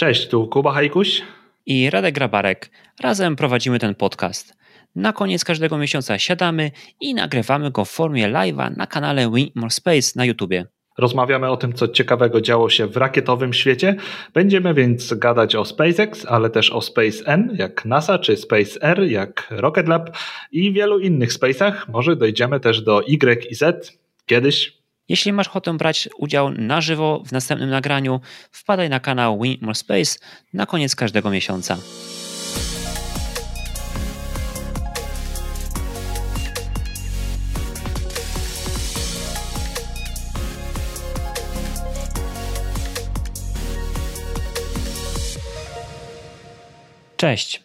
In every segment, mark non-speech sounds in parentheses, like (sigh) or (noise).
Cześć, tu Kuba Hajkuś i Radek Grabarek. Razem prowadzimy ten podcast. Na koniec każdego miesiąca siadamy i nagrywamy go w formie live'a na kanale Win More Space na YouTubie. Rozmawiamy o tym, co ciekawego działo się w rakietowym świecie. Będziemy więc gadać o SpaceX, ale też o Space N, jak NASA, czy Space R, jak Rocket Lab i wielu innych space'ach. Może dojdziemy też do Y i Z kiedyś. Jeśli masz ochotę brać udział na żywo w następnym nagraniu, wpadaj na kanał Win More Space na koniec każdego miesiąca. Cześć.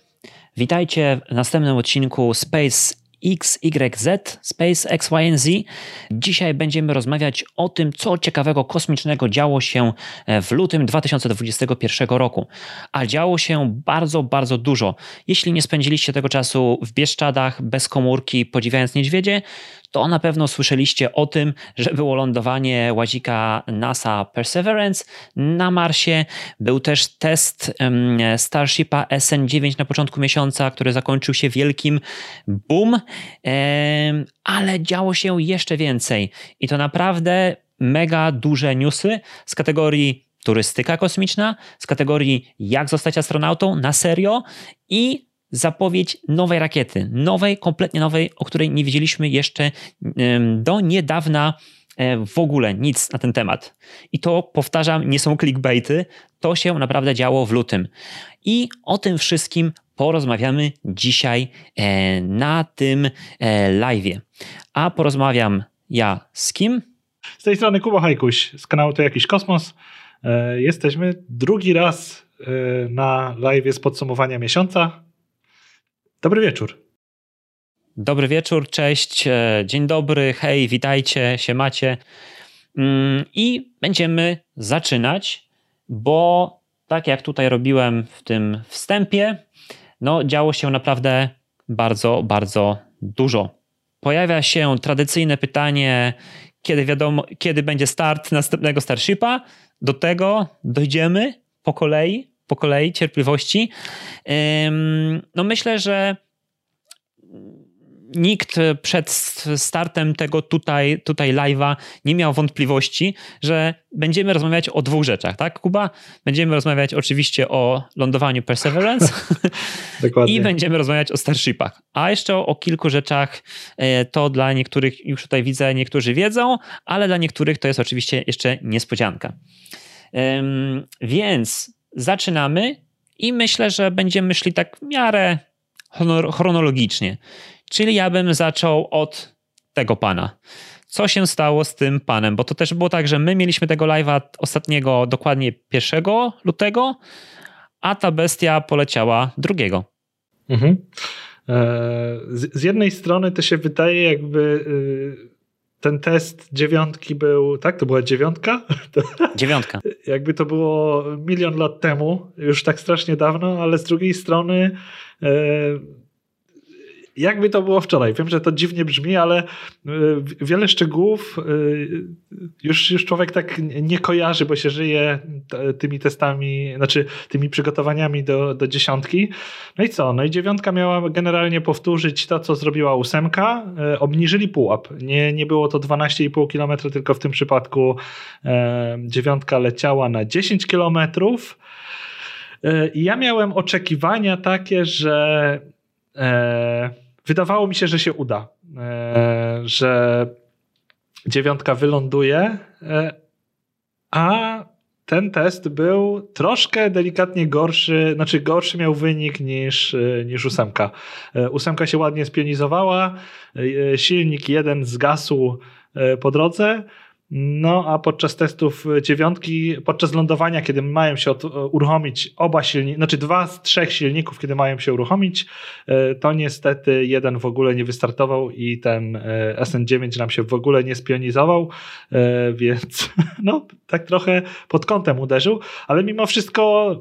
Witajcie w następnym odcinku Space XYZ, Space XYZ. Dzisiaj będziemy rozmawiać o tym, co ciekawego kosmicznego działo się e, w lutym 2021 roku. A działo się bardzo, bardzo dużo. Jeśli nie spędziliście tego czasu w Bieszczadach, bez komórki, podziwiając niedźwiedzie, to na pewno słyszeliście o tym, że było lądowanie łazika NASA Perseverance na Marsie. Był też test Starshipa SN9 na początku miesiąca, który zakończył się wielkim boom, ale działo się jeszcze więcej i to naprawdę mega duże newsy z kategorii turystyka kosmiczna, z kategorii jak zostać astronautą na serio i zapowiedź nowej rakiety, nowej, kompletnie nowej, o której nie wiedzieliśmy jeszcze do niedawna e, w ogóle nic na ten temat. I to powtarzam, nie są clickbaity, to się naprawdę działo w lutym. I o tym wszystkim porozmawiamy dzisiaj e, na tym e, live. A porozmawiam ja z kim? Z tej strony Kuba Hajkuś z kanału To Jakiś Kosmos. Jesteśmy drugi raz na live z podsumowania miesiąca. Dobry wieczór. Dobry wieczór, cześć, e, dzień dobry, hej, witajcie, się macie. Mm, I będziemy zaczynać, bo tak jak tutaj robiłem w tym wstępie, no działo się naprawdę bardzo, bardzo dużo. Pojawia się tradycyjne pytanie, kiedy wiadomo, kiedy będzie start następnego Starshipa. Do tego dojdziemy po kolei, po kolei cierpliwości. No myślę, że nikt przed startem tego tutaj, tutaj live'a nie miał wątpliwości, że będziemy rozmawiać o dwóch rzeczach, tak, Kuba? Będziemy rozmawiać oczywiście o lądowaniu Perseverance (laughs) i będziemy rozmawiać o Starshipach. A jeszcze o, o kilku rzeczach e, to dla niektórych, już tutaj widzę, niektórzy wiedzą, ale dla niektórych to jest oczywiście jeszcze niespodzianka. Więc zaczynamy i myślę, że będziemy szli tak w miarę chronologicznie. Czyli ja bym zaczął od tego pana. Co się stało z tym panem? Bo to też było tak, że my mieliśmy tego live'a ostatniego dokładnie 1 lutego, a ta bestia poleciała drugiego. Mhm. E, z jednej strony to się wydaje, jakby y, ten test dziewiątki był, tak? To była dziewiątka? (laughs) Dziewiątka. Jakby to było milion lat temu, już tak strasznie dawno, ale z drugiej strony e, jakby to było wczoraj. Wiem, że to dziwnie brzmi, ale e, wiele szczegółów e, już, już człowiek tak nie kojarzy, bo się żyje tymi testami, znaczy tymi przygotowaniami do, do dziesiątki. No i co? No i dziewiątka miała generalnie powtórzyć to, co zrobiła ósemka. E, obniżyli pułap. Nie, nie było to 12,5 km, tylko w tym przypadku dziewiątka leciała na 10 kilometrów. I ja miałem oczekiwania takie, że wydawało mi się, że się uda, e, że dziewiątka wyląduje, e, a ten test był troszkę delikatnie gorszy, znaczy gorszy miał wynik niż, e, niż ósemka. Ósemka się ładnie spionizowała, silnik jeden zgasł po drodze, no a podczas testów dziewiątki, podczas lądowania, kiedy mają się uruchomić oba silniki, znaczy dwa z trzech silników, kiedy mają się uruchomić, e, to niestety jeden w ogóle nie wystartował i ten e, SN9 nam się w ogóle nie spionizował, e, więc (laughs) no tak trochę pod kątem uderzył, ale mimo wszystko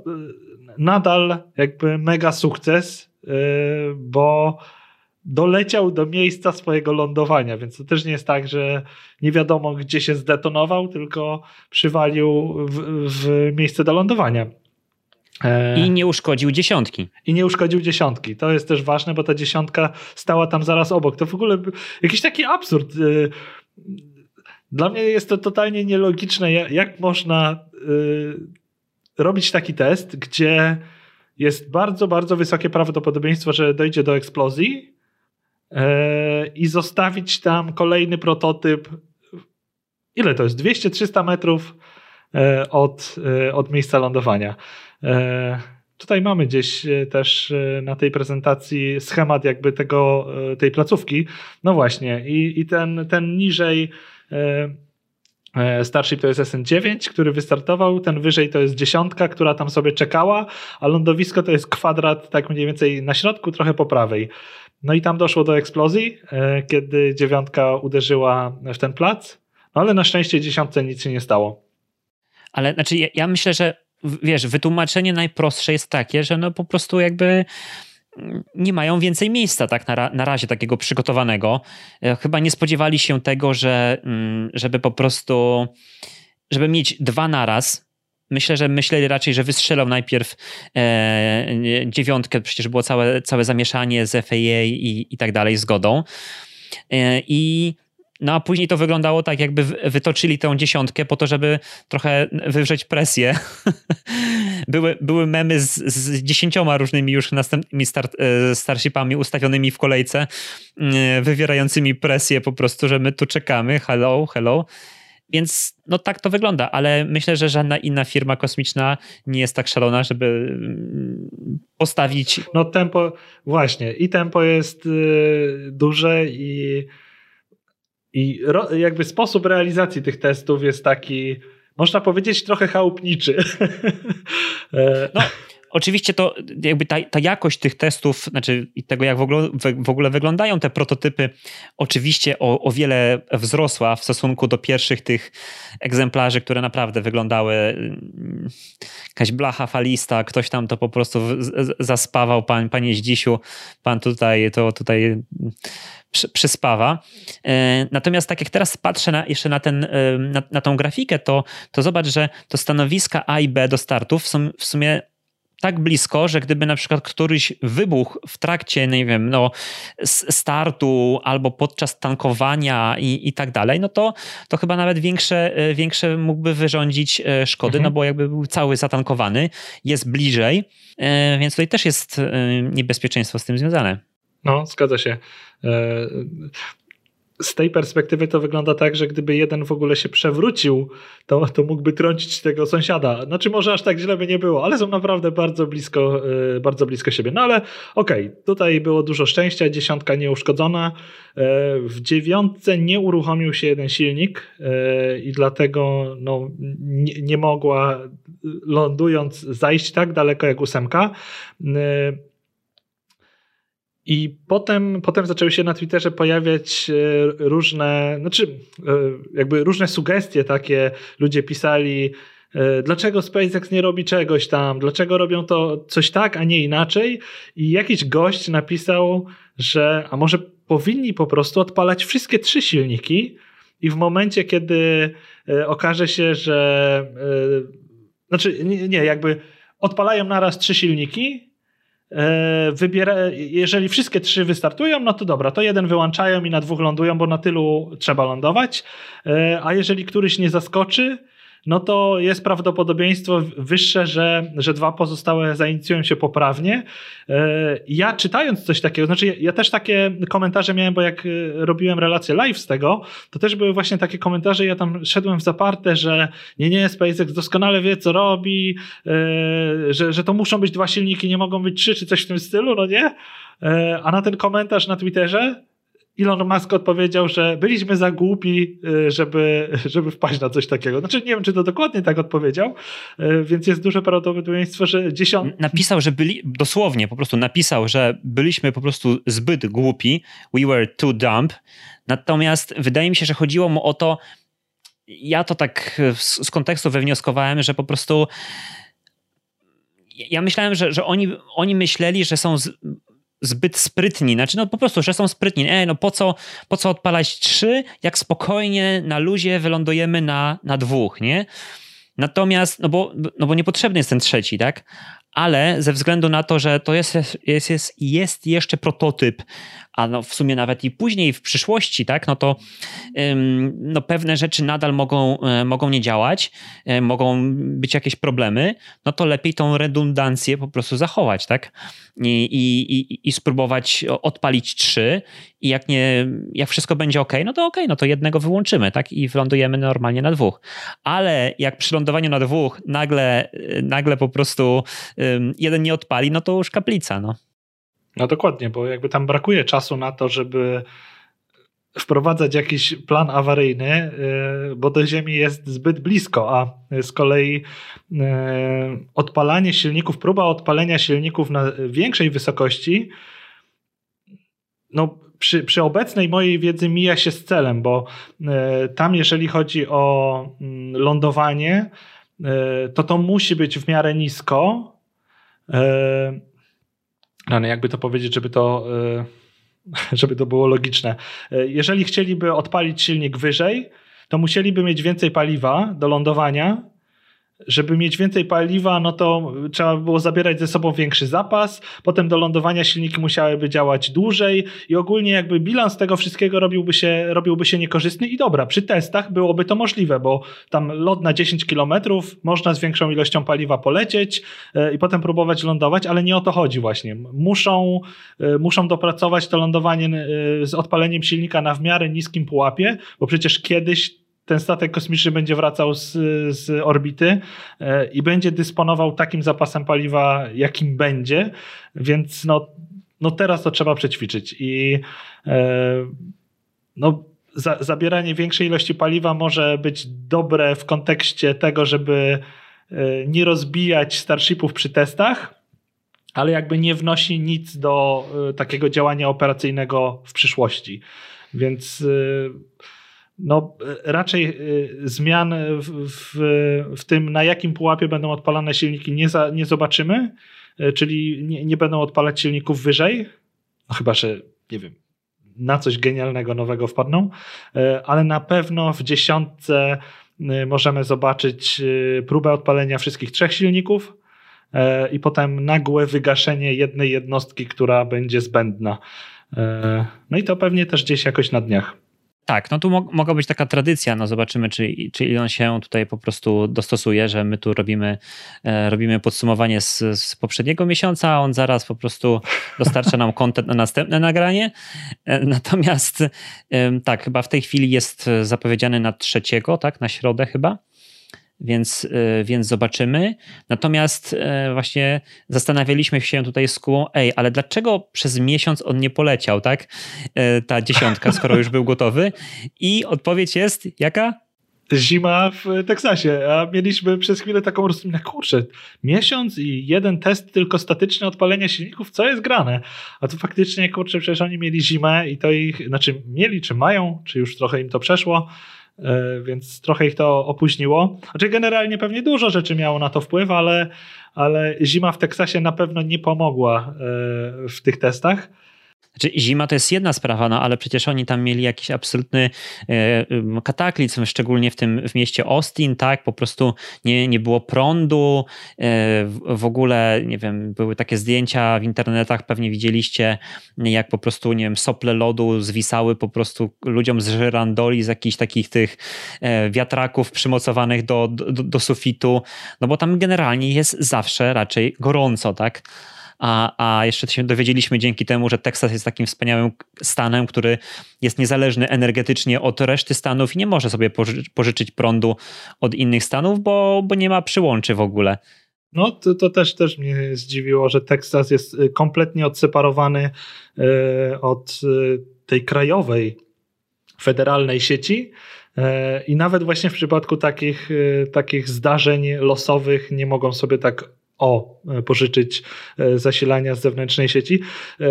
nadal jakby mega sukces, bo doleciał do miejsca swojego lądowania, więc to też nie jest tak, że nie wiadomo gdzie się zdetonował, tylko przywalił w, w miejsce do lądowania. I nie uszkodził dziesiątki. I nie uszkodził dziesiątki. To jest też ważne, bo ta dziesiątka stała tam zaraz obok. To w ogóle jakiś taki absurd. Dla mnie jest to totalnie nielogiczne, jak można robić taki test, gdzie jest bardzo, bardzo wysokie prawdopodobieństwo, że dojdzie do eksplozji e, i zostawić tam kolejny prototyp. Ile to jest? 200-300 metrów e, od, e, od miejsca lądowania. Tutaj mamy gdzieś też na tej prezentacji schemat jakby tego, tej placówki. No właśnie, i, i ten, ten niżej E, Starship to jest SN9, który wystartował, ten wyżej to jest dziesiątka, która tam sobie czekała, a lądowisko to jest kwadrat tak mniej więcej na środku, trochę po prawej. No i tam doszło do eksplozji, e, kiedy dziewiątka uderzyła w ten plac, no ale na szczęście dziesiątce nic się nie stało. Ale znaczy ja, ja myślę, że wiesz, wytłumaczenie najprostsze jest takie, że no po prostu jakby nie mają więcej miejsca tak na, na razie takiego przygotowanego. E, chyba nie spodziewali się tego, że mm, żeby po prostu żeby mieć dwa naraz. Myślę, że myśleli raczej, że wystrzelą najpierw e, dziewiątkę, przecież było całe, całe zamieszanie z FAA i, i tak dalej, zgodą. E, I no a później to wyglądało tak, jakby wytoczyli tę dziesiątkę po to, żeby trochę wywrzeć presję. (laughs) były, były memy z, z dziesięcioma różnymi już następnymi start, e, starshipami ustawionymi w kolejce, e, wywierającymi presję po prostu, że my tu czekamy, hello, hello. Więc no tak to wygląda, ale myślę, że żadna inna firma kosmiczna nie jest tak szalona, żeby mm, postawić. No tempo, właśnie, i tempo jest y, duże i i ro, jakby sposób realizacji tych testów jest taki, można powiedzieć, trochę chałupniczy. (laughs) E, no, oczywiście to jakby ta, ta, jakość tych testów, znaczy tego jak w ogóle, w ogóle wyglądają te prototypy, oczywiście o, o, wiele wzrosła w stosunku do pierwszych tych egzemplarzy, które naprawdę wyglądały mm, jakaś blacha falista, ktoś tam to po prostu zaspawał, pan, panie Zdzisiu, pan tutaj to tutaj przyspawa. E, natomiast tak jak teraz patrzę na, jeszcze na, ten, e, na, na tą grafikę, to, to zobacz, że to stanowiska A i B do startów są w sumie tak blisko, że gdyby na przykład któryś wybuch w trakcie, nie wiem, no, startu albo podczas tankowania i, i tak dalej, no to, to chyba nawet większe, e, większe mógłby wyrządzić szkody, mhm. no bo jakby był cały zatankowany, jest bliżej, więc tutaj też jest niebezpieczeństwo z tym związane. No, zgadza się. Z tej perspektywy to wygląda tak, że gdyby jeden w ogóle się przewrócił, to, to mógłby trącić tego sąsiada. Znaczy może aż tak źle by nie było, ale są naprawdę bardzo blisko, e, bardzo blisko siebie. No ale okej, okay, tutaj było dużo szczęścia, dziesiątka nieuszkodzona. E, w dziewiątce nie uruchomił się jeden silnik i dlatego no, nie, nie mogła lądując zajść tak daleko jak ósemka. I potem, potem zaczęły się na Twitterze pojawiać e, różne, znaczy e, jakby różne sugestie takie. Ludzie pisali, e, dlaczego SpaceX nie robi czegoś tam, dlaczego robią to coś tak, a nie inaczej. I jakiś gość napisał, że a może powinni po prostu odpalać wszystkie trzy silniki i w momencie, kiedy okaże się, że znaczy nie, nie jakby odpalają naraz trzy silniki, wybiera, jeżeli wszystkie trzy wystartują, no to dobra, to jeden wyłączają i na dwóch lądują, bo na tylu trzeba lądować. E, a jeżeli któryś nie zaskoczy, no to jest prawdopodobieństwo wyższe, że, że dwa pozostałe zainicjują się poprawnie. E, ja czytając coś takiego, znaczy ja, też takie komentarze miałem, bo jak e, robiłem relację live z tego, to też były właśnie takie komentarze, ja tam szedłem w zaparte, że nie, nie, SpaceX doskonale wie, co robi, e, że, że to muszą być dwa silniki, nie mogą być trzy, czy coś w tym stylu, no nie? A na ten komentarz na Twitterze Elon Musk odpowiedział, że byliśmy za głupi, y, żeby, żeby wpaść na coś takiego. Znaczy, nie wiem, czy to dokładnie tak odpowiedział, y, więc jest duże prawdopodobieństwo, że dziesiąt... Napisał, że byli, dosłownie po prostu napisał, że byliśmy po prostu zbyt głupi, we were too dumb, natomiast wydaje mi się, że chodziło mu o to, ja to tak z kontekstu wywnioskowałem, że po prostu ja myślałem, że, że oni, oni myśleli, że są z, zbyt sprytni, znaczy no po prostu, że są sprytni. Ej, no po co, po co odpalać trzy, jak spokojnie na luzie wylądujemy na, na dwóch, nie? Natomiast, no bo, no bo niepotrzebny jest ten trzeci, tak? ale ze względu na to, że to jest, jest, jest, jest jeszcze prototyp, a no w sumie nawet i później w przyszłości, tak, no to no pewne rzeczy nadal mogą, e, mogą nie działać, e, mogą być jakieś problemy, no to lepiej tą redundancję po prostu zachować, tak, i, i, i spróbować odpalić trzy i jak nie, jak wszystko będzie ok, no to ok, no to jednego wyłączymy, tak, i wylądujemy normalnie na dwóch. Ale jak przy lądowaniu na dwóch nagle, nagle po prostu jeden nie odpali, no to już kaplica, no. No dokładnie, bo jakby tam brakuje czasu na to, żeby wprowadzać jakiś plan awaryjny, y, bo do Ziemi jest zbyt blisko, a z kolei y, odpalanie silników, próba odpalenia silników na większej wysokości, no przy, przy obecnej mojej wiedzy mija się z celem, bo y, tam jeżeli chodzi o mm, lądowanie, to to musi być w miarę nisko, no, jakby to powiedzieć, żeby to, e, (laughs) żeby to było logiczne. E, jeżeli chcieliby odpalić silnik wyżej, to musieliby mieć więcej paliwa do lądowania, żeby mieć więcej paliwa, no to trzeba było zabierać ze sobą większy zapas, potem do lądowania silniki musiałyby działać dłużej i ogólnie jakby bilans tego wszystkiego robiłby się, robiłby się niekorzystny i dobra, przy testach byłoby to możliwe, bo tam lot na 10 km można z większą ilością paliwa polecieć e, i potem próbować lądować, ale nie o to chodzi właśnie. Muszą, e, muszą dopracować to lądowanie e, z odpaleniem silnika na w miarę niskim pułapie, bo przecież kiedyś ten statek kosmiczny będzie wracał z, z orbity e, i będzie dysponował takim zapasem paliwa, jakim będzie, więc no, no teraz to trzeba przećwiczyć i e, no, za, zabieranie większej ilości paliwa może być dobre w kontekście tego, żeby e, nie rozbijać starshipów przy testach, ale jakby nie wnosi nic do takiego działania operacyjnego w przyszłości. Więc no, raczej y, zmian w, w, w, tym, na jakim pułapie będą odpalane silniki, nie, za, nie zobaczymy, y, czyli nie, nie będą odpalać silników wyżej, no chyba, że nie wiem, na coś genialnego nowego wpadną, ale na pewno w dziesiątce możemy zobaczyć próbę odpalenia wszystkich trzech silników i potem nagłe wygaszenie jednej jednostki, która będzie zbędna. No i to pewnie też gdzieś jakoś na dniach. Tak, no tu mo mogła być taka tradycja, no zobaczymy, czy, czy on się tutaj po prostu dostosuje, że my tu robimy, e, robimy podsumowanie z, z, poprzedniego miesiąca, a on zaraz po prostu dostarcza nam kontent na następne nagranie. E, natomiast e, tak, chyba w tej chwili jest zapowiedziany na trzeciego, tak, na środę chyba więc, e, więc zobaczymy. Natomiast e, właśnie zastanawialiśmy się tutaj z Kubą, ej, ale dlaczego przez miesiąc on nie poleciał, tak? E, ta dziesiątka, skoro już był gotowy. I odpowiedź jest jaka? Zima w Teksasie, a mieliśmy przez chwilę taką rozumiem, kurczę, miesiąc i jeden test tylko statyczny odpalenia silników, co jest grane? A tu faktycznie, kurczę, przecież oni mieli zimę i to ich, znaczy mieli, czy mają, czy już trochę im to przeszło, więc trochę ich to opóźniło. Znaczy generalnie pewnie dużo rzeczy miało na to wpływ, ale, ale zima w Teksasie na pewno nie pomogła e, w tych testach. Znaczy, zima to jest jedna sprawa, no ale przecież oni tam mieli jakiś absolutny e, kataklizm, szczególnie w tym w mieście Austin, tak? Po prostu nie, nie było prądu. E, w ogóle, nie wiem, były takie zdjęcia w internetach, pewnie widzieliście, jak po prostu, nie wiem, sople lodu zwisały po prostu ludziom z żyrandoli, z jakichś takich tych e, wiatraków przymocowanych do, do, do sufitu, no bo tam generalnie jest zawsze raczej gorąco, tak? A, a jeszcze się dowiedzieliśmy dzięki temu, że Teksas jest takim wspaniałym stanem, który jest niezależny energetycznie od reszty stanów i nie może sobie poży pożyczyć prądu od innych stanów, bo, bo nie ma przyłączy w ogóle. No, to, to, też, też mnie zdziwiło, że Teksas jest y, kompletnie odseparowany y, od y, tej krajowej federalnej sieci. I nawet właśnie w przypadku takich, takich zdarzeń losowych nie mogą sobie tak o, e, pożyczyć e, zasilania z zewnętrznej sieci. E,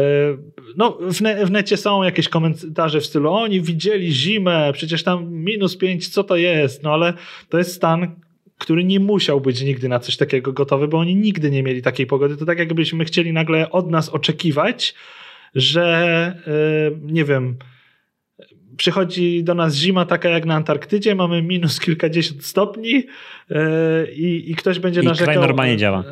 no, w, ne, w necie są jakieś komentarze w stylu, oni widzieli zimę, przecież tam minus 5, co to jest? No ale to jest stan, który nie musiał być nigdy na coś takiego gotowy, bo oni nigdy nie mieli takiej pogody. To tak jakbyśmy chcieli nagle od nas oczekiwać, że nie wiem, przychodzi do nas zima taka jak na Antarktydzie, mamy minus kilkadziesiąt stopni yy, i, i ktoś będzie I narzekał. kraj normalnie działa.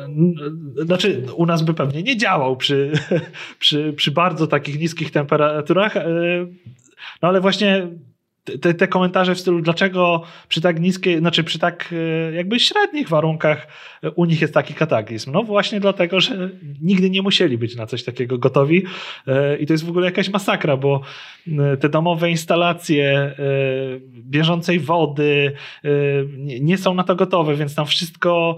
Yy, znaczy, u nas by pewnie nie działał przy, (laughs) przy, przy bardzo takich niskich temperaturach, no ale właśnie te, te, komentarze w stylu, dlaczego przy tak niskiej, znaczy przy tak e, jakby średnich warunkach u nich jest taki kataklizm. No właśnie dlatego, że nigdy nie musieli być na coś takiego gotowi e, i to jest w ogóle jakaś masakra, bo e, te domowe instalacje bieżącej wody nie są na to gotowe, więc tam wszystko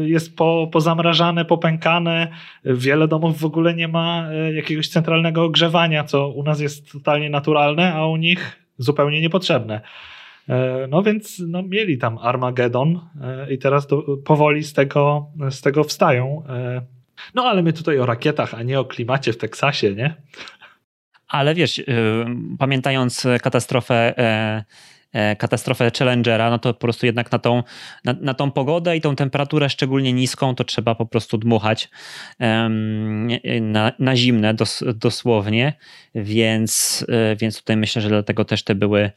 jest po, pozamrażane, popękane. Wiele domów w ogóle nie ma jakiegoś centralnego ogrzewania, co u nas jest totalnie naturalne, a u nich zupełnie niepotrzebne. E, no więc no, mieli tam Armagedon e, i teraz do, powoli z tego, z tego wstają. E, no ale my tutaj o rakietach, a nie o klimacie w Teksasie, nie? Ale wiesz, pamiętając katastrofę katastrofę Challengera, no to po prostu jednak na tą, na, na tą pogodę i tą temperaturę szczególnie niską to trzeba po prostu dmuchać na, na zimne dos, dosłownie, więc, e, więc tutaj myślę, że dlatego też te były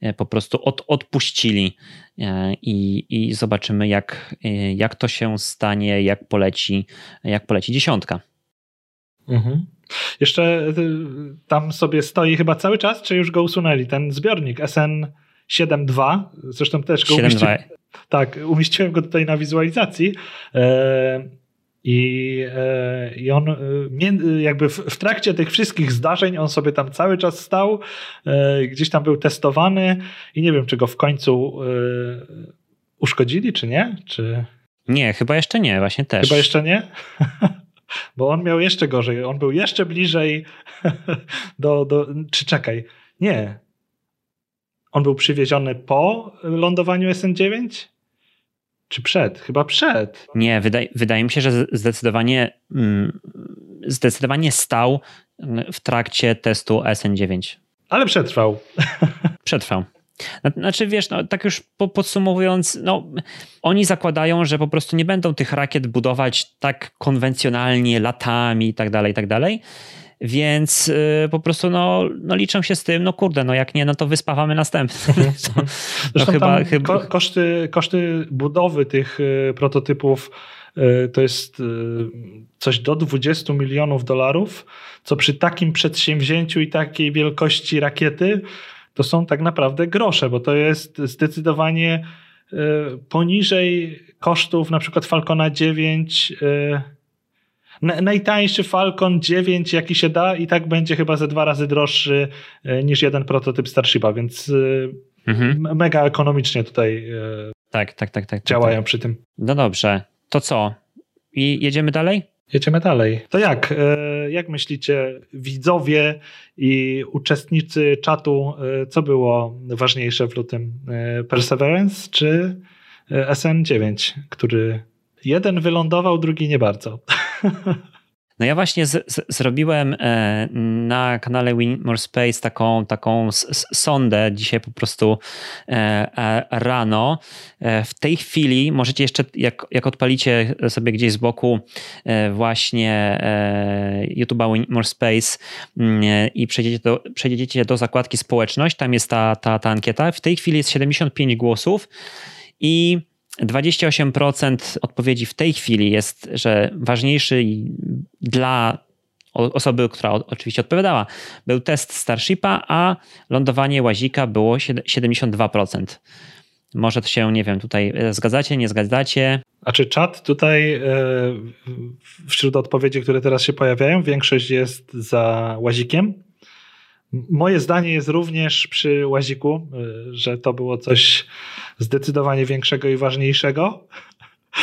e, po prostu od, odpuścili i, i zobaczymy jak, jak to się stanie, jak poleci, jak poleci dziesiątka. Mhm. Jeszcze tam sobie stoi chyba cały czas, czy już go usunęli, ten zbiornik SN 7.2, zresztą też go umieściłem, tak, umieściłem go tutaj na wizualizacji e, i, e, i on e, jakby w, w, trakcie tych wszystkich zdarzeń on sobie tam cały czas stał, gdzieś tam był testowany i nie wiem, czy go w końcu uszkodzili, czy nie? Czy... Nie, chyba jeszcze nie, właśnie też. Chyba jeszcze nie? (laughs) Bo on miał jeszcze gorzej, on był jeszcze bliżej (laughs) do, do czy czekaj, nie, on był przywieziony po lądowaniu SN9? Czy przed? Chyba przed. Nie, wydaje, wydaje mi się, że zdecydowanie, mm, zdecydowanie stał w trakcie testu SN9. Ale przetrwał. (laughs) Przetrwał. Znaczy, wiesz, no, tak już podsumowując, no, oni zakładają, że po prostu nie będą tych rakiet budować tak konwencjonalnie, latami i tak dalej, i tak dalej więc y, po prostu no, no liczę się z tym, no kurde, no jak nie, no to wyspawamy następny. (laughs) no chyba, chyba... Koszty, koszty budowy tych y, prototypów y, to jest coś do 20 milionów dolarów, co przy takim przedsięwzięciu i takiej wielkości rakiety to są tak naprawdę grosze, bo to jest zdecydowanie poniżej kosztów na przykład Falcona 9 najtańszy Falcon 9, jaki się da, i tak będzie chyba ze dwa razy droższy e, niż jeden prototyp Starshipa, więc e, mhm. mega ekonomicznie tutaj e, tak, tak, tak, tak, działają tak. przy tym. No dobrze, to co? I jedziemy dalej? Jedziemy dalej. To jak? Jak myślicie, widzowie i uczestnicy czatu, co było ważniejsze w lutym? Perseverance czy SN9, który jeden wylądował, drugi nie bardzo? (laughs) No ja właśnie z, z, zrobiłem e, na kanale Win More Space taką, taką sondę dzisiaj po prostu e, e, rano. W tej chwili możecie jeszcze, jak, jak odpalicie sobie gdzieś z boku właśnie YouTube'a Win More Space mm, i przejdziecie do, przejdziecie do zakładki społeczność, tam jest ta, ta, ta ankieta. W tej chwili jest 75 głosów i 28% odpowiedzi w tej chwili jest, że ważniejszy dla osoby, która oczywiście odpowiadała, był test Starshipa, a lądowanie łazika było 72%. Może to się, nie wiem, tutaj e, zgadzacie, nie zgadzacie? A czy czat tutaj e, wśród odpowiedzi, które teraz się pojawiają, większość jest za łazikiem? Moje zdanie jest również przy łaziku, y, że to było coś zdecydowanie większego i ważniejszego.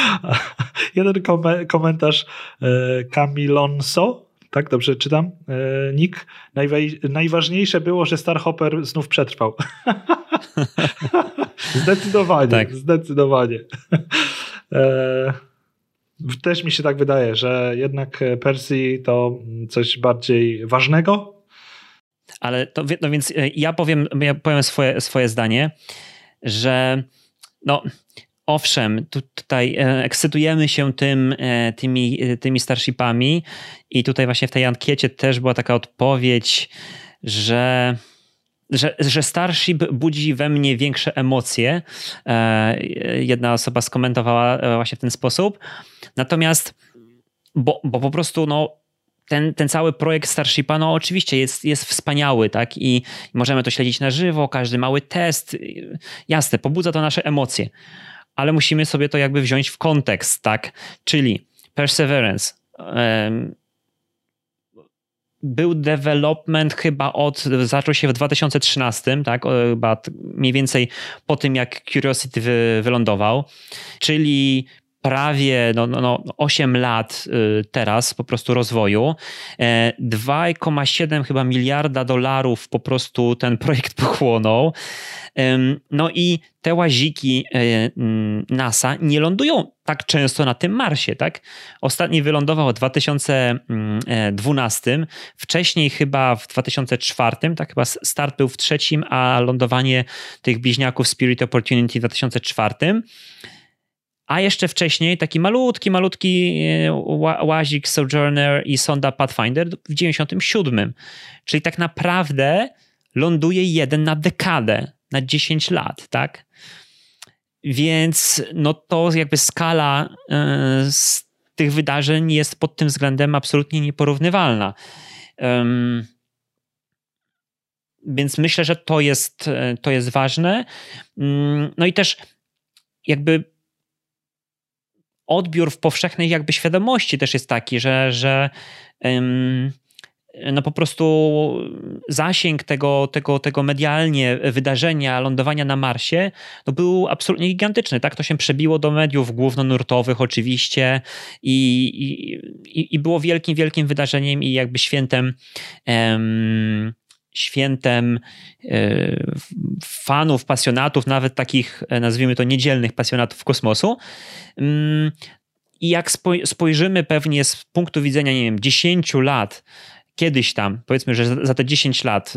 (laughs) Jeden komentarz Camilonso, y, tak dobrze czytam, y, Nick. Najważniejsze było, że Starhopper znów przetrwał. (laughs) zdecydowanie, tak. zdecydowanie. (laughs) E, też mi się tak wydaje, że jednak Persji to coś bardziej ważnego ale to, no więc e, ja powiem, ja powiem swoje, swoje zdanie, że no, owszem, tu, tutaj e, ekscytujemy się tym, e, tymi, tymi starshipami i tutaj właśnie w tej ankiecie też była taka odpowiedź, że że, że Starship budzi we mnie większe emocje. Jedna osoba skomentowała właśnie w ten sposób. Natomiast, bo, bo po prostu no, ten, ten cały projekt Starshipa, no oczywiście jest, jest wspaniały, tak? I możemy to śledzić na żywo, każdy mały test. Jasne, pobudza to nasze emocje, ale musimy sobie to jakby wziąć w kontekst, tak? Czyli Perseverance. Był development chyba od, zaczął się w 2013, tak? Chyba mniej więcej po tym, jak Curiosity wy, wylądował, czyli prawie no, no, no 8 lat y, teraz po prostu rozwoju. 2,7 e, chyba miliarda dolarów po prostu ten (laughs) projekt pochłonął. No i te łaziki e, NASA nie lądują tak często na tym Marsie, tak? Ostatni wylądował w 2012, wcześniej chyba w 2004, tak chyba start był w trzecim, a lądowanie tych bliźniaków Spirit Opportunity w 2004. A jeszcze wcześniej taki malutki, malutki e, łazik Sojourner i sonda Pathfinder w 97. Czyli tak naprawdę ląduje jeden na dekadę, na 10 lat, tak? Więc no to jakby skala e, z tych wydarzeń jest pod tym względem absolutnie nieporównywalna. Więc myślę, że to jest, e, to jest ważne. Mm, no i też jakby odbiór w powszechnej jakby świadomości też jest taki, że, że no po prostu zasięg tego, tego, tego medialnie wydarzenia lądowania na Marsie no był absolutnie gigantyczny. Tak? To się przebiło do mediów głównonurtowych oczywiście i, i, i było wielkim, wielkim wydarzeniem i jakby świętem świętem e, fanów, pasjonatów, nawet takich, e, nazwijmy to, niedzielnych pasjonatów kosmosu. Mm, I jak spojrzymy pewnie z punktu widzenia, nie wiem, 10 lat, kiedyś tam, powiedzmy, że za te 10 lat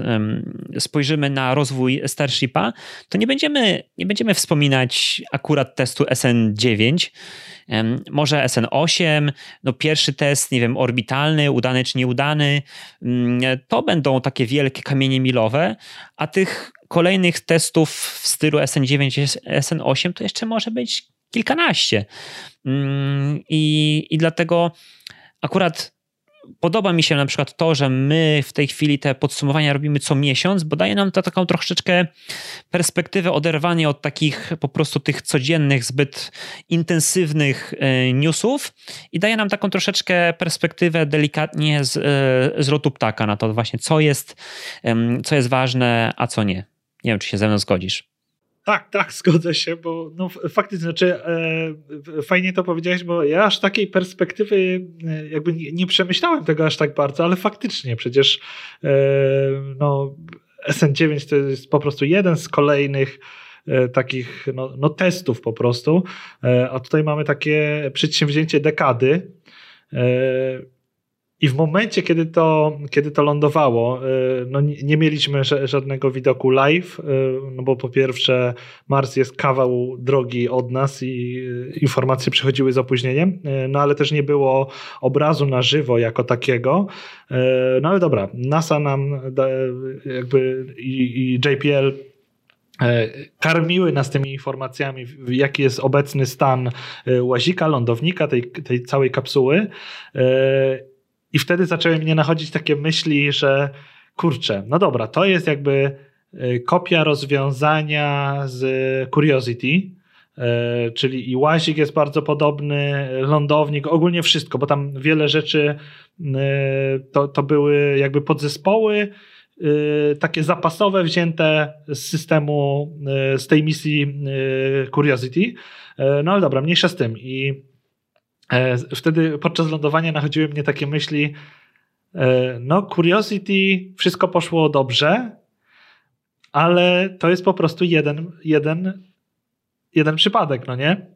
spojrzymy na rozwój Starshipa, to nie będziemy, nie będziemy wspominać akurat testu SN9, może SN8, no pierwszy test, nie wiem, orbitalny, udany czy nieudany, mm, to będą takie wielkie kamienie milowe, a tych kolejnych testów w stylu SN9, SN8 to jeszcze może być kilkanaście. Mm, I, i dlatego akurat podoba mi się na przykład to, że my w tej chwili te podsumowania robimy co miesiąc, bo daje nam to taką troszeczkę perspektywę oderwania od takich po prostu tych codziennych, zbyt intensywnych e, newsów i daje nam taką troszeczkę perspektywę delikatnie z, e, z lotu ptaka na to właśnie, co jest, co jest ważne, a co nie. Nie wiem, czy się ze mną zgodzisz. Tak, tak, zgodzę się, bo no, faktycznie, znaczy e, fajnie to powiedziałeś, bo ja aż takiej perspektywy e, jakby nie, nie, przemyślałem tego aż tak bardzo, ale faktycznie przecież e, no, SN9 to jest po prostu jeden z kolejnych e, takich no, no, testów po prostu, e, a tutaj mamy takie przedsięwzięcie dekady, e, i w momencie, kiedy to, kiedy to lądowało, y, no nie, mieliśmy żadnego widoku live, y, no bo po pierwsze Mars jest kawał drogi od nas i y, informacje przychodziły z opóźnieniem, no ale też nie było obrazu na żywo jako takiego. No ale dobra, NASA nam jakby i, i JPL karmiły nas tymi informacjami, jaki jest obecny stan łazika, lądownika, tej, tej całej kapsuły. I wtedy zaczęły mnie nachodzić takie myśli, że kurczę, no dobra, to jest jakby y, kopia rozwiązania z Curiosity, y, czyli i łazik jest bardzo podobny, lądownik, ogólnie wszystko, bo tam wiele rzeczy y, to, to były jakby podzespoły takie zapasowe wzięte z systemu, z tej misji Curiosity. No ale dobra, mniejsza z tym. I wtedy podczas lądowania nachodziły mnie takie myśli, e, no Curiosity, wszystko poszło dobrze, ale to jest po prostu jeden, jeden, jeden przypadek, no nie?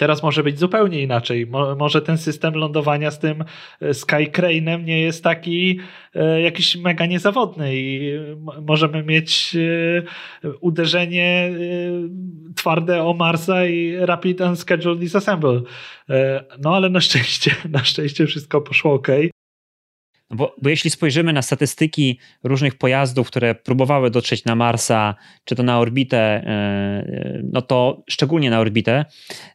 Teraz może być zupełnie inaczej. może ten system lądowania z tym e, Skycrane'em nie jest taki e, jakiś mega niezawodny i możemy mieć e, uderzenie twarde o Marsa i Rapid Unscheduled Disassemble. No ale na szczęście, (laughs) na szczęście wszystko poszło ok. Bo, bo jeśli spojrzymy na statystyki różnych pojazdów, które próbowały dotrzeć na Marsa, czy to na orbitę, e, no to szczególnie na orbitę,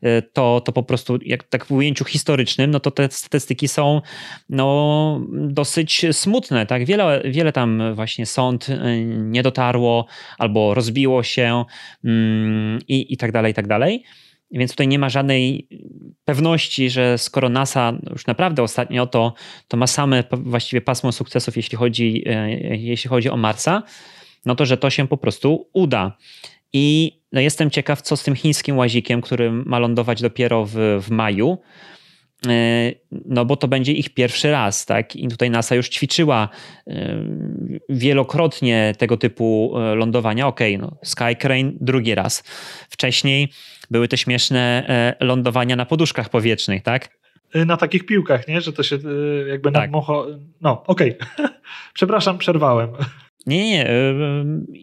e, to, to po prostu, jak tak w ujęciu historycznym, no to te statystyki są no, dosyć smutne. Tak? Wiele, wiele tam właśnie sąd e, nie dotarło albo rozbiło się mm, i, i tak dalej, i tak dalej. Więc tutaj nie ma żadnej pewności, że skoro NASA już naprawdę ostatnio to, to ma same właściwie pasmo sukcesów, jeśli chodzi, e, jeśli chodzi o Marsa, no to że to się po prostu uda. I no jestem ciekaw, co z tym chińskim łazikiem, który ma lądować dopiero w, w maju. E, no bo to będzie ich pierwszy raz, tak? I tutaj NASA już ćwiczyła e, wielokrotnie tego typu lądowania. Okej, okay, no Sky Crane drugi raz. Wcześniej były te śmieszne lądowania na poduszkach powietrznych, tak? Y, na takich piłkach, nie? Że to się y, jakby tak. nadmucho... No, okej. Okay. (laughs) Przepraszam, przerwałem. Nie, nie,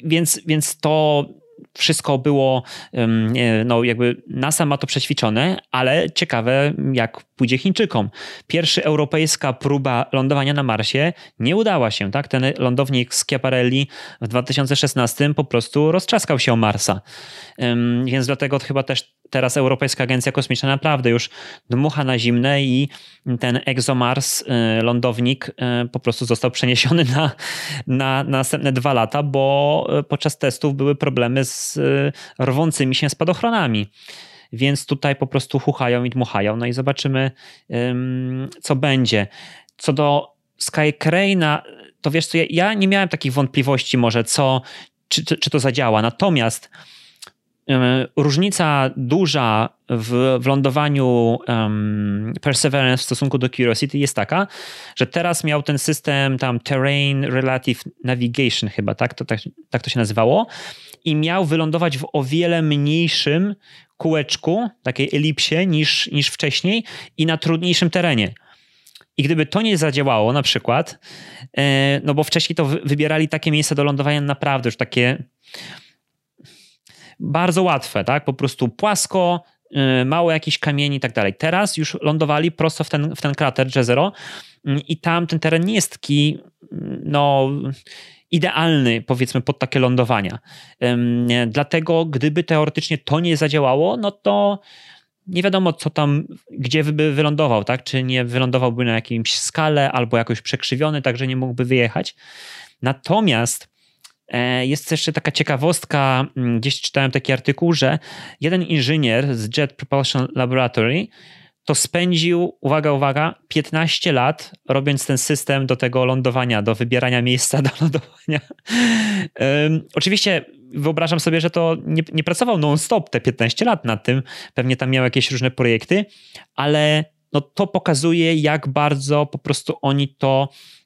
więc, więc to wszystko było, no jakby NASA ma to przećwiczone, ale ciekawe jak pójdzie Chińczykom. Pierwsza europejska próba lądowania na Marsie nie udała się, tak? Ten lądownik Schiaparelli w 2016 po prostu roztrzaskał się o Marsa. Więc dlatego chyba też teraz Europejska Agencja Kosmiczna naprawdę już dmucha na zimne i ten ExoMars y, lądownik y, po prostu został przeniesiony na, na, na następne dwa lata, bo y, podczas testów były problemy z rwącymi się spadochronami więc tutaj po prostu chuchają i dmuchają. No i zobaczymy, co będzie. Co do Sky Crane'a, to wiesz co, ja, ja, nie miałem takich wątpliwości może, co, czy, czy, czy to zadziała. Natomiast różnica duża w, w lądowaniu um, Perseverance w stosunku do Curiosity jest taka, że teraz miał ten system tam Terrain Relative Navigation chyba, tak to, tak, tak to się nazywało i miał wylądować w o wiele mniejszym kółeczku, takiej elipsie niż, niż wcześniej i na trudniejszym terenie. I gdyby to nie zadziałało na przykład, e, no bo wcześniej to wybierali takie miejsca do lądowania naprawdę już takie bardzo łatwe, tak? Po prostu płasko, y, mało jakichś kamieni i tak dalej. Teraz już lądowali prosto w ten, w ten krater Jezero mm, i tam ten teren nie jest taki, mm, no idealny, powiedzmy, pod takie lądowania. Dlatego, gdyby teoretycznie to nie zadziałało, no to nie wiadomo, co tam, gdzie by wylądował, tak? Czy nie wylądowałby na jakimś skale, albo jakoś przekrzywiony, tak że nie mógłby wyjechać. Natomiast jest jeszcze taka ciekawostka, mm, gdzieś czytałem taki artykuł, że jeden inżynier z Jet Propulsion Laboratory to spędził, uwaga, uwaga, 15 lat robiąc ten system do tego lądowania, do wybierania miejsca do (laughs) lądowania. Um, oczywiście wyobrażam sobie, że to nie, nie pracował non-stop te 15 lat nad tym, pewnie tam miał jakieś różne projekty, ale no to pokazuje, jak bardzo po prostu oni to E,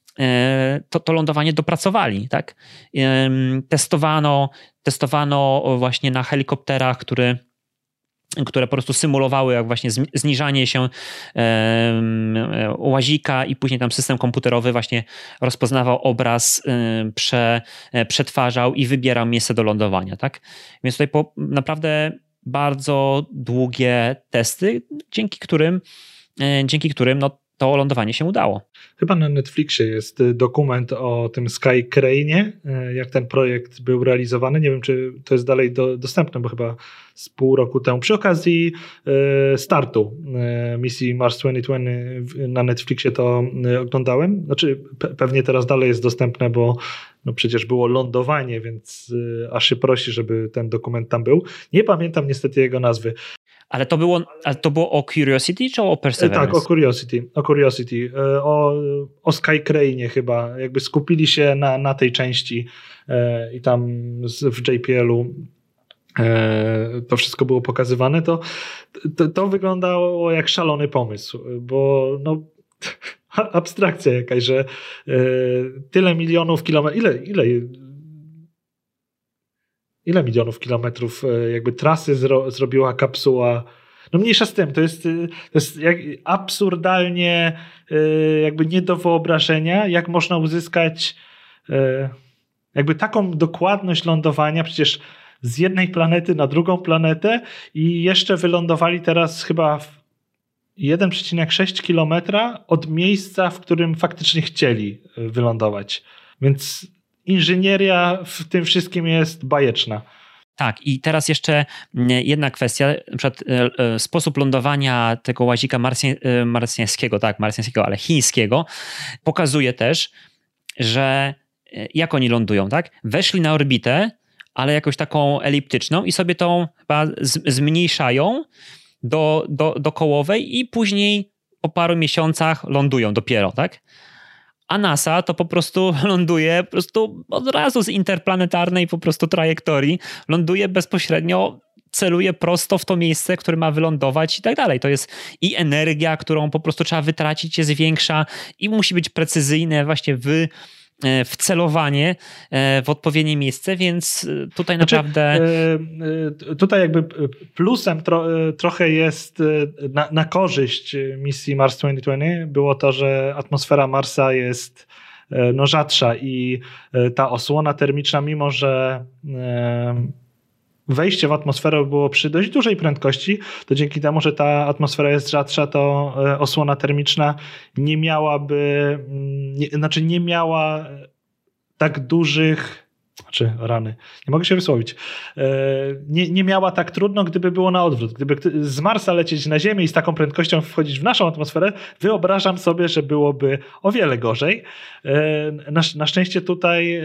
to, to lądowanie dopracowali. Tak? Testowano, testowano właśnie na helikopterach, które które po prostu symulowały jak właśnie zniżanie się łazika i później tam system komputerowy właśnie rozpoznawał obraz, prze, e, przetwarzał i wybierał miejsce do lądowania. Tak? Więc tutaj po, naprawdę bardzo długie testy, dzięki którym, e, dzięki którym no, to lądowanie się udało. Chyba na Netflixie jest y, dokument o tym Sky Crane, y, jak ten projekt był realizowany. Nie wiem, czy to jest dalej do, dostępne, bo chyba z pół roku temu. Przy okazji y, startu misji Mars 2020 na Netflixie to oglądałem. Znaczy, pewnie teraz dalej jest dostępne, bo no przecież było lądowanie, więc aż się prosi, żeby ten dokument tam był. Nie pamiętam niestety jego nazwy. Ale to było, ale to było o Curiosity czy o Perseverance? Tak, o Curiosity. O Curiosity. E, o, o Sky Crane chyba. Jakby skupili się na, na tej części e, i tam w JPL-u e, to wszystko było pokazywane, to, to, to, wyglądało jak szalony pomysł, bo no, (laughs) abstrakcja jakaś, że tyle milionów kilometrów, ile, ile ile milionów kilometrów e, jakby trasy zro, zrobiła kapsuła. No mniejsza z tym, to jest, e, to jest absurdalnie e, jakby nie do wyobrażenia, jak można uzyskać jakby taką dokładność lądowania, przecież z jednej planety na drugą planetę i jeszcze wylądowali teraz chyba w 1,6 kilometra od miejsca, w którym faktycznie chcieli wylądować. Więc inżynieria w tym wszystkim jest bajeczna. Tak, i teraz jeszcze mm, jedna kwestia, na przykład e, e, sposób lądowania tego łazika e, marsjańskiego, tak, marsjańskiego, ale chińskiego, pokazuje też, że jak oni lądują, tak? Weszli na orbitę, ale jakąś taką eliptyczną i sobie tą chyba zmniejszają do, do, do kołowej i później po paru miesiącach lądują dopiero, tak? A NASA to po prostu (laughs) ląduje po prostu od razu z interplanetarnej po prostu trajektorii, ląduje bezpośrednio celuje prosto w to miejsce, które ma wylądować i tak dalej. To jest i energia, którą po prostu trzeba wytracić, jest większa i musi być precyzyjne właśnie w wcelowanie e, w odpowiednie miejsce, więc e, tutaj znaczy, naprawdę. Tutaj jakby plusem tro, trochę jest na, na korzyść misji Mars 2020 było to, że atmosfera Marsa jest no, rzadsza i ta osłona termiczna, mimo że wejście w atmosferę było przy dość dużej prędkości, to dzięki temu, że ta atmosfera jest rzadsza, to e, osłona termiczna nie miałaby, mm, nie, znaczy nie miała tak dużych znaczy rany, nie mogę się wysłowić, e, nie, nie miała tak trudno, gdyby było na odwrót. Gdyby z Marsa lecieć na Ziemię i z taką prędkością wchodzić w naszą atmosferę, wyobrażam sobie, że byłoby o wiele gorzej. E, na, na szczęście tutaj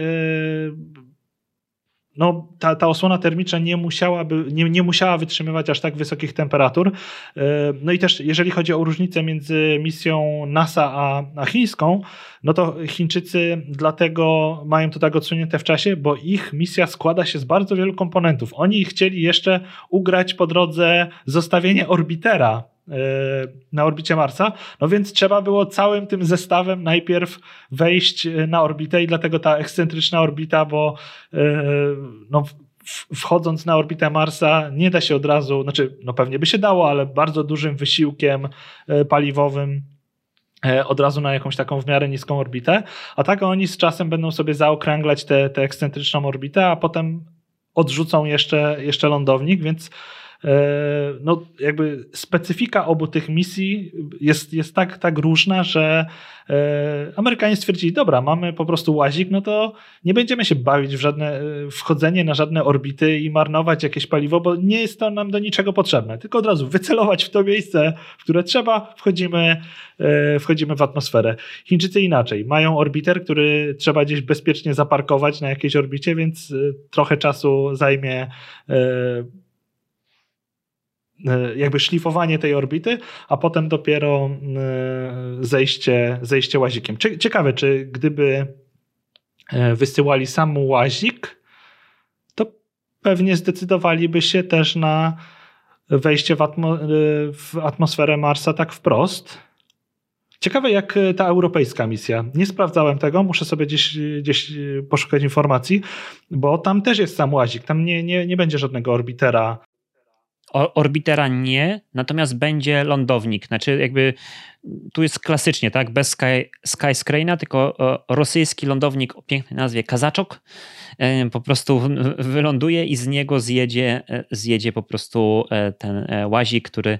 no, ta, ta osłona termiczna nie, musiałaby, nie, nie musiała wytrzymywać aż tak wysokich temperatur. E, no i też jeżeli chodzi o różnicę między misją NASA a, a chińską, no to Chińczycy dlatego mają to tak odsunięte w czasie, bo ich misja składa się z bardzo wielu komponentów. Oni chcieli jeszcze ugrać po drodze zostawienie orbitera na orbicie Marsa, no więc trzeba było całym tym zestawem najpierw wejść e, na orbitę i dlatego ta ekscentryczna orbita, bo e, no, wchodząc na orbitę Marsa nie da się od razu, znaczy no pewnie by się dało, ale bardzo dużym wysiłkiem paliwowym od razu na jakąś taką w miarę niską orbitę, a tak oni z czasem będą sobie zaokrąglać tę ekscentryczną orbitę, a potem odrzucą jeszcze, jeszcze lądownik, więc E, no jakby specyfika obu tych misji jest, jest tak, tak różna, że e, Amerykanie stwierdzili, dobra, mamy po prostu łazik, no to nie będziemy się bawić w żadne e, wchodzenie na żadne orbity i marnować jakieś paliwo, bo nie jest to nam do niczego potrzebne. Tylko od razu wycelować w to miejsce, w które trzeba, wchodzimy, wchodzimy w atmosferę. Chińczycy inaczej. Mają orbiter, który trzeba gdzieś bezpiecznie zaparkować na jakiejś orbicie, więc trochę czasu zajmie E, jakby szlifowanie tej orbity, a potem dopiero e, zejście, zejście łazikiem. Ciekawe, czy gdyby e, wysyłali sam łazik, to pewnie zdecydowaliby się też na wejście w, atmo w atmosferę Marsa tak wprost. Ciekawe, jak ta europejska misja. Nie sprawdzałem tego, muszę sobie gdzieś, gdzieś poszukać informacji, bo tam też jest sam łazik. Tam nie, nie, nie będzie żadnego orbitera Orbitera nie, natomiast będzie lądownik. Znaczy, jakby tu jest klasycznie, tak? Bez Sky, tylko rosyjski lądownik o pięknej nazwie Kazaczok e, po prostu wyląduje i z niego zjedzie, e, zjedzie po prostu e, ten łazik, który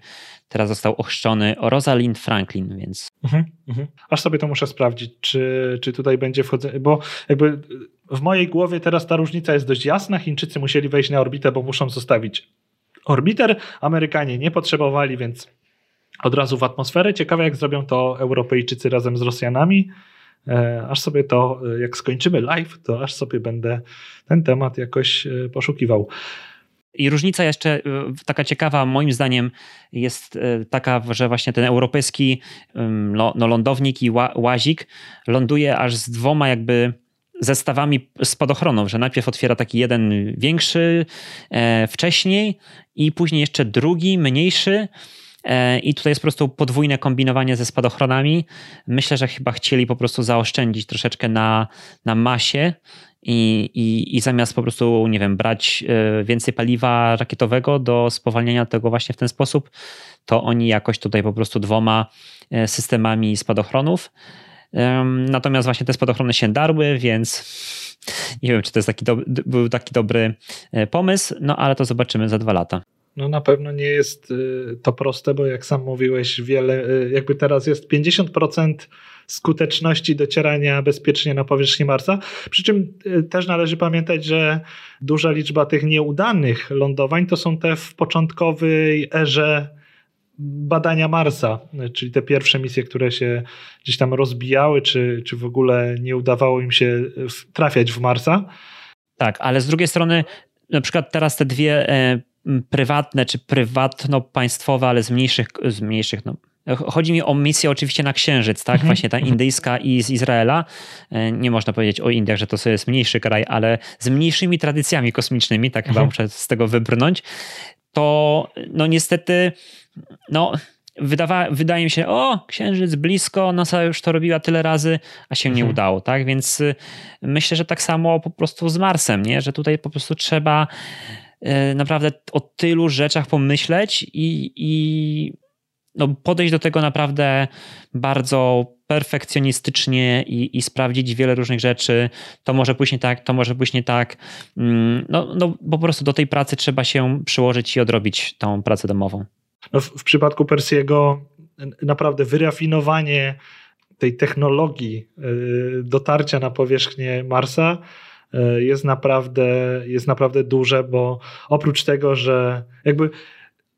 teraz został ochrzczony Rosalind Franklin, więc. Mhm, mhm. Aż sobie to muszę sprawdzić, czy, czy tutaj będzie wchodzenie, bo jakby w mojej głowie teraz ta różnica jest dość jasna. Chińczycy musieli wejść na orbitę, bo muszą zostawić orbiter. Amerykanie nie potrzebowali, więc od razu w atmosferę. Ciekawe, jak zrobią to Europejczycy razem z Rosjanami. E, aż sobie to, e, jak skończymy live, to aż sobie będę ten temat jakoś e, poszukiwał. I różnica jeszcze taka ciekawa, moim zdaniem, jest taka, że właśnie ten europejski no, lądownik i łazik ląduje aż z dwoma jakby zestawami spadochronów, że najpierw otwiera taki jeden większy e, wcześniej i później jeszcze drugi, mniejszy. E, I tutaj jest po prostu podwójne kombinowanie ze spadochronami. Myślę, że chyba chcieli po prostu zaoszczędzić troszeczkę na, na masie i, i, i zamiast po prostu, nie wiem, brać e, więcej paliwa rakietowego do spowalniania tego właśnie w ten sposób, to oni jakoś tutaj po prostu dwoma e, systemami spadochronów Natomiast właśnie te spadochrony się darły, więc nie wiem, czy to jest taki do, był taki dobry e, pomysł, no ale to zobaczymy za dwa lata. no na pewno nie jest y, to proste, bo jak sam mówiłeś, wiele, y, jakby teraz jest 50% skuteczności docierania bezpiecznie na powierzchnię Marsa. Przy czym y, też należy pamiętać, że duża liczba tych nieudanych lądowań to są te w początkowej erze badania Marsa, czyli te pierwsze misje, które się gdzieś tam rozbijały, czy, czy w ogóle nie udawało im się trafiać w Marsa. Tak, ale z drugiej strony, na przykład teraz te dwie e, prywatne czy prywatno-państwowe, ale z mniejszych, z mniejszych no, Chodzi mi o misję oczywiście na Księżyc, tak? Mhm. Właśnie ta mhm. indyjska i z Izraela. E, nie można powiedzieć o Indiach, że to jest mniejszy kraj, ale z mniejszymi tradycjami kosmicznymi, tak chyba mhm. muszę z tego wybrnąć. To no niestety, no wydawa, wydaje mi się, o, Księżyc blisko, NASA już to robiła tyle razy, a się nie udało, tak? Więc y, myślę, że tak samo po prostu z Marsem, nie? Że tutaj po prostu trzeba y, naprawdę o tylu rzeczach pomyśleć i, i no, podejść do tego naprawdę bardzo perfekcjonistycznie i, i, sprawdzić wiele różnych rzeczy. To może pójść nie tak, to może pójść nie tak. Mm, no, no po prostu do tej pracy trzeba się przyłożyć i odrobić tą pracę domową. No w, w przypadku Persiego naprawdę wyrafinowanie tej technologii y, dotarcia na powierzchnię Marsa y, jest naprawdę, jest naprawdę duże, bo oprócz tego, że jakby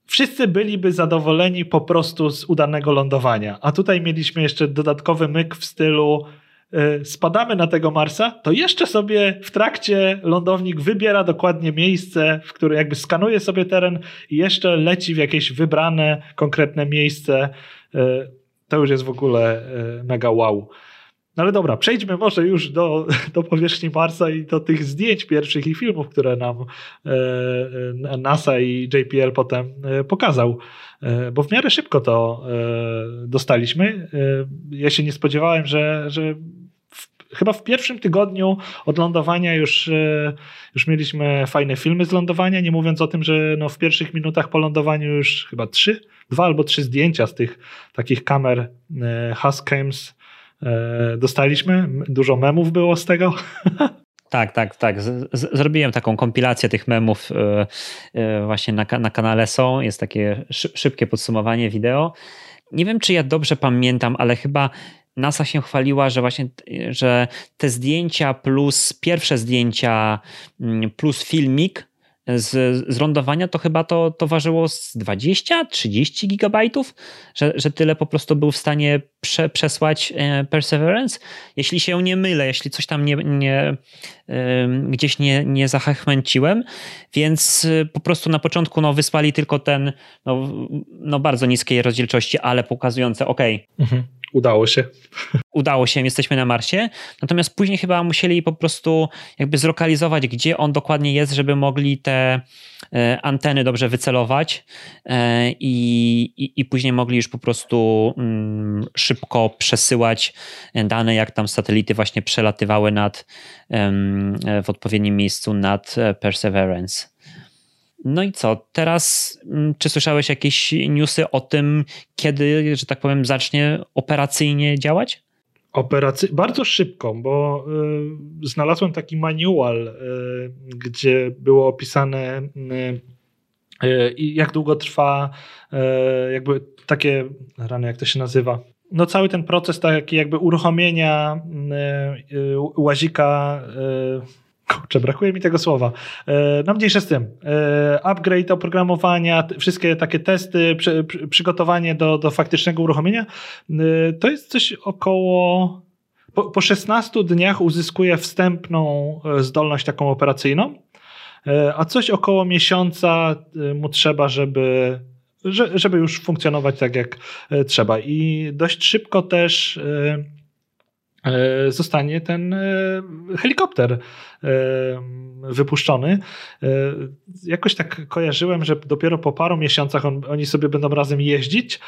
wszyscy byliby zadowoleni po prostu z udanego lądowania. A tutaj mieliśmy jeszcze dodatkowy myk w stylu spadamy na tego Marsa, to jeszcze sobie w trakcie lądownik wybiera dokładnie miejsce, w którym jakby skanuje sobie teren i jeszcze leci w jakieś wybrane, konkretne miejsce. Y, to już jest w ogóle y, mega wow. No ale dobra, przejdźmy może już do, do powierzchni Marsa i do tych zdjęć pierwszych i filmów, które nam e, e NASA i JPL potem e, pokazał, e, bo w miarę szybko to e, dostaliśmy. E, ja się nie spodziewałem, że, że w, chyba w pierwszym tygodniu od lądowania już, już mieliśmy fajne filmy z lądowania, nie mówiąc o tym, że no w pierwszych minutach po lądowaniu już chyba trzy, dwa albo trzy zdjęcia z tych takich kamer Hascams E, dostaliśmy. Dużo memów było z tego. (laughs) Tak, tak, tak. Z, z, zrobiłem taką kompilację tych memów e, e, właśnie na, na kanale są. Jest takie szybkie podsumowanie wideo. Nie wiem, czy ja dobrze pamiętam, ale chyba NASA się chwaliła, że właśnie że te zdjęcia plus pierwsze zdjęcia mm, plus filmik z, z lądowania, to chyba to, to ważyło z 20-30 gigabajtów, że, że tyle po prostu był w stanie prze, przesłać e, Perseverance. Jeśli się nie mylę, jeśli coś tam nie, nie, gdzieś nie, nie zachęciłem, więc y, po prostu na początku no, wysłali tylko ten no, no bardzo niskiej rozdzielczości, ale pokazujące OK. Mhm. Udało się. Udało się, jesteśmy na Marsie. Natomiast później chyba musieli po prostu jakby zlokalizować, gdzie on dokładnie jest, żeby mogli te e, anteny dobrze wycelować e, i, i, i później mogli już po prostu mm, szybko przesyłać dane, jak tam satelity właśnie przelatywały nad w odpowiednim miejscu nad e, Perseverance. No i co? Teraz, mm, czy słyszałeś jakieś newsy o tym, kiedy, że tak powiem, zacznie operacyjnie działać? Operacy bardzo szybko, bo y, znalazłem taki manual, y, gdzie było opisane y, y jak długo trwa y, jakby takie, rany jak to się nazywa, no cały ten proces taki jakby uruchomienia y, łazika Kurczę, brakuje mi tego słowa. E, no mniejsze z tym. E, upgrade oprogramowania, wszystkie takie testy, przy, przy, przygotowanie do, do faktycznego uruchomienia, e, to jest coś około... Po, po 16 dniach uzyskuje wstępną zdolność taką operacyjną, a coś około miesiąca mu trzeba, żeby żeby już funkcjonować tak jak trzeba. I dość szybko też zostanie ten e, helikopter e, wypuszczony. Jakoś tak kojarzyłem, że dopiero po paru miesiącach on, oni sobie będą razem jeździć,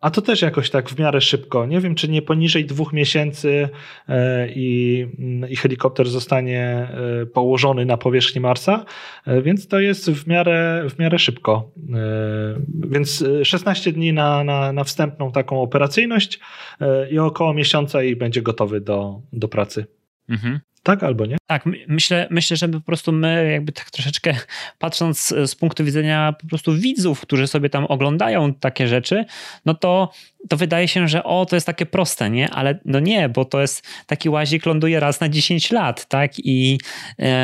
a to też jakoś tak w miarę szybko. Nie wiem, czy nie poniżej dwóch miesięcy e, i, i helikopter zostanie e, położony na powierzchni Marsa, e, więc to jest w miarę, w miarę szybko. Więc 16 dni na, na, na wstępną taką operacyjność i około miesiąca i będzie gotowy do, do pracy. Mhm. Tak albo nie? Tak, myślę, myślę, że po prostu my jakby tak troszeczkę (laughs) patrząc z punktu widzenia po prostu widzów, którzy sobie tam oglądają takie rzeczy, no to, to wydaje się, że o, to jest takie proste, nie? Ale no nie, bo to jest taki łazik ląduje raz na 10 lat, tak? I,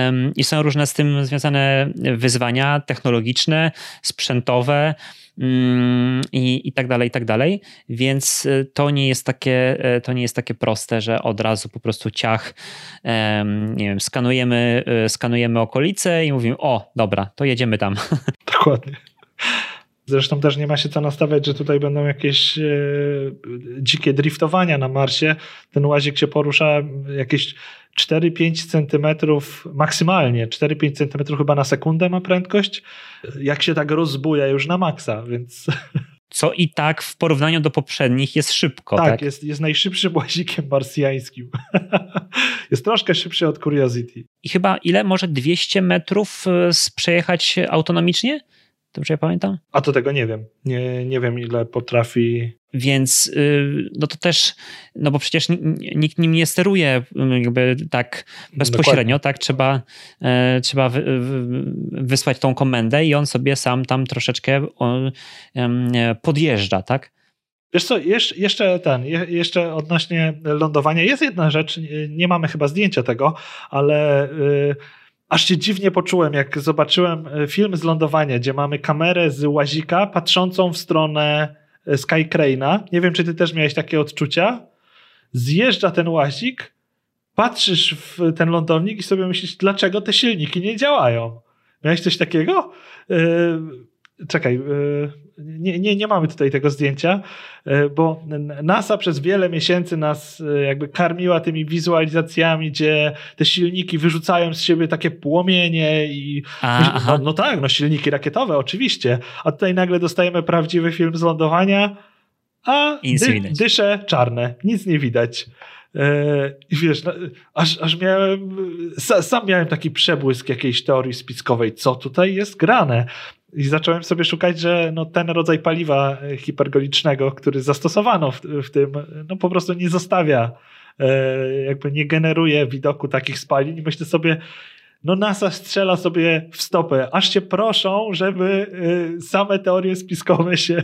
ym, i są różne z tym związane wyzwania technologiczne, sprzętowe, Mm, i, i tak dalej, i tak dalej. Więc y, to nie jest takie, y, to nie jest takie proste, że od razu po prostu ciach, nie wiem, skanujemy, y, skanujemy okolice i mówimy, o, dobra, to jedziemy tam. (laughs) Dokładnie. Zresztą też nie ma się co nastawiać, że tutaj będą jakieś e, dzikie driftowania na Marsie. Ten łazik się porusza jakieś 4-5 centymetrów maksymalnie, 4-5 centymetrów chyba na sekundę ma prędkość, jak się tak rozbuja już na maksa, więc... (laughs) Co i tak w porównaniu do poprzednich jest szybko, tak? tak? Jest, jest najszybszym (laughs) łazikiem marsjańskim. (laughs) jest troszkę szybszy od Curiosity. I chyba ile? Może 200 metrów e, przejechać autonomicznie? Dobrze ja pamiętam? A to tego nie wiem. Nie, nie wiem, ile potrafi. Więc y, no to też, no bo przecież nikt nim nie steruje y, jakby tak bezpośrednio, Dokładnie. tak? Trzeba, e, trzeba wysłać tą komendę i on sobie sam tam troszeczkę podjeżdża, tak? Wiesz co, jeszcze ten, jeszcze odnośnie lądowania jest jedna rzecz, nie mamy chyba zdjęcia tego, ale y, aż się dziwnie poczułem, jak zobaczyłem e, film z lądowania, gdzie mamy kamerę z łazika patrzącą w stronę e, Sky. Nie wiem, czy ty też miałeś takie odczucia. Zjeżdża ten łazik, patrzysz w ten lądownik i sobie myślisz, dlaczego te silniki nie działają. Miałeś coś takiego? E, czekaj, nie, nie, nie mamy tutaj tego zdjęcia, e, bo NASA przez wiele miesięcy nas e, jakby karmiła tymi wizualizacjami, gdzie te silniki wyrzucają z siebie takie płomienie i no, no, tak, no silniki rakietowe oczywiście, a tutaj nagle dostajemy prawdziwy film z lądowania, a dy, dysze czarne, nic nie widać. E, I wiesz, no, aż, aż miałem, sam miałem taki przebłysk jakiejś teorii spiskowej, co tutaj jest grane. I zacząłem sobie szukać, że no, ten rodzaj paliwa e, hipergolicznego, który zastosowano w, w tym, no po prostu nie zostawia, e, jakby nie generuje widoku takich spalin. I myślę sobie, no NASA strzela sobie w stopę, aż się proszą, żeby y, same teorie spiskowe się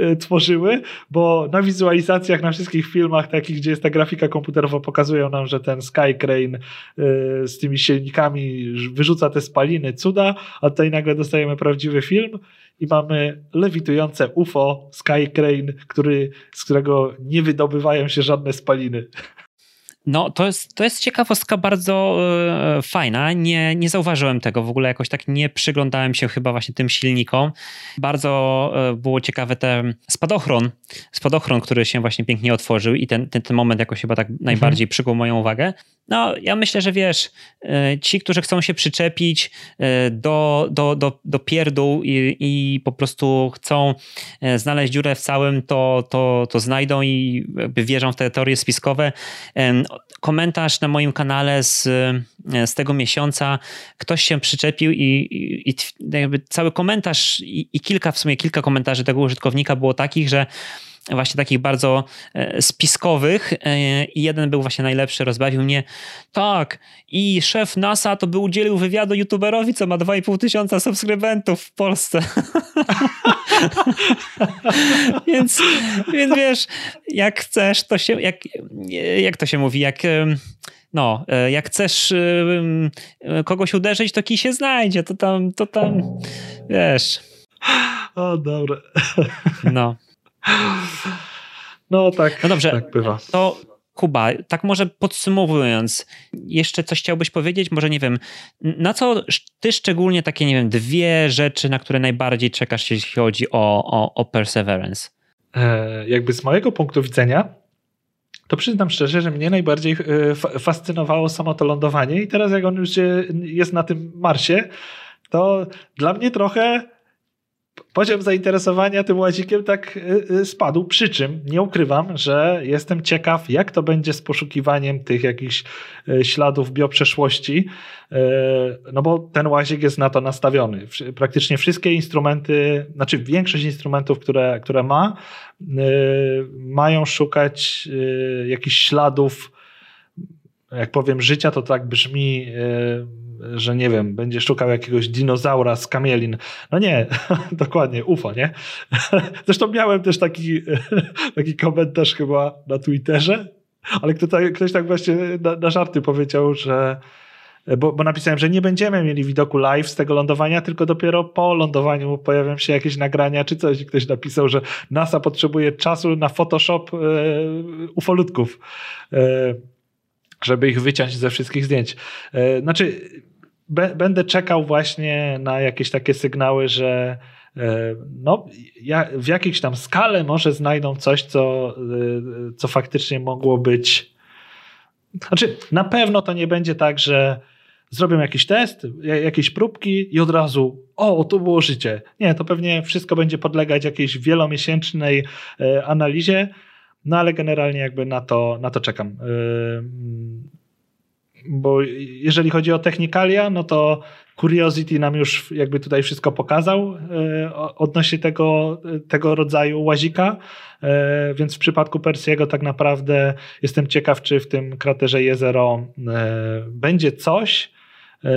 y, tworzyły, bo na wizualizacjach, na wszystkich filmach takich, gdzie jest ta grafika komputerowa, pokazują nam, że ten Sky Crane y, z tymi silnikami wyrzuca te spaliny, cuda, a tutaj nagle dostajemy prawdziwy film i mamy lewitujące UFO Sky Crane, który, z którego nie wydobywają się żadne spaliny. No, to jest, to jest ciekawostka bardzo e, fajna. Nie, nie zauważyłem tego w ogóle, jakoś tak nie przyglądałem się chyba właśnie tym silnikom. Bardzo e, było ciekawe ten spadochron, spadochron, który się właśnie pięknie otworzył i ten, ten, ten moment jakoś chyba tak najbardziej mhm. przykuł moją uwagę. No, ja myślę, że wiesz, e, ci, którzy chcą się przyczepić do, do, do, do pierdół i, i po prostu chcą znaleźć dziurę w całym, to, to, to znajdą i wierzą w te teorie spiskowe komentarz na moim kanale z, z tego miesiąca. Ktoś się przyczepił i, i, i jakby cały komentarz i, i, kilka, w sumie kilka komentarzy tego użytkownika było takich, że właśnie takich bardzo e, spiskowych e, i jeden był właśnie najlepszy, rozbawił mnie. Tak, i szef NASA to by udzielił wywiadu youtuberowi, co ma 2,5 tysiąca subskrybentów w Polsce. (laughs) więc, więc wiesz, jak chcesz, to się, jak, jak to się mówi, jak no, e, jak chcesz kogoś uderzyć, to kij się znajdzie, to tam, to tam, wiesz. O, dobra. No. No tak, no dobrze, tak bywa. To Kuba, tak może podsumowując, jeszcze coś chciałbyś powiedzieć? Może nie wiem, na co ty szczególnie takie, nie wiem, dwie rzeczy, na które najbardziej czekasz, jeśli chodzi o, o, o Perseverance? E, jakby z mojego punktu widzenia, to przyznam szczerze, że mnie najbardziej e, fascynowało samo to lądowanie i teraz jak on już jest na tym Marsie, to dla mnie trochę poziom zainteresowania tym łazikiem tak y, y, spadł. Przy czym nie ukrywam, że jestem ciekaw, jak to będzie z poszukiwaniem tych jakichś y, śladów bioprzeszłości, no bo ten łazik jest na to nastawiony. Praktycznie wszystkie instrumenty, znaczy większość instrumentów, które, które ma, mają szukać jakichś śladów jak powiem życia, to tak brzmi, że nie wiem, będzie szukał jakiegoś dinozaura z kamielin. No nie, (laughs) dokładnie, UFO, nie? (laughs) Zresztą miałem też taki, (laughs) taki komentarz chyba na Twitterze, ale ktoś, tak właśnie na, na żarty powiedział, że bo, bo, napisałem, że nie będziemy mieli widoku live z tego lądowania, tylko dopiero po lądowaniu pojawią się jakieś nagrania czy coś. I ktoś napisał, że NASA potrzebuje czasu na Photoshop e, ufolutków, e, żeby ich wyciąć ze wszystkich zdjęć. E, znaczy, będę czekał właśnie na jakieś takie sygnały, że e, no, w jakiejś tam skale może znajdą coś, co, e, co faktycznie mogło być. Znaczy, na pewno to nie będzie tak, że zrobią jakiś test, jakieś próbki i od razu, o, to było życie. Nie, to pewnie wszystko będzie podlegać jakiejś wielomiesięcznej analizie, no ale generalnie jakby na to, na to czekam. Bo jeżeli chodzi o technikalia, no to Curiosity nam już jakby tutaj wszystko pokazał e, odnośnie tego, tego rodzaju łazika, więc w przypadku Persiego tak naprawdę jestem ciekaw, czy w tym kraterze Jezero będzie coś,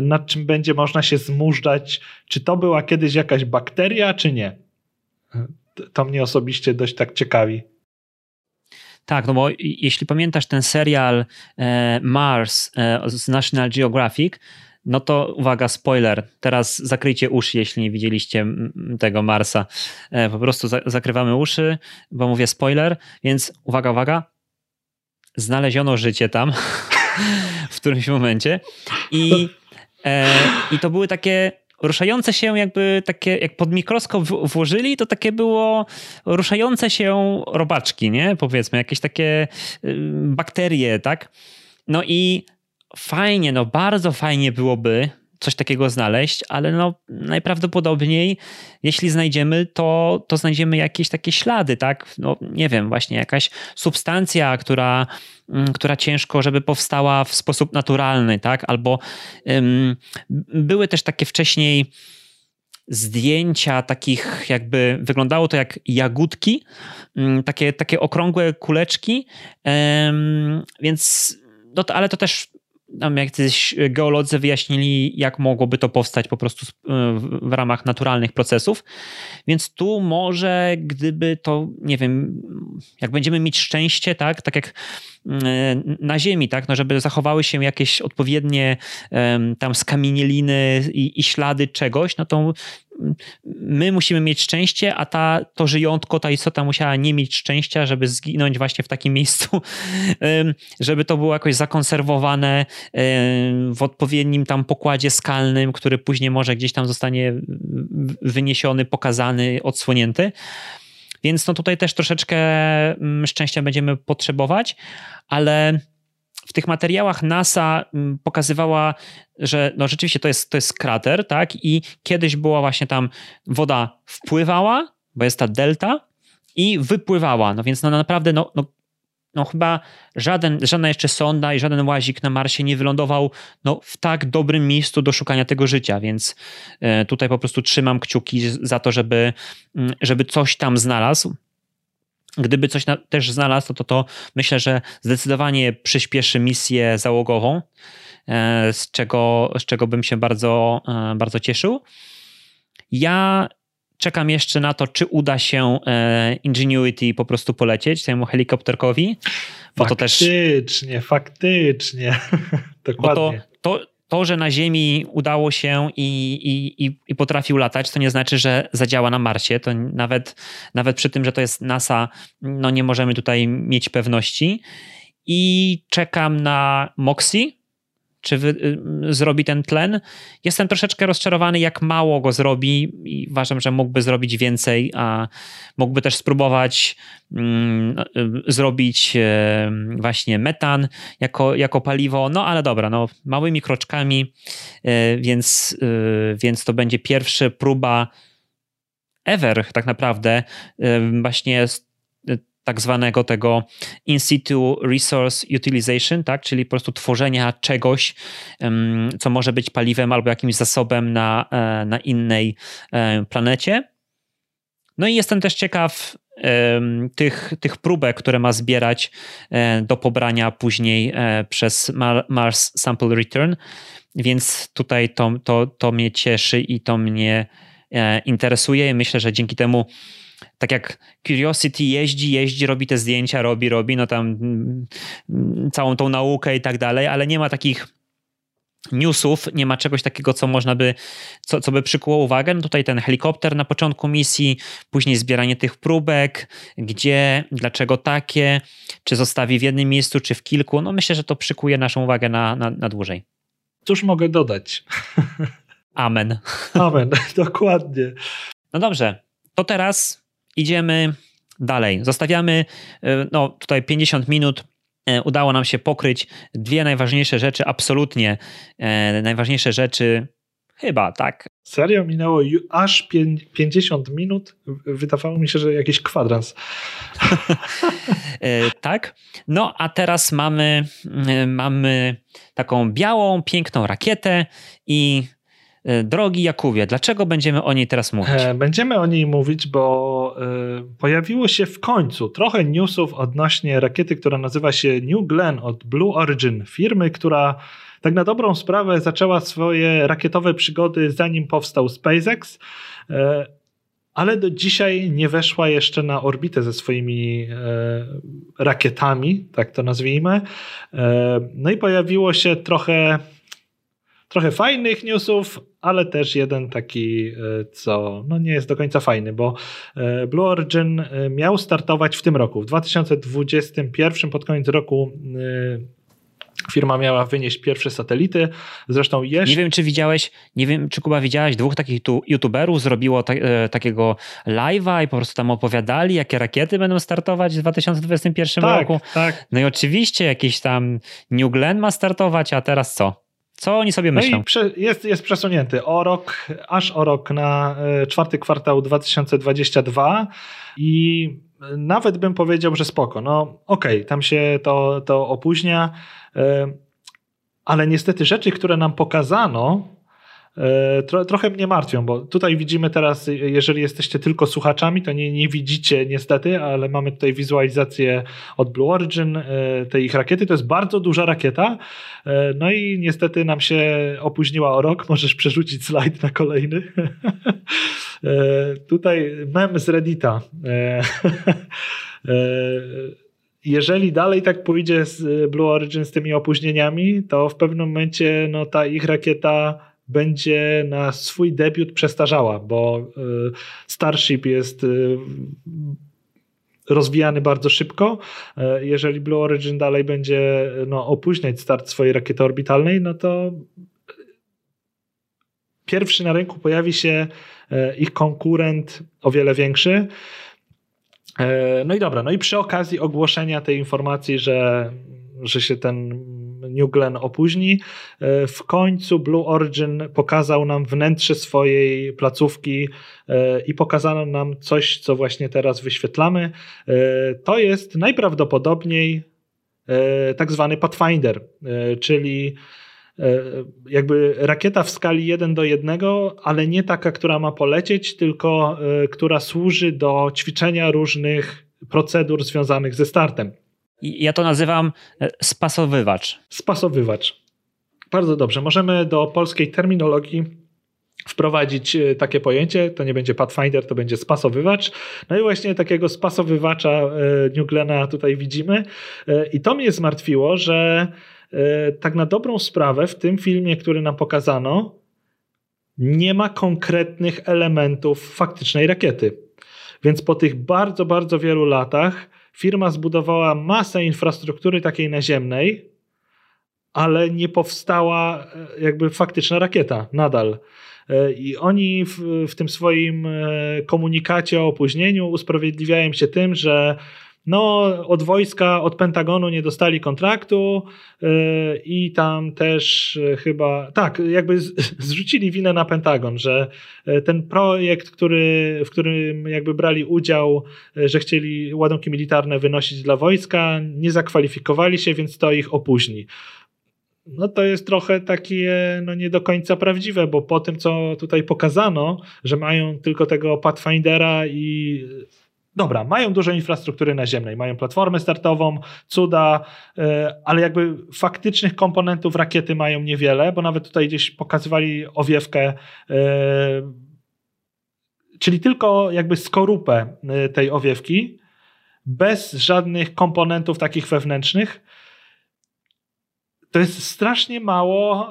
nad czym będzie można się zmużdżać, czy to była kiedyś jakaś bakteria, czy nie. To mnie osobiście dość tak ciekawi. Tak, no bo jeśli pamiętasz ten serial e, Mars z National Geographic, no to uwaga, spoiler. Teraz zakryjcie uszy, jeśli nie widzieliście tego Marsa. Po prostu zakrywamy uszy, bo mówię spoiler, więc uwaga, uwaga. Znaleziono życie tam (laughs) w którymś momencie i E, I to były takie ruszające się jakby takie, jak pod mikroskop włożyli, to takie było ruszające się robaczki, nie? Powiedzmy, jakieś takie y, bakterie, tak? No i fajnie, no bardzo fajnie byłoby, coś takiego znaleźć, ale no najprawdopodobniej, jeśli znajdziemy, to, to znajdziemy jakieś takie ślady, tak? No nie wiem, właśnie jakaś substancja, która, mm, która ciężko, żeby powstała w sposób naturalny, tak? Albo um, były też takie wcześniej zdjęcia takich jakby, wyglądało to jak jagódki, takie, takie okrągłe kuleczki, więc no to, ale to też tam jacyś geolodzy wyjaśnili, jak mogłoby to powstać po prostu w ramach naturalnych procesów. Więc tu może, gdyby to, nie wiem, jak będziemy mieć szczęście, tak, tak jak mm, na Ziemi, tak, no żeby zachowały się jakieś odpowiednie tam skamienieliny i, i ślady czegoś, no to my musimy mieć szczęście, a ta, to żyjątko, ta istota musiała nie mieć szczęścia, żeby zginąć właśnie w takim miejscu, (laughs) żeby to było jakoś zakonserwowane w odpowiednim tam pokładzie skalnym, który później może gdzieś tam zostanie wyniesiony, pokazany, odsłonięty. Więc no tutaj też troszeczkę szczęścia będziemy potrzebować, ale w tych materiałach NASA mm, pokazywała, że no rzeczywiście to jest, to jest krater, tak? I kiedyś była właśnie tam woda wpływała, bo jest ta delta, i wypływała. No więc no naprawdę no, no, no chyba żaden, żadna jeszcze sonda i żaden łazik na Marsie nie wylądował no, w tak dobrym miejscu do szukania tego życia, więc e, tutaj po prostu trzymam kciuki za to, żeby, mm, żeby coś tam znalazł. Gdyby coś na, też znalazł, to, to myślę, że zdecydowanie przyspieszy misję załogową, e, z czego, z czego bym się bardzo, e, bardzo cieszył. Ja czekam jeszcze na to, czy uda się e, Ingenuity po prostu polecieć temu helikopterkowi. Bo faktycznie, też, faktycznie. (laughs) Dokładnie. To, to, to, że na Ziemi udało się i, i, i, potrafił latać, to nie znaczy, że zadziała na Marsie. To nawet, nawet przy tym, że to jest NASA, no nie możemy tutaj mieć pewności. I czekam na Moxie, czy wy, y, zrobi ten tlen. Jestem troszeczkę rozczarowany, jak mało go zrobi i uważam, że mógłby zrobić więcej, a mógłby też spróbować mm, y, zrobić y, właśnie metan jako, jako paliwo, no ale dobra, no, małymi kroczkami, więc, więc to będzie pierwsza próba ever tak naprawdę właśnie tak zwanego tego in situ resource utilization, tak? czyli po prostu tworzenia czegoś, co może być paliwem albo jakimś zasobem na, e, na innej e, planecie. No i jestem też ciekaw, tych, tych próbek, które ma zbierać do pobrania później przez Mars Sample Return. Więc tutaj to, to, to mnie cieszy i to mnie interesuje. Myślę, że dzięki temu tak jak Curiosity jeździ, jeździ, robi te zdjęcia, robi, robi, no tam mm, całą tą naukę i tak dalej, ale nie ma takich newsów, nie ma czegoś takiego, co można by, co, co by przykuło uwagę. No tutaj ten helikopter na początku misji, później zbieranie tych próbek, gdzie, dlaczego takie, czy zostawi w jednym miejscu, czy w kilku. No myślę, że to przykuje naszą uwagę na, na, na dłużej. Cóż mogę dodać? Amen. Amen, (laughs) dokładnie. No dobrze, to teraz idziemy dalej. Zostawiamy e, no, tutaj 50 minut. E, udało nam się pokryć dwie najważniejsze rzeczy, absolutnie e, najważniejsze rzeczy, chyba tak. Serio minęło aż 50 minut? Wydawało mi się, że jakiś kwadrans. (laughs) tak. No a teraz mamy, mamy taką białą, piękną rakietę i drogi Jakubie, dlaczego będziemy o niej teraz mówić? E, będziemy o niej mówić, bo e, pojawiło się w końcu trochę newsów odnośnie rakiety, która nazywa się New Glenn od Blue Origin, firmy, która tak na dobrą sprawę zaczęła swoje rakietowe przygody zanim powstał SpaceX, ale do dzisiaj nie weszła jeszcze na orbitę ze swoimi rakietami, tak to nazwijmy. No i pojawiło się trochę trochę fajnych newsów, ale też jeden taki, e, co no nie jest do końca fajny, bo e, Blue Origin e, miał startować w tym roku. W 2021 pod koniec roku firma miała wynieść pierwsze satelity. Zresztą jeszcze. Nie wiem, czy widziałeś, nie wiem, czy Kuba widziałeś, dwóch takich tu youtuberów zrobiło ta, e, takiego live'a i po prostu tam opowiadali, jakie rakiety będą startować w 2021 tak, roku. Tak. No i oczywiście jakiś tam New Glenn ma startować, a teraz co? Co oni sobie myślą? No i prze, jest, jest przesunięty o rok, aż o rok na e, czwarty kwartał 2022 i nawet bym powiedział, że spoko. No okej, okay, tam się to, to opóźnia, e, ale niestety rzeczy, które nam pokazano, tro, trochę mnie martwią, bo tutaj widzimy teraz, jeżeli jesteście tylko słuchaczami, to nie, nie widzicie niestety, ale mamy tutaj wizualizację od Blue Origin e, tej ich rakiety. To jest bardzo duża rakieta. E, no i niestety nam się opóźniła o rok. Możesz przerzucić slajd na kolejny. (laughs) tutaj mem z Reddita. (laughs) jeżeli dalej tak pójdzie z Blue Origin z tymi opóźnieniami, to w pewnym momencie no, ta ich rakieta będzie na swój debiut przestarzała, bo y, Starship jest y, rozwijany bardzo szybko. Y, jeżeli Blue Origin dalej będzie no, opóźniać start swojej rakiety orbitalnej, no to pierwszy na rynku pojawi się ich konkurent o wiele większy. No i dobra, no i przy okazji ogłoszenia tej informacji, że, że się ten New Glenn opóźni. E, w końcu Blue Origin pokazał nam wnętrze swojej placówki e, i pokazano nam coś, co właśnie teraz wyświetlamy. E, to jest najprawdopodobniej tak zwany Pathfinder, czyli jakby rakieta w skali 1 do 1, ale nie taka, która ma polecieć, tylko która służy do ćwiczenia różnych procedur związanych ze startem. Ja to nazywam e, spasowywacz. Spasowywacz. Bardzo dobrze. Możemy do polskiej terminologii wprowadzić e, takie pojęcie, to nie będzie Pathfinder, to będzie spasowywacz. No i właśnie takiego spasowywacza e, Newglena tutaj widzimy. I to mnie zmartwiło, że tak na dobrą sprawę w tym filmie, który nam pokazano, nie ma konkretnych elementów faktycznej rakiety. Więc po tych bardzo, bardzo wielu latach firma zbudowała masę infrastruktury takiej naziemnej, ale nie powstała e, jakby faktyczna rakieta nadal. E, I oni w, w tym swoim e, komunikacie o opóźnieniu usprawiedliwiają się tym, że no, od wojska, od Pentagonu nie dostali kontraktu yy, i tam też yy, chyba, tak, jakby z, (laughs) zrzucili winę na Pentagon, że yy, ten projekt, który, w którym jakby brali udział, że chcieli ładunki militarne wynosić dla wojska, nie zakwalifikowali się, więc to ich opóźni. No to jest trochę takie no nie do końca prawdziwe, bo po tym, co tutaj pokazano, że mają tylko tego Pathfindera i dobra, mają dużo infrastruktury naziemnej, mają platformę startową, cuda, e, ale jakby faktycznych komponentów rakiety mają niewiele, bo nawet tutaj gdzieś pokazywali owiewkę, e, czyli tylko jakby skorupę e, tej owiewki, bez żadnych komponentów takich wewnętrznych. To jest strasznie mało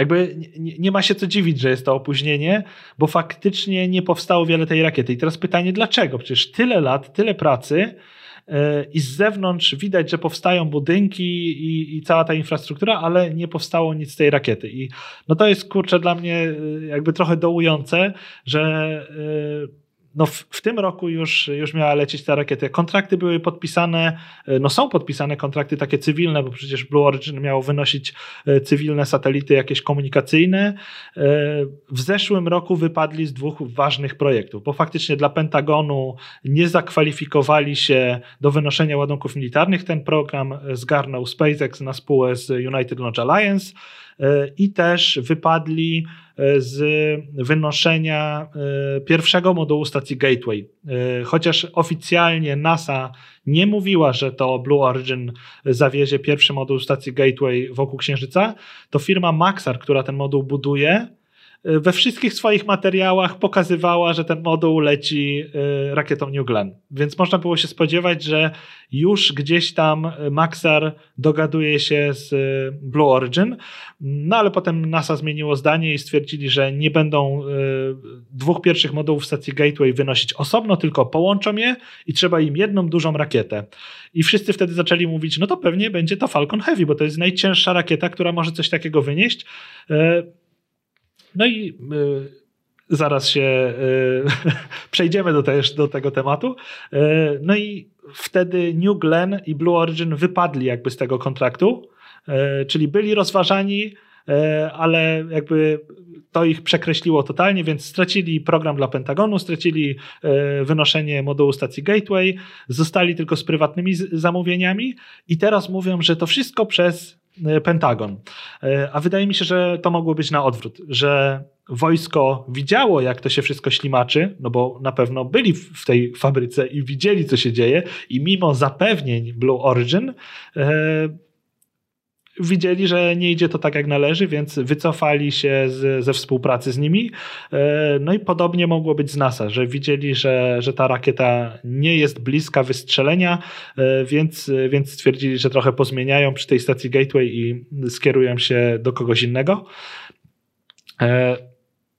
jakby nie, nie, ma się co dziwić, że jest to opóźnienie, bo faktycznie nie powstało wiele tej rakiety. I teraz pytanie, dlaczego? Przecież tyle lat, tyle pracy e, i z zewnątrz widać, że powstają budynki i, i, cała ta infrastruktura, ale nie powstało nic z tej rakiety. I no to jest kurczę dla mnie e, jakby trochę dołujące, że yy, no w, w, tym roku już, już miała lecieć ta rakieta. Kontrakty były podpisane, e, no są podpisane kontrakty takie cywilne, bo przecież Blue Origin miało wynosić e, cywilne satelity jakieś komunikacyjne. E, w zeszłym roku wypadli z dwóch ważnych projektów, bo faktycznie dla Pentagonu nie zakwalifikowali się do wynoszenia ładunków militarnych. Ten program zgarnął SpaceX na spółę z United Launch Alliance i też wypadli E, z wynoszenia e, pierwszego modułu stacji Gateway. E, chociaż oficjalnie NASA nie mówiła, że to Blue Origin zawiezie pierwszy moduł stacji Gateway wokół Księżyca, to firma Maxar, która ten moduł buduje, we wszystkich swoich materiałach pokazywała, że ten moduł leci y, rakietą New Glenn. Więc można było się spodziewać, że już gdzieś tam Maxar dogaduje się z Blue Origin, no ale potem NASA zmieniło zdanie i stwierdzili, że nie będą dwóch pierwszych modułów stacji Gateway wynosić osobno, tylko połączą je i trzeba im jedną dużą rakietę. I wszyscy wtedy zaczęli mówić, no to pewnie będzie to Falcon Heavy, bo to jest najcięższa rakieta, która może coś takiego wynieść. No i y, zaraz się y, (laughs) przejdziemy do, też, do tego tematu. Y, no i wtedy New Glenn i Blue Origin wypadli jakby z tego kontraktu, czyli byli rozważani, ale jakby to ich przekreśliło totalnie, więc stracili program dla Pentagonu, stracili wynoszenie modułu stacji Gateway, zostali tylko z prywatnymi zamówieniami i teraz mówią, że to wszystko przez Pentagon. E, a wydaje mi się, że to mogło być na odwrót, że wojsko widziało, jak to się wszystko ślimaczy, no bo na pewno byli w tej fabryce i widzieli, co się dzieje, i mimo zapewnień Blue Origin, e, widzieli, że nie idzie to tak jak należy, więc wycofali się z, ze współpracy z nimi. E, no i podobnie mogło być z NASA, że widzieli, że, że ta rakieta nie jest bliska wystrzelenia, e, więc, więc stwierdzili, że trochę pozmieniają przy tej stacji Gateway i skierują się do kogoś innego. E,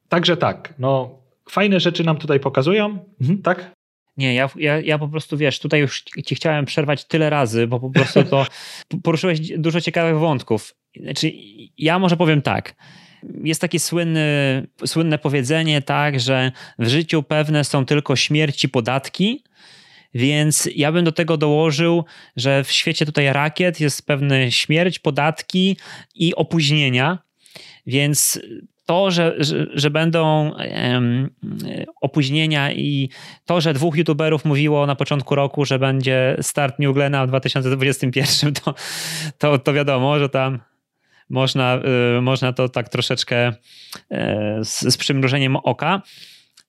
także tak, no fajne rzeczy nam tutaj pokazują, mhm, tak? Nie, ja, ja, ja po prostu wiesz, tutaj już ci chciałem przerwać tyle razy, bo po prostu to (laughs) poruszyłeś dużo ciekawych wątków. Znaczy, ja może powiem tak. Jest takie słynny, słynne powiedzenie, tak, że w życiu pewne są tylko śmierć i podatki. Więc ja bym do tego dołożył, że w świecie tutaj rakiet jest pewne śmierć, podatki i opóźnienia. Więc to, że, że, że będą um, opóźnienia i to, że dwóch youtuberów mówiło na początku roku, że będzie start New Glena w 2021, to, to, to wiadomo, że tam można, y, można to tak troszeczkę y, z, z przymrużeniem oka.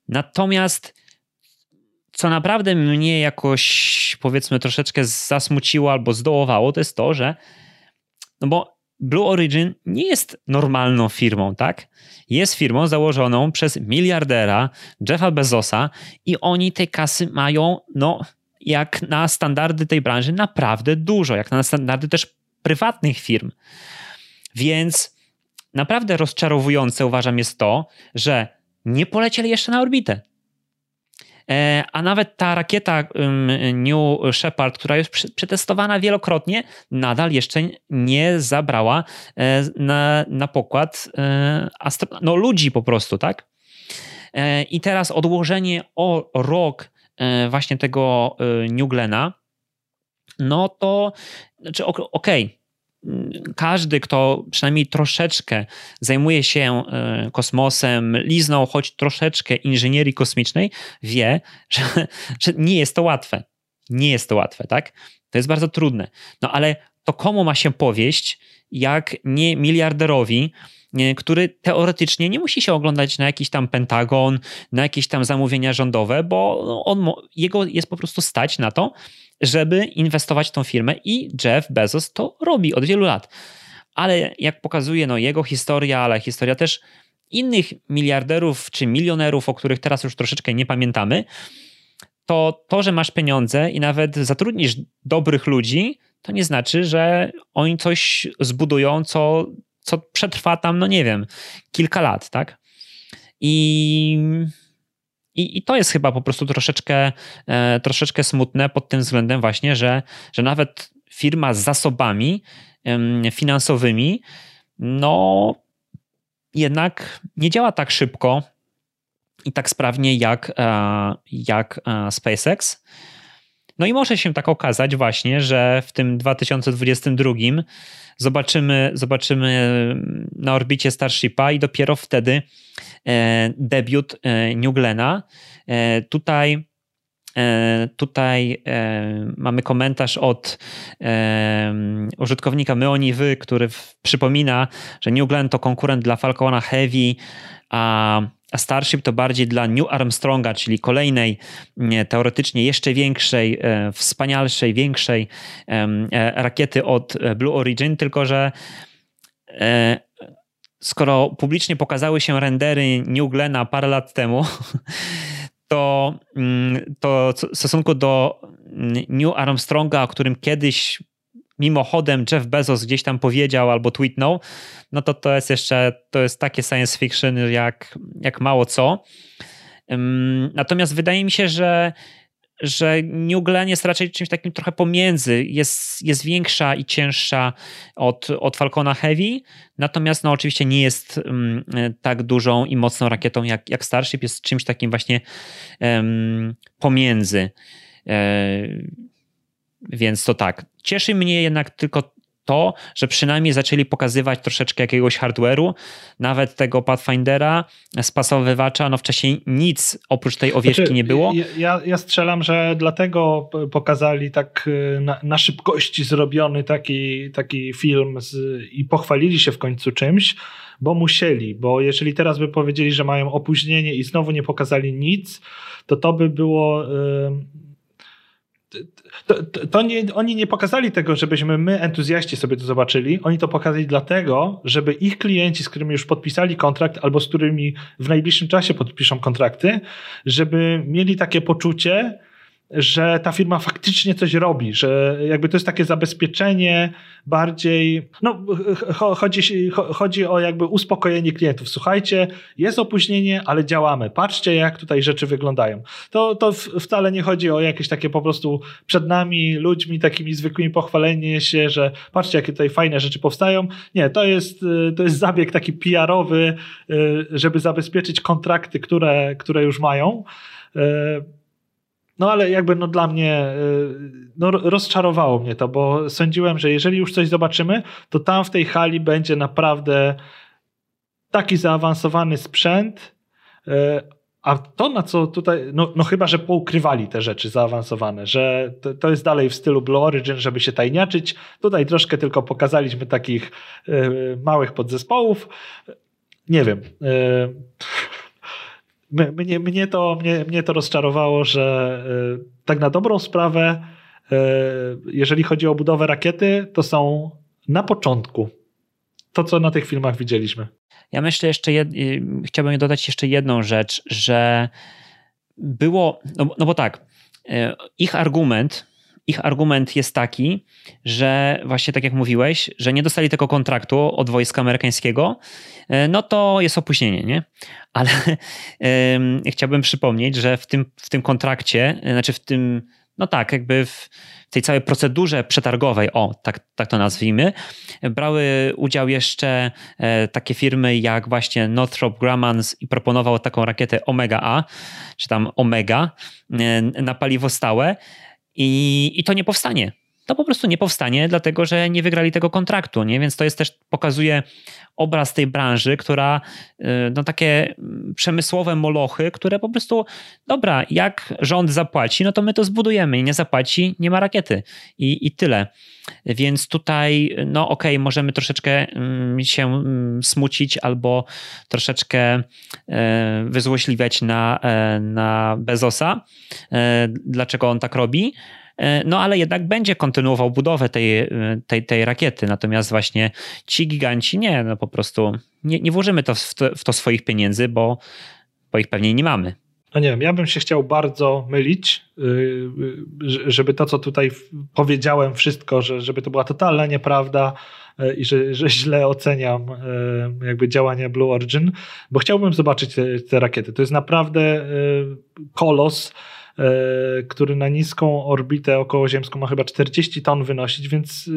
Natomiast co naprawdę mnie jakoś powiedzmy troszeczkę zasmuciło albo zdołowało, to jest to, że no bo Blue Origin nie jest normalną firmą, tak? Jest firmą założoną przez miliardera Jeffa Bezosa i oni tej kasy mają, no, jak na standardy tej branży, naprawdę dużo, jak na standardy też prywatnych firm. Więc naprawdę rozczarowujące uważam jest to, że nie polecieli jeszcze na orbitę. E, a nawet ta rakieta New Shepard, która już przetestowana wielokrotnie, nadal jeszcze nie zabrała e, na, na pokład e, no, ludzi po prostu, tak? I teraz odłożenie o rok właśnie tego New Glena, no to znaczy okej, okay, każdy, kto przynajmniej troszeczkę zajmuje się e, kosmosem, liznął choć troszeczkę inżynierii kosmicznej, wie, (laughs) że, że nie jest to łatwe. Nie jest to łatwe, tak? To jest bardzo trudne. No ale to komu ma się powieść, jak nie miliarderowi, który teoretycznie nie musi się oglądać na jakiś tam Pentagon, na jakieś tam zamówienia rządowe, bo on, jego jest po prostu stać na to, żeby inwestować w tą firmę i Jeff Bezos to robi od wielu lat. Ale jak pokazuje no, jego historia, ale historia też innych miliarderów czy milionerów, o których teraz już troszeczkę nie pamiętamy, to to, że masz pieniądze i nawet zatrudnisz dobrych ludzi, to nie znaczy, że oni coś zbudują, co, co przetrwa tam, no nie wiem, kilka lat, tak? I, i, i to jest chyba po prostu troszeczkę, e, troszeczkę smutne pod tym względem właśnie, że, że nawet firma z zasobami finansowymi, no jednak nie działa tak szybko i tak sprawnie jak, e, jak e, SpaceX. No i może się tak okazać właśnie, że w tym 2022 zobaczymy, zobaczymy na orbicie Starshipa i dopiero wtedy debiut New Glena. Tutaj Tutaj mamy komentarz od użytkownika Myoniwy, który przypomina, że New Glenn to konkurent dla Falcona Heavy, a a Starship to bardziej dla New Armstronga, czyli kolejnej, teoretycznie jeszcze większej, e, wspanialszej, większej e, rakiety od e, Blue Origin, tylko że skoro publicznie pokazały się rendery New Glena parę lat temu, (laughs) to, mm, to w stosunku do mm, New Armstronga, o którym kiedyś mimochodem Jeff Bezos gdzieś tam powiedział albo tweetnął, no to to jest jeszcze, to jest takie science fiction jak, jak mało co. Natomiast wydaje mi się, że że New Glenn jest raczej czymś takim trochę pomiędzy. Jest, jest większa i cięższa od, od Falcona Heavy, natomiast no oczywiście nie jest um, tak dużą i mocną rakietą jak, jak Starship. Jest czymś takim właśnie um, pomiędzy. E, więc to tak. Cieszy mnie jednak tylko to, że przynajmniej zaczęli pokazywać troszeczkę jakiegoś hardware'u, nawet tego Pathfindera, spasowywacza, no wcześniej nic oprócz tej owieczki znaczy, nie było. Ja, ja strzelam, że dlatego pokazali tak y, na, na szybkości zrobiony taki, taki film z, i pochwalili się w końcu czymś, bo musieli, bo jeżeli teraz by powiedzieli, że mają opóźnienie i znowu nie pokazali nic, to to by było... Yy, to, to, to, nie, oni nie pokazali tego, żebyśmy my, entuzjaści, sobie to zobaczyli. Oni to pokazali dlatego, żeby ich klienci, z którymi już podpisali kontrakt albo z którymi w najbliższym czasie podpiszą kontrakty, żeby mieli takie poczucie, że ta firma faktycznie coś robi, że jakby to jest takie zabezpieczenie bardziej, no chodzi, chodzi o jakby uspokojenie klientów. Słuchajcie, jest opóźnienie, ale działamy. Patrzcie, jak tutaj rzeczy wyglądają. To, to wcale nie chodzi o jakieś takie po prostu przed nami, ludźmi takimi zwykłymi pochwalenie się, że patrzcie, jakie tutaj fajne rzeczy powstają. Nie, to jest, to jest zabieg taki PR-owy, żeby zabezpieczyć kontrakty, które, które już mają. No ale jakby no dla mnie y, no, rozczarowało mnie to, bo sądziłem, że jeżeli już coś zobaczymy, to tam w tej hali będzie naprawdę taki zaawansowany sprzęt, y, a to na co tutaj, no, no chyba, że poukrywali te rzeczy zaawansowane, że to, to, jest dalej w stylu Blue Origin, żeby się tajniaczyć. Tutaj troszkę tylko pokazaliśmy takich y, małych podzespołów. Nie wiem mnie, mnie, to, mnie, mnie to rozczarowało, że e, tak na dobrą sprawę, e, jeżeli chodzi o budowę rakiety, to są na początku. To, co na tych filmach widzieliśmy. Ja myślę jeszcze, jed... Y, chciałbym dodać jeszcze jedną rzecz, że było, no, no bo tak, ich argument, ich argument jest taki, że właśnie tak jak mówiłeś, że nie dostali tego kontraktu od wojska amerykańskiego, e, no to jest opóźnienie, nie? Ale chciałbym przypomnieć, że w tym, w tym kontrakcie, e, znaczy w tym, no tak, jakby w tej całej procedurze przetargowej, o, tak, tak to nazwijmy, brały udział jeszcze e, takie firmy jak właśnie Northrop Grumman i proponował taką rakietę Omega A, czy tam Omega na paliwo stałe i, i to nie powstanie to po prostu nie powstanie, dlatego że nie wygrali tego kontraktu, nie? Więc to jest też, pokazuje obraz tej branży, która, y, no takie przemysłowe molochy, które po prostu, dobra, jak rząd zapłaci, no to my to zbudujemy nie zapłaci, nie ma rakiety i, i tyle. Więc tutaj, no okej, okay, możemy troszeczkę mm, się mm, smucić albo troszeczkę e, wyzłośliwiać na, e, na Bezosa, e, dlaczego on tak robi, no ale jednak będzie kontynuował budowę tej, tej, tej rakiety. Natomiast właśnie ci giganci nie, no po prostu nie, nie włożymy to w, to w to swoich pieniędzy, bo, bo ich pewnie nie mamy no nie wiem, ja bym się chciał bardzo mylić, y, y, żeby to, co tutaj powiedziałem, wszystko, że, żeby to była totalna nieprawda y, i że, że źle oceniam jakby działania Blue Origin, bo chciałbym zobaczyć te, te rakiety. To jest naprawdę kolos, który na niską orbitę okołoziemską ma chyba 40 ton wynosić, więc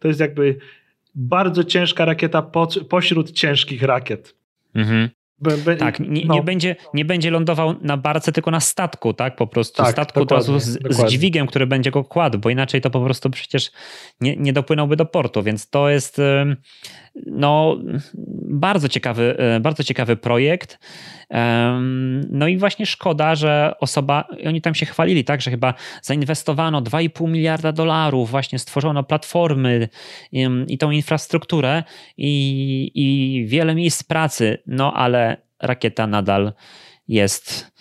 to jest jakby bardzo ciężka rakieta pośród ciężkich rakiet. Mhm. Be, be, tak, nie, no. nie, będzie, nie będzie lądował na barce, tylko na statku, tak? Po prostu tak, statku od razu z, z, dźwigiem, który będzie go kładł, bo inaczej to po prostu przecież nie, nie dopłynąłby do portu, więc to jest no, bardzo ciekawy, e, bardzo ciekawy projekt. No i właśnie szkoda, że osoba, oni tam się chwalili, tak, że chyba zainwestowano 2,5 miliarda dolarów, właśnie stworzono platformy i tą infrastrukturę i, i wiele miejsc pracy, no ale rakieta nadal jest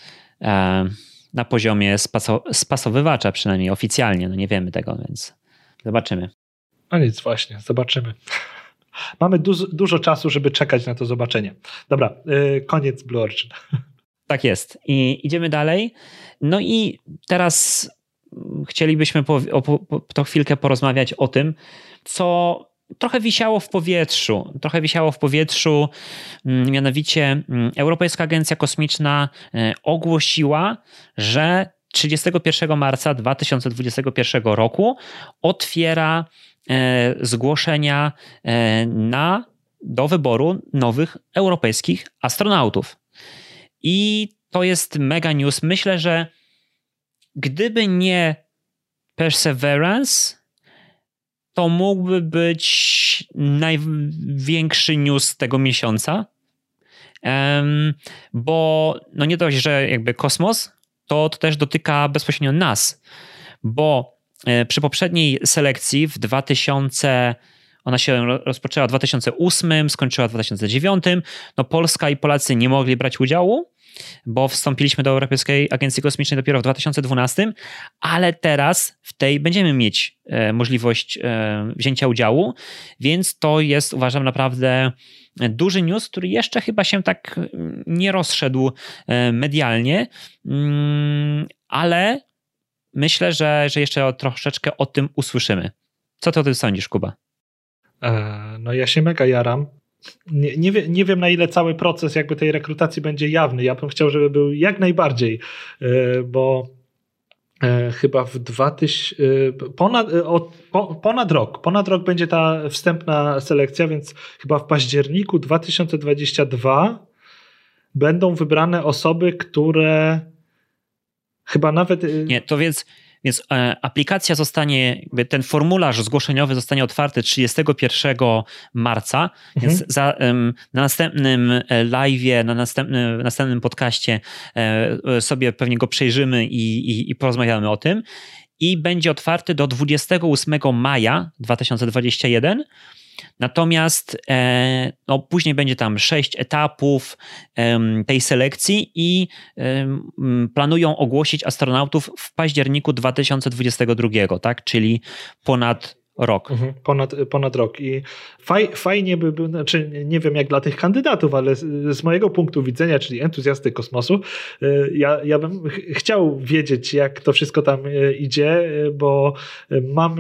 na poziomie spasowywacza, przynajmniej oficjalnie, no nie wiemy tego, więc zobaczymy. No nic, właśnie, zobaczymy. Mamy du dużo czasu, żeby czekać na to zobaczenie. Dobra, yy, koniec Blue Origin. (laughs) Tak jest. I idziemy dalej. No i teraz chcielibyśmy po, po, to chwilkę porozmawiać o tym, co trochę wisiało w powietrzu. Trochę wisiało w powietrzu, mm, mianowicie mm, Europejska Agencja Kosmiczna e, ogłosiła, że 31 marca 2021 roku otwiera zgłoszenia e, na, do wyboru nowych europejskich astronautów. I to jest mega news. Myślę, że gdyby nie Perseverance, to mógłby być największy news tego miesiąca. bo no nie dość, że jakby kosmos, to, to też dotyka bezpośrednio nas, bo E, przy poprzedniej selekcji w 2000 ona się rozpoczęła w 2008, skończyła w 2009. No Polska i Polacy nie mogli brać udziału, bo wstąpiliśmy do Europejskiej Agencji Kosmicznej dopiero w 2012, ale teraz w tej będziemy mieć e, możliwość e, wzięcia udziału, więc to jest uważam naprawdę duży news, który jeszcze chyba się tak nie rozszedł medialnie, mm, ale myślę, że, że jeszcze troszeczkę o tym usłyszymy. Co ty o tym sądzisz, Kuba? E, no ja się mega jaram. Nie, nie, wie, nie, wiem, na ile cały proces jakby tej rekrutacji będzie jawny. Ja bym chciał, żeby był jak najbardziej, e, bo e, chyba w 2000, ponad, ponad rok, ponad rok będzie ta wstępna selekcja, więc chyba w październiku 2022 będą wybrane osoby, które Chyba nawet. Y, Nie, to więc. Więc e, aplikacja zostanie, ten formularz zgłoszeniowy zostanie otwarty 31 marca, mhm. więc za, na następnym e, live, na następnym, następnym podcaście e, sobie pewnie go przejrzymy i, i, i porozmawiamy o tym. I będzie otwarty do 28 maja 2021 Natomiast e, no, później będzie tam sześć etapów tej selekcji i planują ogłosić astronautów w październiku 2022, tak? czyli ponad rok. Mhm, ponad, ponad rok. I faj, fajnie by było, znaczy nie wiem jak dla tych kandydatów, ale z, z, mojego punktu widzenia, czyli entuzjasty kosmosu, y, ja, ja bym ch chciał wiedzieć, jak to wszystko tam y, idzie, y, bo mam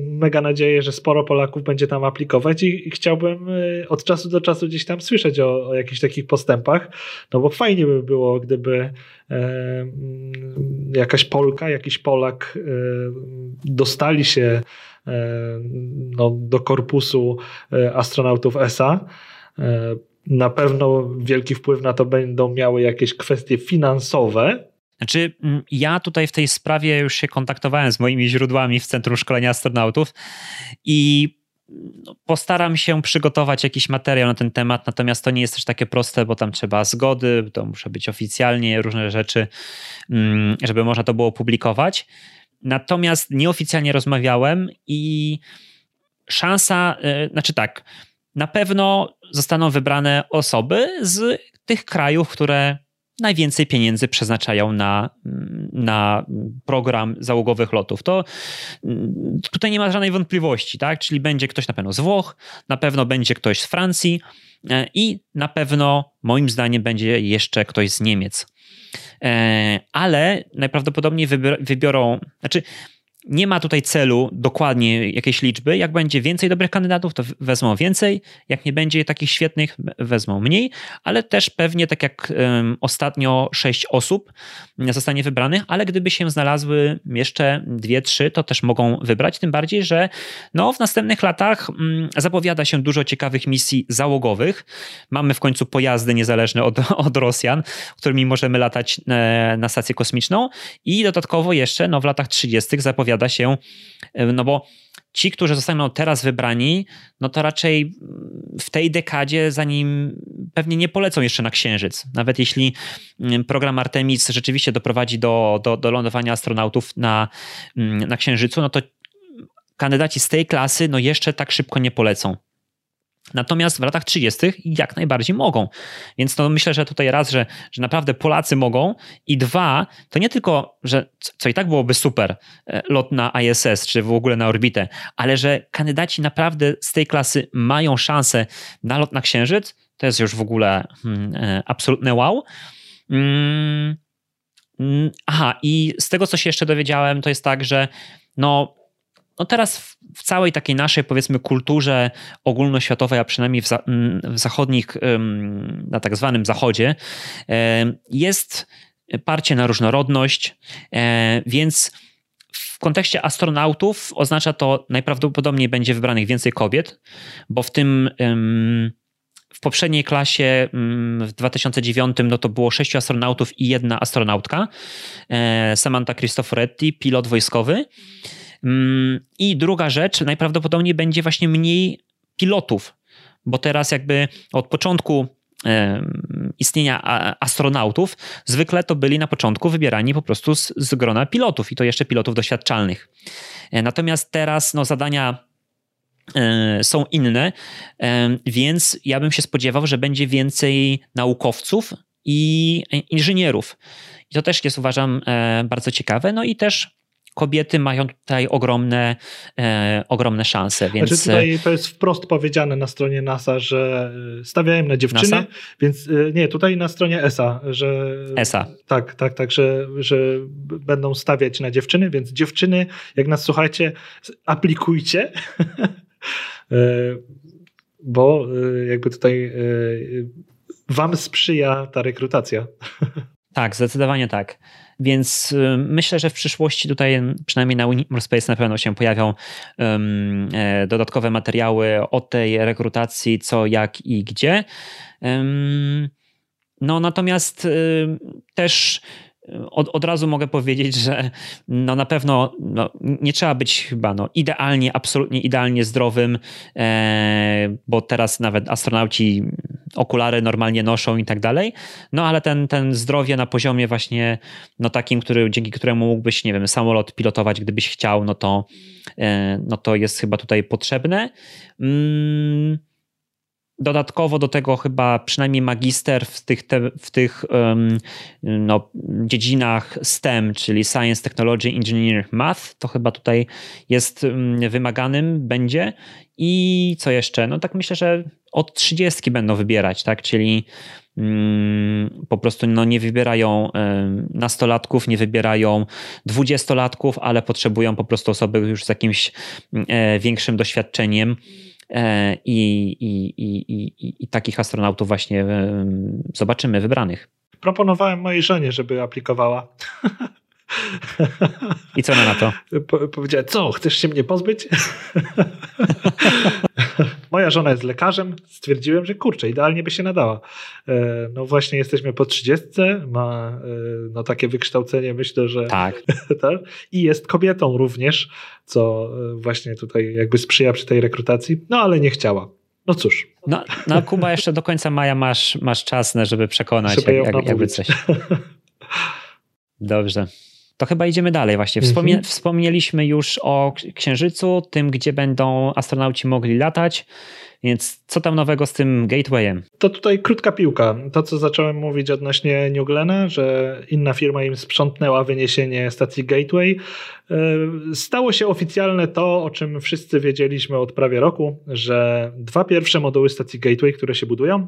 mega nadzieję, że sporo Polaków będzie tam aplikować i, i chciałbym od czasu do czasu gdzieś tam słyszeć o, o jakichś takich postępach, no bo fajnie by było, gdyby jakaś Polka, jakiś Polak dostali się E, no, do korpusu e, astronautów ESA. E, na pewno wielki wpływ na to będą miały jakieś kwestie finansowe, Znaczy, ja tutaj w tej sprawie już się kontaktowałem z moimi źródłami w Centrum Szkolenia Astronautów i no, postaram się przygotować jakiś materiał na ten temat, natomiast to nie jest też takie proste, bo tam trzeba zgody, to muszę być oficjalnie, różne rzeczy, mm, żeby można to było publikować. Natomiast nieoficjalnie rozmawiałem i szansa, e, znaczy tak, na pewno zostaną wybrane osoby z tych krajów, które najwięcej pieniędzy przeznaczają na, na program załogowych lotów. To tutaj nie ma żadnej wątpliwości, tak? Czyli będzie ktoś na pewno z Włoch, na pewno będzie ktoś z Francji e, i na pewno moim zdaniem będzie jeszcze ktoś z Niemiec. E, ale najprawdopodobniej wybiorą, znaczy nie ma tutaj celu dokładnie jakiejś liczby. Jak będzie więcej dobrych kandydatów, to wezmą więcej. Jak nie będzie takich świetnych, wezmą mniej, ale też pewnie tak jak um, ostatnio sześć osób zostanie wybranych, ale gdyby się znalazły jeszcze dwie, trzy, to też mogą wybrać. Tym bardziej, że no, w następnych latach um, zapowiada się dużo ciekawych misji załogowych. Mamy w końcu pojazdy niezależne od, (laughs) od Rosjan, którymi możemy latać e, na stację kosmiczną i dodatkowo jeszcze no, w latach 30. zapowiada zapowiada się, e, no bo ci, którzy zostaną teraz wybrani, no to raczej w tej dekadzie, zanim pewnie nie polecą jeszcze na Księżyc. Nawet jeśli mm, program Artemis rzeczywiście doprowadzi do, do, do lądowania astronautów na, mm, na Księżycu, no to kandydaci z tej klasy no jeszcze tak szybko nie polecą. Natomiast w latach 30. jak najbardziej mogą. Więc to myślę, że tutaj raz, że, że naprawdę Polacy mogą i dwa, to nie tylko, że co i tak byłoby super, e, lot na ISS czy w ogóle na orbitę, ale że kandydaci naprawdę z tej klasy mają szansę na lot na Księżyc, to jest już w ogóle hmm, e, absolutne wow. Hmm, aha, i z tego, co się jeszcze dowiedziałem, to jest tak, że no, no teraz w, w, całej takiej naszej, powiedzmy, kulturze ogólnoświatowej, a przynajmniej w, za, w zachodnich, na tak zwanym zachodzie, jest parcie na różnorodność, e, więc w kontekście astronautów oznacza to najprawdopodobniej będzie wybranych więcej kobiet, bo w tym w poprzedniej klasie w 2009 no to było sześciu astronautów i jedna astronautka, e, Samantha Cristoforetti, pilot wojskowy. Mm, I druga rzecz, najprawdopodobniej będzie właśnie mniej pilotów, bo teraz jakby od początku istnienia astronautów, zwykle to byli na początku wybierani po prostu z, z grona pilotów i to jeszcze pilotów doświadczalnych. E, natomiast teraz no, zadania e, są inne, więc ja bym się spodziewał, że będzie więcej naukowców i inżynierów. I to też jest uważam e, bardzo ciekawe. No i też kobiety mają tutaj ogromne, e, ogromne szanse. Więc... Znaczy tutaj to jest wprost powiedziane na stronie NASA, że stawiają na dziewczyny, NASA? więc e, nie, tutaj na stronie ESA, że ESA. Tak, tak, tak, że, że będą stawiać na dziewczyny, więc dziewczyny, jak nas słuchajcie, aplikujcie. (laughs) E, bo jakby tutaj wam sprzyja ta rekrutacja. (laughs) Tak, zdecydowanie tak. Więc y, myślę, że w przyszłości tutaj, przynajmniej na Space na pewno się pojawią um, dodatkowe materiały o tej rekrutacji, co, jak i gdzie. Um, no natomiast y, też od, od razu mogę powiedzieć, że no na pewno no, nie trzeba być chyba no, idealnie, absolutnie idealnie zdrowym, e, bo teraz nawet astronauci okulary normalnie noszą i tak dalej, no ale ten, ten zdrowie na poziomie właśnie no takim, który, dzięki któremu mógłbyś, nie wiem, samolot pilotować, gdybyś chciał, no to, e, no to jest chyba tutaj potrzebne. Mm, Dodatkowo do tego chyba przynajmniej magister w tych, te, w tych um, no, dziedzinach STEM, czyli Science, Technology, Engineering, Math, to chyba tutaj jest wymaganym, będzie. I co jeszcze? No tak myślę, że od 30 będą wybierać, tak? Czyli um, po prostu no, nie wybierają nastolatków, nie wybierają dwudziestolatków, ale potrzebują po prostu osoby już z jakimś e, większym doświadczeniem I, i, i, i, i takich astronautów właśnie zobaczymy wybranych. Proponowałem mojej żonie, żeby aplikowała. (laughs) I co ona na to? Po, powiedziała, co, chcesz się mnie pozbyć? (laughs) moja żona jest lekarzem, stwierdziłem, że kurczę, idealnie by się nadała. E, no właśnie jesteśmy po 30, ma e, no takie wykształcenie, myślę, że tak. (laughs) tak. I jest kobietą również, co właśnie tutaj jakby sprzyja przy tej rekrutacji, no ale nie chciała. No cóż. No, no Kuba, jeszcze do końca maja masz, masz czas, żeby przekonać, żeby jak, jak, jakby coś. (laughs) Dobrze. To chyba idziemy dalej właśnie. Wspomnie, mhm. Wspomnieliśmy już o Księżycu, tym, gdzie będą astronauci mogli latać. Więc co tam nowego z tym gatewayem? To tutaj krótka piłka. To, co zacząłem mówić odnośnie New Glena, że inna firma im sprzątnęła wyniesienie stacji Gateway. E, stało się oficjalne to, o czym wszyscy wiedzieliśmy od prawie roku, że dwa pierwsze moduły stacji Gateway, które się budują,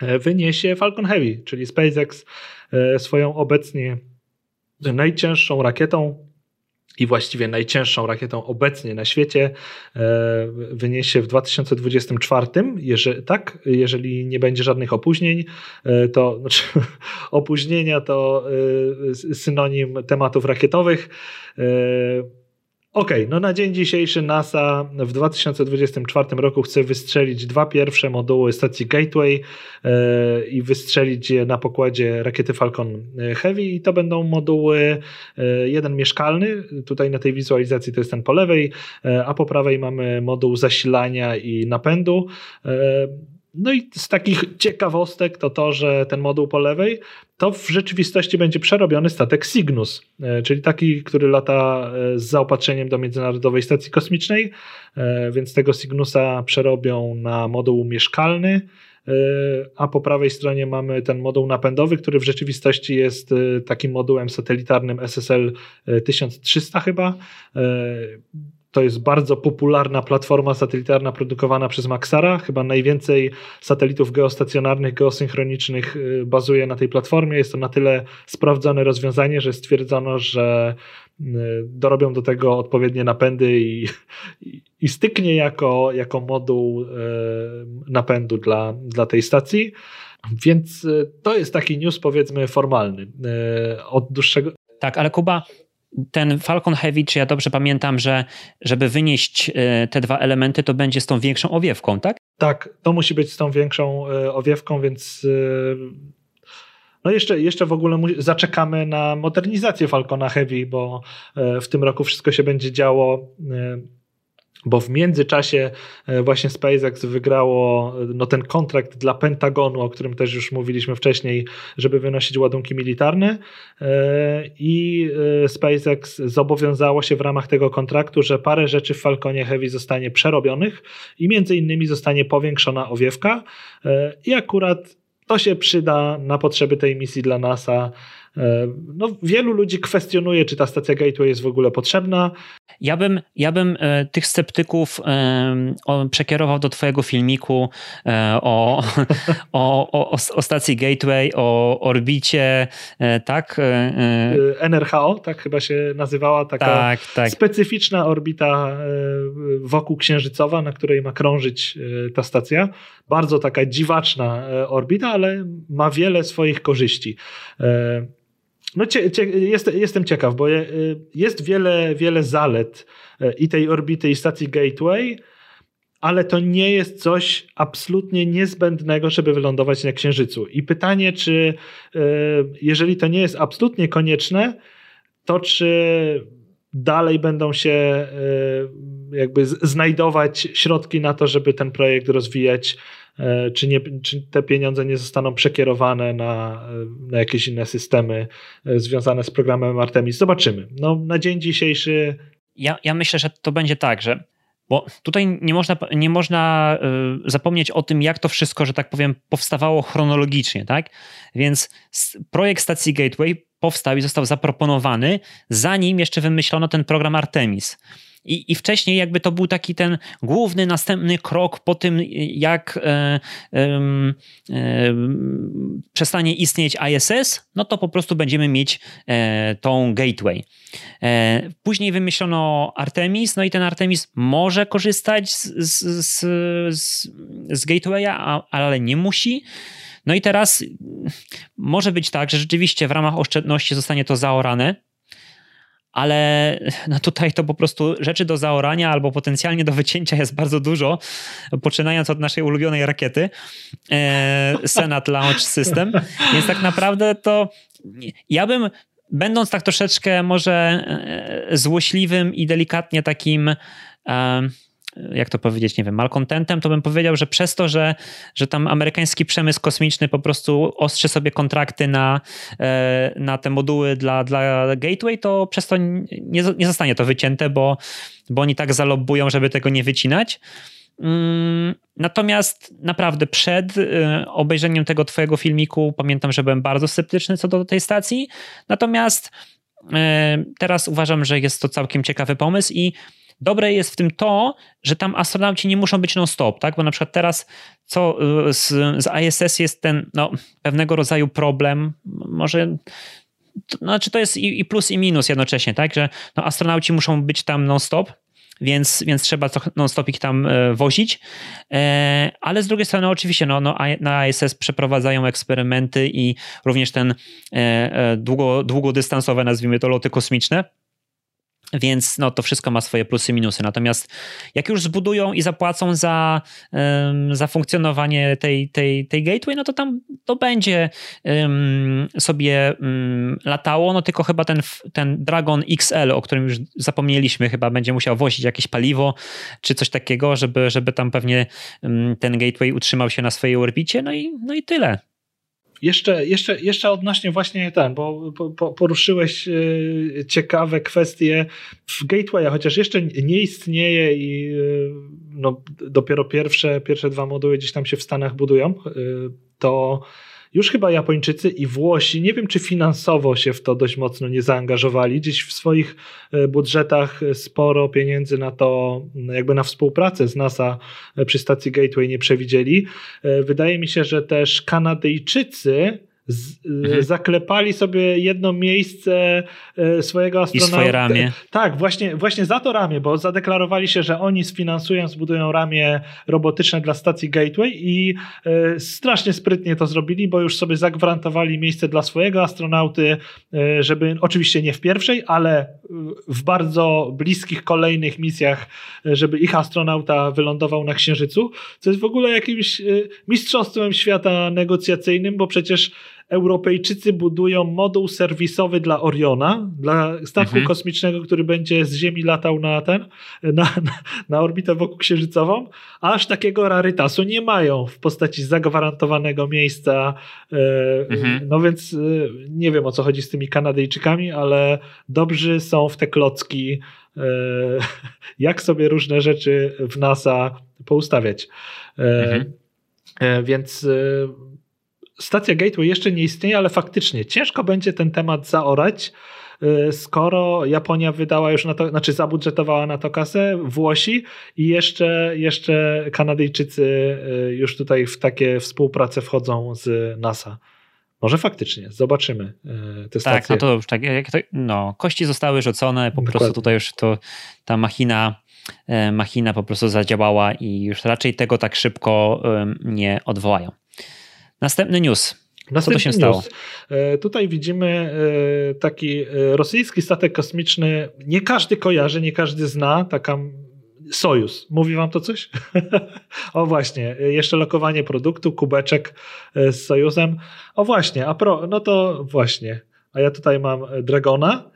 e, wyniesie Falcon Heavy, czyli SpaceX e, swoją obecnie najcięższą rakietą i właściwie najcięższą rakietą obecnie na świecie e, wyniesie w 2024, jeżeli, tak, jeżeli nie będzie żadnych opóźnień, e, to (laughs) znaczy, opóźnienia to e, synonim tematów rakietowych. Okej, okay, no na dzień dzisiejszy NASA w 2024 roku chce wystrzelić dwa pierwsze moduły stacji Gateway yy, i wystrzelić je na pokładzie rakiety Falcon Heavy i to będą moduły yy, jeden mieszkalny, tutaj na tej wizualizacji to jest ten po lewej, yy, a po prawej mamy moduł zasilania i napędu. No i z takich ciekawostek to to, że ten moduł po lewej to w rzeczywistości będzie przerobiony statek Cygnus, e, czyli taki, który lata e, z zaopatrzeniem do Międzynarodowej Stacji Kosmicznej, e, więc tego Cygnusa przerobią na moduł mieszkalny, a po prawej stronie mamy ten moduł napędowy, który w rzeczywistości jest takim modułem satelitarnym SSL 1300 chyba to jest bardzo popularna platforma satelitarna produkowana przez Maxara. Chyba najwięcej satelitów geostacjonarnych, geosynchronicznych y, bazuje na tej platformie. Jest to na tyle sprawdzone rozwiązanie, że stwierdzono, że y, dorobią do tego odpowiednie napędy i, i, i styknie jako, jako moduł y, napędu dla, dla tej stacji. Więc to jest taki news, powiedzmy, formalny. Od dłuższego. Tak, ale Kuba, ten Falcon Heavy, czy ja dobrze pamiętam, że żeby wynieść e, te dwa elementy, to będzie z tą większą owiewką, tak? Tak, to musi być z tą większą e, owiewką, więc e, no jeszcze, jeszcze w ogóle zaczekamy na modernizację Falcona Heavy, bo w tym roku wszystko się będzie działo bo w międzyczasie e, właśnie SpaceX wygrało e, no, ten kontrakt dla Pentagonu, o którym też już mówiliśmy wcześniej, żeby wynosić ładunki militarne. E, i SpaceX zobowiązało się w ramach tego kontraktu, że parę rzeczy w Falconie Heavy zostanie przerobionych i między innymi zostanie powiększona owiewka. I akurat to się przyda na potrzeby tej misji dla NASA no, wielu ludzi kwestionuje, czy ta stacja Gateway jest w ogóle potrzebna. Ja bym, ja bym e, tych sceptyków e, przekierował do Twojego filmiku (laughs) o, o, o, o stacji Gateway, o orbicie, tak? NRHO, tak chyba się nazywała, taka tak, tak. specyficzna orbita wokół księżycowa, na której ma krążyć ta stacja. Bardzo taka dziwaczna orbita, ale ma wiele swoich korzyści. No, cie, cie, jest, jestem ciekaw, bo y, jest wiele, wiele zalet y, i tej orbity, i stacji Gateway, ale to nie jest coś absolutnie niezbędnego, żeby wylądować na Księżycu. I pytanie, czy y, jeżeli to nie jest absolutnie konieczne, to czy dalej będą się jakby znajdować środki na to, żeby ten projekt rozwijać E, czy, nie, czy te pieniądze nie zostaną przekierowane na, na jakieś inne systemy e, związane z programem Artemis. Zobaczymy. No, na dzień dzisiejszy. Ja, ja myślę, że to będzie tak, że bo tutaj nie można, nie można e, zapomnieć o tym, jak to wszystko, że tak powiem, powstawało chronologicznie, tak? Więc projekt stacji Gateway powstał i został zaproponowany, zanim jeszcze wymyślono ten program Artemis. I, I wcześniej jakby to był taki ten główny, następny krok po tym, jak e, e, przestanie istnieć ISS, no to po prostu będziemy mieć e, tą gateway. E, później wymyślono Artemis, no i ten Artemis może korzystać z, z, z, z gatewaya, ale nie musi. No i teraz może być tak, że rzeczywiście w ramach oszczędności zostanie to zaorane, ale no tutaj to po prostu rzeczy do zaorania albo potencjalnie do wycięcia jest bardzo dużo, poczynając od naszej ulubionej rakiety e, Senat Launch System, więc tak naprawdę to ja bym będąc tak troszeczkę może e, złośliwym i delikatnie takim jak to powiedzieć, nie wiem, malcontentem, to bym powiedział, że przez to, że, że tam amerykański przemysł kosmiczny po prostu ostrzy sobie kontrakty na, e, na te moduły dla, dla Gateway, to przez to nie, nie zostanie to wycięte, bo, bo oni tak zalobują, żeby tego nie wycinać. Mm, natomiast naprawdę przed e, obejrzeniem tego twojego filmiku pamiętam, że byłem bardzo sceptyczny co do tej stacji. Natomiast e, teraz uważam, że jest to całkiem ciekawy pomysł i dobre jest w tym to, że tam astronauci nie muszą być non-stop, tak? Bo na przykład teraz co y, z, z ISS jest ten no, pewnego rodzaju problem, może to, znaczy to jest i, i, plus i minus jednocześnie, tak? Że no, astronauci muszą być tam non-stop, więc, więc trzeba non-stop ich tam e, wozić. E, ale z drugiej strony, oczywiście, no, no, na ISS przeprowadzają eksperymenty i również ten e, długo, długodystansowe, nazwijmy to, loty kosmiczne. Więc no, to wszystko ma swoje plusy i minusy. Natomiast jak już zbudują i zapłacą za, um, za funkcjonowanie tej, tej, tej gateway, no to tam to będzie um, sobie um, latało. No tylko chyba ten, ten Dragon XL, o którym już zapomnieliśmy, chyba będzie musiał wozić jakieś paliwo czy coś takiego, żeby, żeby tam pewnie ten gateway utrzymał się na swojej orbicie. No i, no i tyle. Jeszcze, jeszcze, jeszcze odnośnie właśnie ten, bo poruszyłeś e, ciekawe kwestie w Gateway, chociaż jeszcze nie istnieje i e, no, dopiero pierwsze, pierwsze dwa moduły gdzieś tam się w Stanach budują, e, to już chyba Japończycy i Włosi, nie wiem czy finansowo się w to dość mocno nie zaangażowali, gdzieś w swoich e, budżetach sporo pieniędzy na to, jakby na współpracę z NASA e, przy stacji Gateway nie przewidzieli. E, wydaje mi się, że też Kanadyjczycy z, mhm. zaklepali sobie jedno miejsce e, swojego astronauta. I swoje ramię. Tak, właśnie, właśnie za to ramię, bo zadeklarowali się, że oni sfinansują, zbudują ramię robotyczne dla stacji Gateway i e, strasznie sprytnie to zrobili, bo już sobie zagwarantowali miejsce dla swojego astronauty, e, żeby oczywiście nie w pierwszej, ale w bardzo bliskich kolejnych misjach, żeby ich astronauta wylądował na Księżycu, co jest w ogóle jakimś mistrzostwem świata negocjacyjnym, bo przecież Europejczycy budują moduł serwisowy dla Oriona, dla statku mhm. kosmicznego, który będzie z Ziemi latał na ten, na, na, orbitę wokół księżycową, aż takiego rarytasu nie mają w postaci zagwarantowanego miejsca. E, mhm. No więc e, nie wiem o co chodzi z tymi Kanadyjczykami, ale dobrzy są w te klocki, e, (laughs) jak sobie różne rzeczy w NASA poustawiać. Mhm. Więc stacja Gateway jeszcze nie istnieje, ale faktycznie ciężko będzie ten temat zaorać, y, skoro Japonia wydała już na to, znaczy zabudżetowała na to kasę, Włosi i jeszcze, jeszcze Kanadyjczycy y, już tutaj w takie współpracę wchodzą z NASA. Może faktycznie, zobaczymy y, te stacje. Tak, no to już tak, to, no, kości zostały rzucone, po Dokładnie. prostu tutaj już to ta machina e, machina po prostu zadziałała i już raczej tego tak szybko nie odwołają. Następny news. Następny Co to się stało? E, tutaj widzimy e, taki e, rosyjski statek kosmiczny. Nie każdy kojarzy, nie każdy zna. Taka Sojus. Mówi wam to coś? (laughs) o właśnie, jeszcze lokowanie produktu, kubeczek z Sojusem. O właśnie, a pro, no to właśnie. A ja tutaj mam Dragona.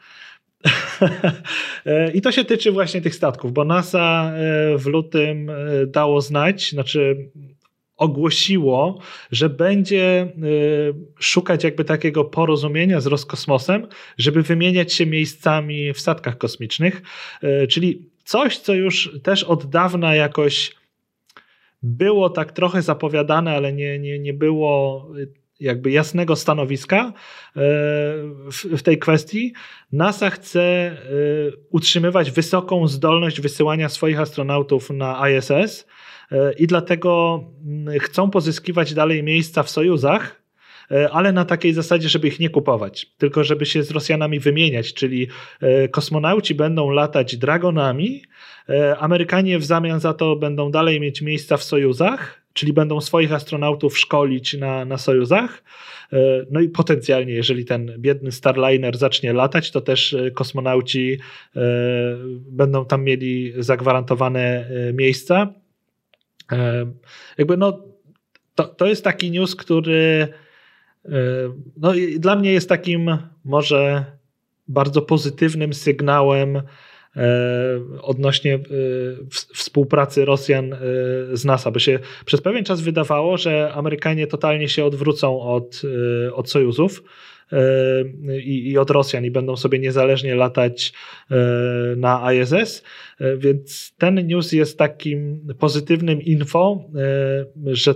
(laughs) I to się tyczy właśnie tych statków, bo NASA w lutym dało znać, znaczy ogłosiło, że będzie y, szukać jakby takiego porozumienia z Roskosmosem, żeby wymieniać się miejscami w statkach kosmicznych, y, czyli coś, co już też od dawna jakoś było tak trochę zapowiadane, ale nie, nie, nie było jakby jasnego stanowiska y, w, tej kwestii. NASA chce utrzymywać wysoką zdolność wysyłania swoich astronautów na ISS i dlatego mm, chcą pozyskiwać dalej miejsca w sojuzach, e, ale na takiej zasadzie, żeby ich nie kupować, tylko żeby się z Rosjanami wymieniać, czyli e, kosmonauci będą latać dragonami, Amerykanie w zamian za to będą dalej mieć miejsca w sojuzach, czyli będą swoich astronautów szkolić na, na Sojuzach. No i potencjalnie, jeżeli ten biedny Starliner zacznie latać, to też kosmonauci będą tam mieli zagwarantowane miejsca. Jakby no, to, to jest taki news, który no, dla mnie jest takim może bardzo pozytywnym sygnałem E, odnośnie e, współpracy Rosjan e, z NASA, bo się przez pewien czas wydawało, że Amerykanie totalnie się odwrócą od, od sojuzów. I, i, od Rosjan i będą sobie niezależnie latać na ISS. Więc ten news jest takim pozytywnym info, że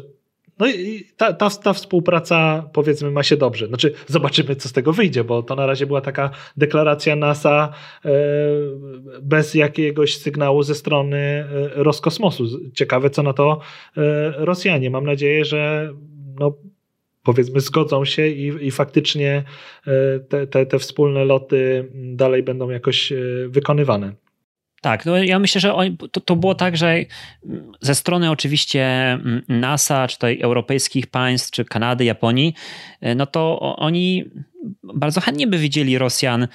no i ta, ta, ta, współpraca powiedzmy ma się dobrze. Znaczy zobaczymy co z tego wyjdzie, bo to na razie była taka deklaracja NASA e, bez jakiegoś sygnału ze strony e, Roskosmosu. Ciekawe co na to e, Rosjanie. Mam nadzieję, że no, powiedzmy zgodzą się i, i faktycznie te, te, te wspólne loty dalej będą jakoś wykonywane. Tak, no ja myślę, że to, to było tak, że ze strony oczywiście NASA, czy tutaj europejskich państw, czy Kanady, Japonii, e, no to oni bardzo chętnie by widzieli Rosjan e,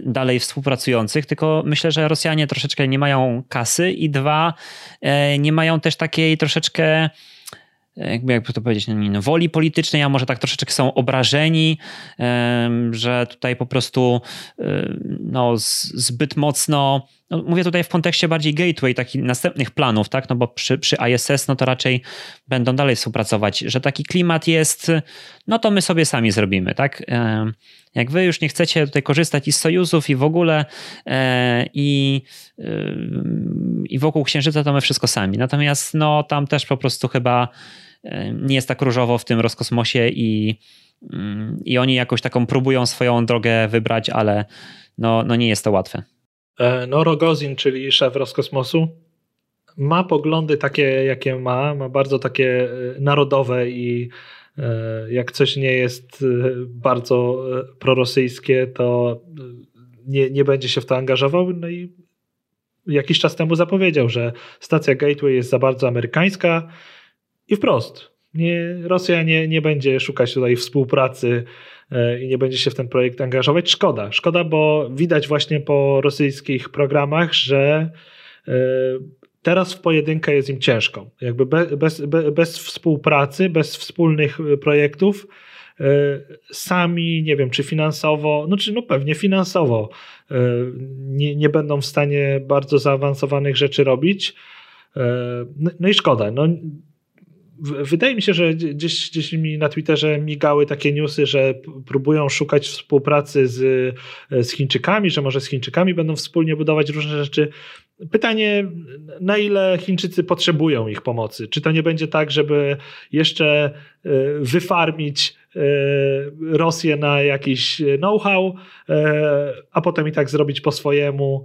dalej współpracujących, tylko myślę, że Rosjanie troszeczkę nie mają kasy i dwa, e, nie mają też takiej troszeczkę jakby, jakby to powiedzieć, woli politycznej, a może tak troszeczkę są obrażeni, że tutaj po prostu no, zbyt mocno no, mówię tutaj w kontekście bardziej gateway, takich następnych planów, tak? No bo przy, przy ISS, no to raczej będą dalej współpracować, że taki klimat jest, no to my sobie sami zrobimy, tak? Jak wy już nie chcecie tutaj korzystać i z sojuzów i w ogóle e, i, i wokół Księżyca, to my wszystko sami. Natomiast no tam też po prostu chyba nie jest tak różowo w tym rozkosmosie i, i oni jakoś taką próbują swoją drogę wybrać, ale no, no nie jest to łatwe. E, no Rogozin, czyli szef Roskosmosu, ma poglądy takie, jakie ma, ma bardzo takie e, narodowe i e, jak coś nie jest bardzo prorosyjskie, to nie, nie będzie się w to angażował. No i jakiś czas temu zapowiedział, że stacja Gateway jest za bardzo amerykańska i wprost. Nie, Rosja nie, nie będzie szukać tutaj współpracy E, i nie będzie się w ten projekt angażować. Szkoda, szkoda, bo widać właśnie po rosyjskich programach, że e, teraz w pojedynkę jest im ciężko. Jakby bez, bez, bez współpracy, bez wspólnych e, projektów, sami, nie wiem, czy finansowo, no czy no pewnie finansowo nie, nie będą w stanie bardzo zaawansowanych rzeczy robić. No, no i szkoda. No, Wydaje mi się, że gdzieś, gdzieś mi na Twitterze migały takie newsy, że próbują szukać współpracy z, z Chińczykami, że może z Chińczykami będą wspólnie budować różne rzeczy. Pytanie, na ile Chińczycy potrzebują ich pomocy? Czy to nie będzie tak, żeby jeszcze e, wyfarmić e, Rosję na jakiś know-how, e, a potem i tak zrobić po swojemu?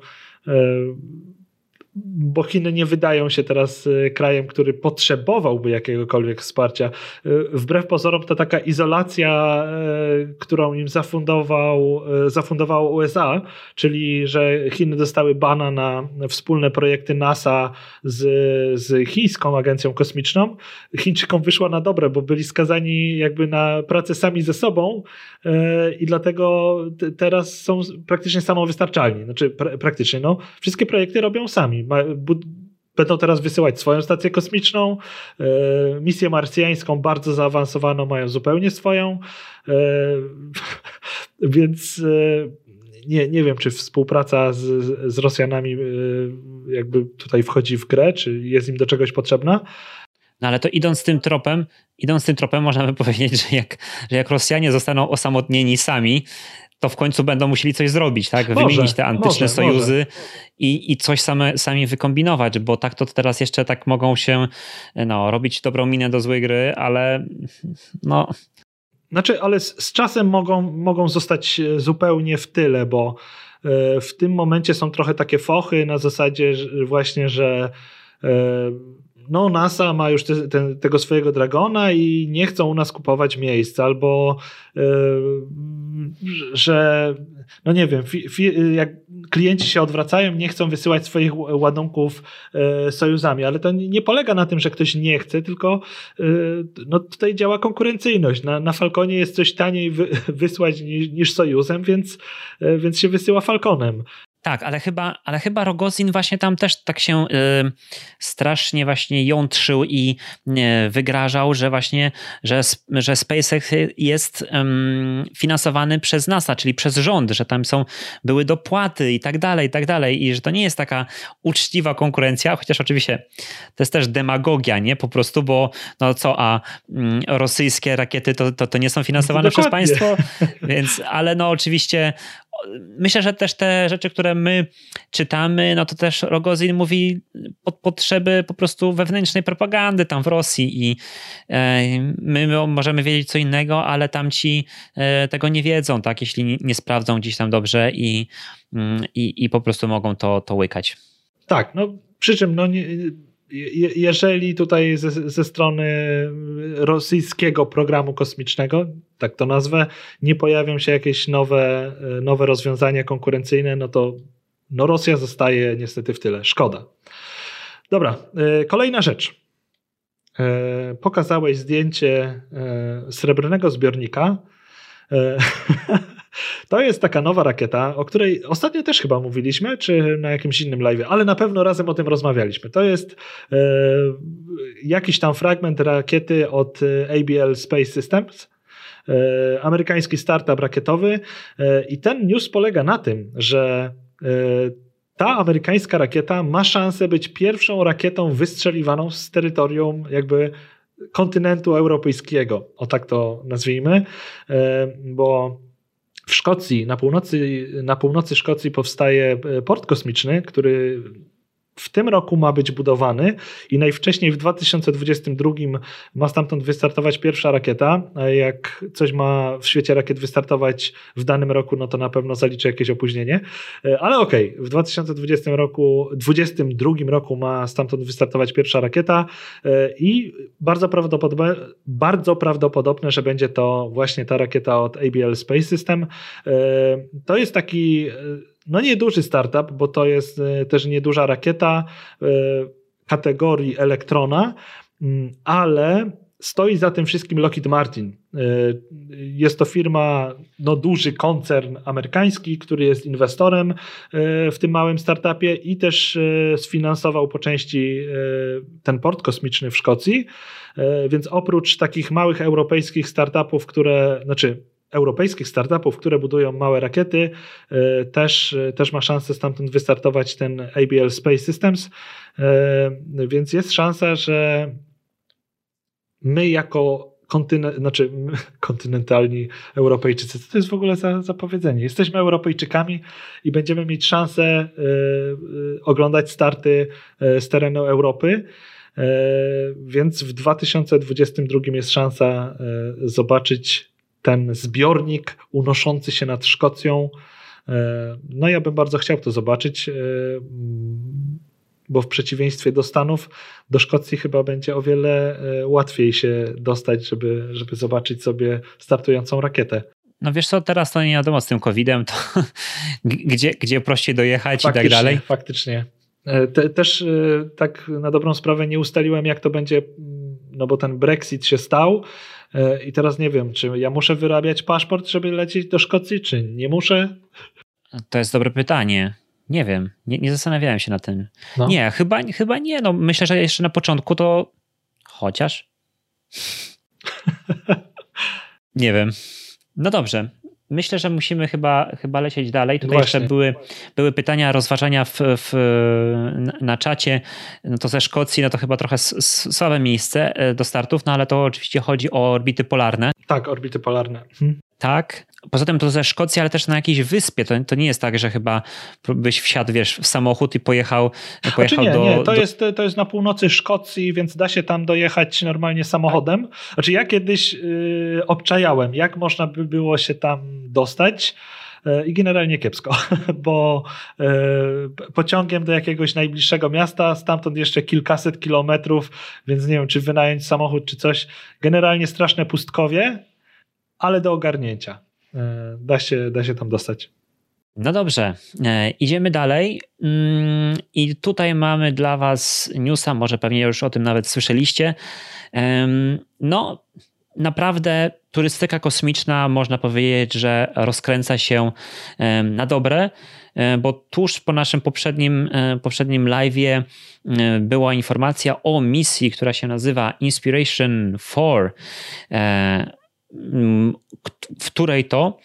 Bo Chiny nie wydają się teraz e, krajem, który potrzebowałby jakiegokolwiek wsparcia. E, wbrew pozorom to taka izolacja, e, którą im zafundował, zafundowało USA, czyli że Chiny dostały bana na wspólne projekty NASA z, z chińską agencją kosmiczną. Chińczykom wyszła na dobre, bo byli skazani jakby na pracę sami ze sobą i dlatego teraz są praktycznie samowystarczalni. Znaczy praktycznie, no. Wszystkie projekty robią sami będą teraz wysyłać swoją stację kosmiczną, e, misję marsjańską bardzo zaawansowaną mają zupełnie swoją, e, (laughs) więc e, nie, nie wiem, czy współpraca z, z Rosjanami jakby tutaj wchodzi w grę, czy jest im do czegoś potrzebna. No ale to idąc tym tropem, idąc tym tropem można by (laughs) powiedzieć, że jak, że jak Rosjanie zostaną osamotnieni sami, to w końcu będą musieli coś zrobić, tak? Wymienić może, te antyczne może, sojuzy może. I, i coś same, sami wykombinować, bo tak to teraz jeszcze tak mogą się no, robić dobrą minę do złej gry, ale no... Znaczy, ale z, z czasem mogą, mogą zostać e, zupełnie w tyle, bo e, w tym momencie są trochę takie fochy na zasadzie właśnie, że e, no NASA ma już te, te, tego swojego Dragona i nie chcą u nas kupować miejsc, albo yy, że no nie wiem, fi, fi, jak klienci się odwracają, nie chcą wysyłać swoich ładunków sojuzami, ale to nie polega na tym, że ktoś nie chce, tylko e, no tutaj działa konkurencyjność. Na, na Falconie jest coś taniej wy, wysłać niż, niż więc, e, więc się wysyła Falconem. Tak, ale chyba, ale chyba Rogozin właśnie tam też tak się y, strasznie właśnie jątrzył i y, wygrażał, że właśnie, że, że SpaceX jest y, finansowany przez NASA, czyli przez rząd, że tam są, były dopłaty i tak dalej, i tak dalej i że to nie jest taka uczciwa konkurencja, chociaż oczywiście to jest też demagogia, nie? Po prostu, bo no co, a mm, rosyjskie rakiety to, to, to nie są finansowane przez państwo, (laughs) więc, ale no oczywiście myślę, że też te rzeczy, które my czytamy, no to też Rogozin mówi pod potrzeby po prostu wewnętrznej propagandy tam w Rosji i e, my możemy wiedzieć co innego, ale tamci e, tego nie wiedzą, tak, jeśli nie sprawdzą gdzieś tam dobrze i, mm, i, i po prostu mogą to, to łykać. Tak, no przy czym no nie jeżeli tutaj ze, ze, strony rosyjskiego programu kosmicznego, tak to nazwę, nie pojawią się jakieś nowe, nowe rozwiązania konkurencyjne, no to no Rosja zostaje niestety w tyle. Szkoda. Dobra, e, kolejna rzecz. E, pokazałeś zdjęcie e, srebrnego zbiornika. (laughs) To jest taka nowa rakieta, o której ostatnio też chyba mówiliśmy, czy na jakimś innym live, ale na pewno razem o tym rozmawialiśmy. To jest e, jakiś tam fragment rakiety od e, ABL Space Systems. E, amerykański startup rakietowy e, i ten news polega na tym, że e, ta amerykańska rakieta ma szansę być pierwszą rakietą wystrzeliwaną z terytorium jakby kontynentu europejskiego, o tak to nazwijmy, e, bo w Szkocji, na północy, na północy Szkocji powstaje e, port kosmiczny, który w tym roku ma być budowany i najwcześniej w 2022 ma stamtąd wystartować pierwsza rakieta. Jak coś ma w świecie rakiet wystartować w danym roku, no to na pewno zaliczy jakieś opóźnienie. E, ale okej, okay, w 2020 roku, 2022 roku ma stamtąd wystartować pierwsza rakieta e, i bardzo prawdopodobne, bardzo prawdopodobne, że będzie to właśnie ta rakieta od ABL Space System. E, to jest taki no nieduży startup, bo to jest e, też nieduża rakieta e, kategorii elektrona, mm, ale stoi za tym wszystkim Lockheed Martin. E, jest to firma, no duży koncern amerykański, który jest inwestorem w tym małym startupie i też sfinansował po części ten port kosmiczny w Szkocji. Więc oprócz takich małych europejskich startupów, które, znaczy europejskich startupów, które budują małe rakiety, e, też, e, też ma szansę stamtąd wystartować ten ABL Space Systems, e, więc jest szansa, że my jako znaczy (laughs) kontynentalni Europejczycy, co to jest w ogóle za, za powiedzenie? Jesteśmy Europejczykami i będziemy mieć szansę oglądać starty z terenu Europy. Więc w 2022 jest szansa zobaczyć ten zbiornik unoszący się nad Szkocją. E, no ja bym bardzo chciał to zobaczyć, e, bo w przeciwieństwie do Stanów, do Szkocji chyba będzie o wiele e, łatwiej się dostać, żeby, żeby zobaczyć sobie startującą rakietę. No wiesz co, teraz to nie wiadomo z tym COVID-em, to (laughs) gdzie, gdzie prościej dojechać faktycznie, i tak dalej. Faktycznie. Te, też tak na dobrą sprawę nie ustaliłem, jak to będzie, no bo ten Brexit się stał I teraz nie wiem, czy ja muszę wyrabiać paszport, żeby lecieć do Szkocji, czy nie muszę? To jest dobre pytanie. Nie wiem, nie, nie zastanawiałem się na tym. No. Nie, chyba, chyba nie. No, myślę, że jeszcze na początku to chociaż. (laughs) nie wiem. No dobrze. Myślę, że musimy chyba, chyba lecieć dalej. Tutaj Właśnie. jeszcze były, były pytania, rozważania w, w, na czacie. No to ze Szkocji, no to chyba trochę słabe miejsce e, do startów, no ale to oczywiście chodzi o orbity polarne. Tak, orbity polarne. Mhm. Tak. Poza tym to ze Szkocji, ale też na jakiejś wyspie. To, to nie jest tak, że chyba byś wsiadł wiesz, w samochód i pojechał, pojechał znaczy nie, do... Nie, to, do... Jest, to jest na północy Szkocji, więc da się tam dojechać normalnie samochodem. Znaczy ja kiedyś yy, obczajałem, jak można by było się tam dostać y, i generalnie kiepsko, (laughs) bo y, pociągiem do jakiegoś najbliższego miasta, stamtąd jeszcze kilkaset kilometrów, więc nie wiem, czy wynająć samochód, czy coś. Generalnie straszne pustkowie, ale do ogarnięcia. E, da się, da się tam dostać. No dobrze, e, idziemy dalej. Mm, I tutaj mamy dla Was newsa, może pewnie już o tym nawet słyszeliście. No, naprawdę turystyka kosmiczna, można powiedzieć, że rozkręca się na dobre, e, bo tuż po naszym poprzednim, poprzednim live'ie była informacja o misji, która się nazywa Inspiration 4, w której to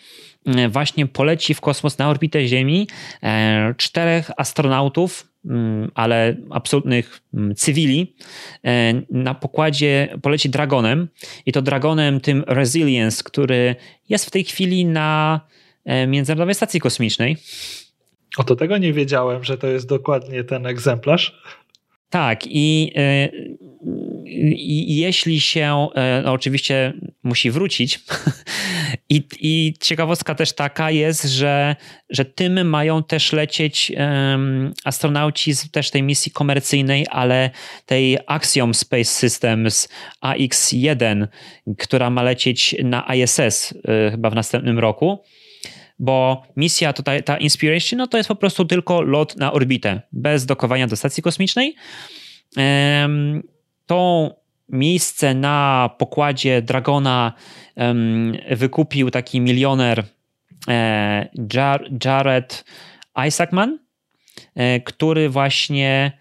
E, właśnie poleci w kosmos na orbitę Ziemi e, czterech astronautów, mm, ale absolutnych mm, cywili. E, na pokładzie poleci Dragonem i to Dragonem tym Resilience, który jest w tej chwili na Międzynarodowej Stacji Kosmicznej. O to tego nie wiedziałem, że to jest dokładnie ten egzemplarz. Tak, i, i jeśli się, no oczywiście musi wrócić, (laughs) I, I ciekawostka też taka jest, że, że tym mają też lecieć um, astronauci z też tej misji komercyjnej, ale tej Axiom Space Systems AX-1, która ma lecieć na ISS y, chyba w następnym roku bo misja tutaj, ta Inspiration, no to jest po prostu tylko lot na orbitę, bez dokowania do stacji kosmicznej. Tą miejsce na pokładzie Dragona wykupił taki milioner e, Jared Isaacman, e, który właśnie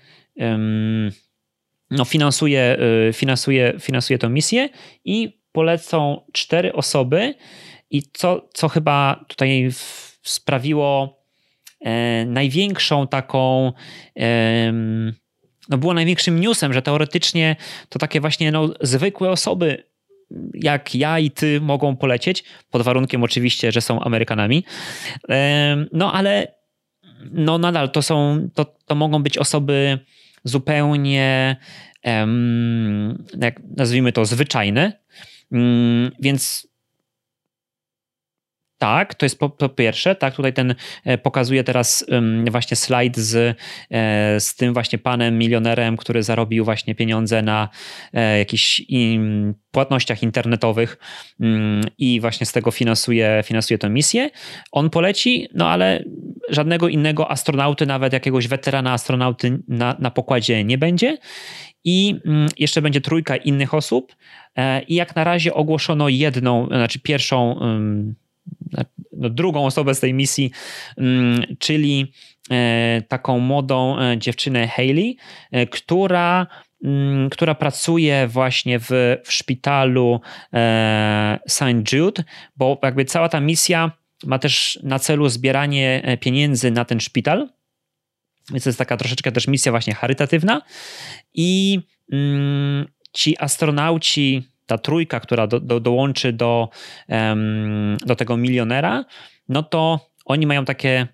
no, finansuje, e, finansuje, finansuje tę misję i polecą cztery osoby. I co, co chyba tutaj sprawiło największą taką no było największym newsem, że teoretycznie to takie właśnie no, zwykłe osoby jak ja i ty mogą polecieć, pod warunkiem oczywiście, że są Amerykanami. No ale no nadal to są, to, to mogą być osoby zupełnie, jak nazwijmy to, zwyczajne. Mm, więc tak, to jest po, po, pierwsze, tak, tutaj ten e, pokazuje teraz właśnie slajd z, e, z tym właśnie panem milionerem, który zarobił właśnie pieniądze na e, jakichś płatnościach internetowych i właśnie z tego finansuje, finansuje tę misję. On poleci, no ale żadnego innego astronauty, nawet jakiegoś weterana astronauty na, na pokładzie nie będzie. I jeszcze będzie trójka innych osób. I jak na razie ogłoszono jedną, znaczy pierwszą no, drugą osobę z tej misji, mm, czyli e, taką młodą e, dziewczynę Hayley, e, która mm, która pracuje właśnie w, w szpitalu St. Jude, bo jakby cała ta misja ma też na celu zbieranie pieniędzy na ten szpital. Więc to jest taka troszeczkę też misja właśnie charytatywna. I mm, ci astronauci ta trójka, która do, do, dołączy do, um, do tego milionera, no to oni mają takie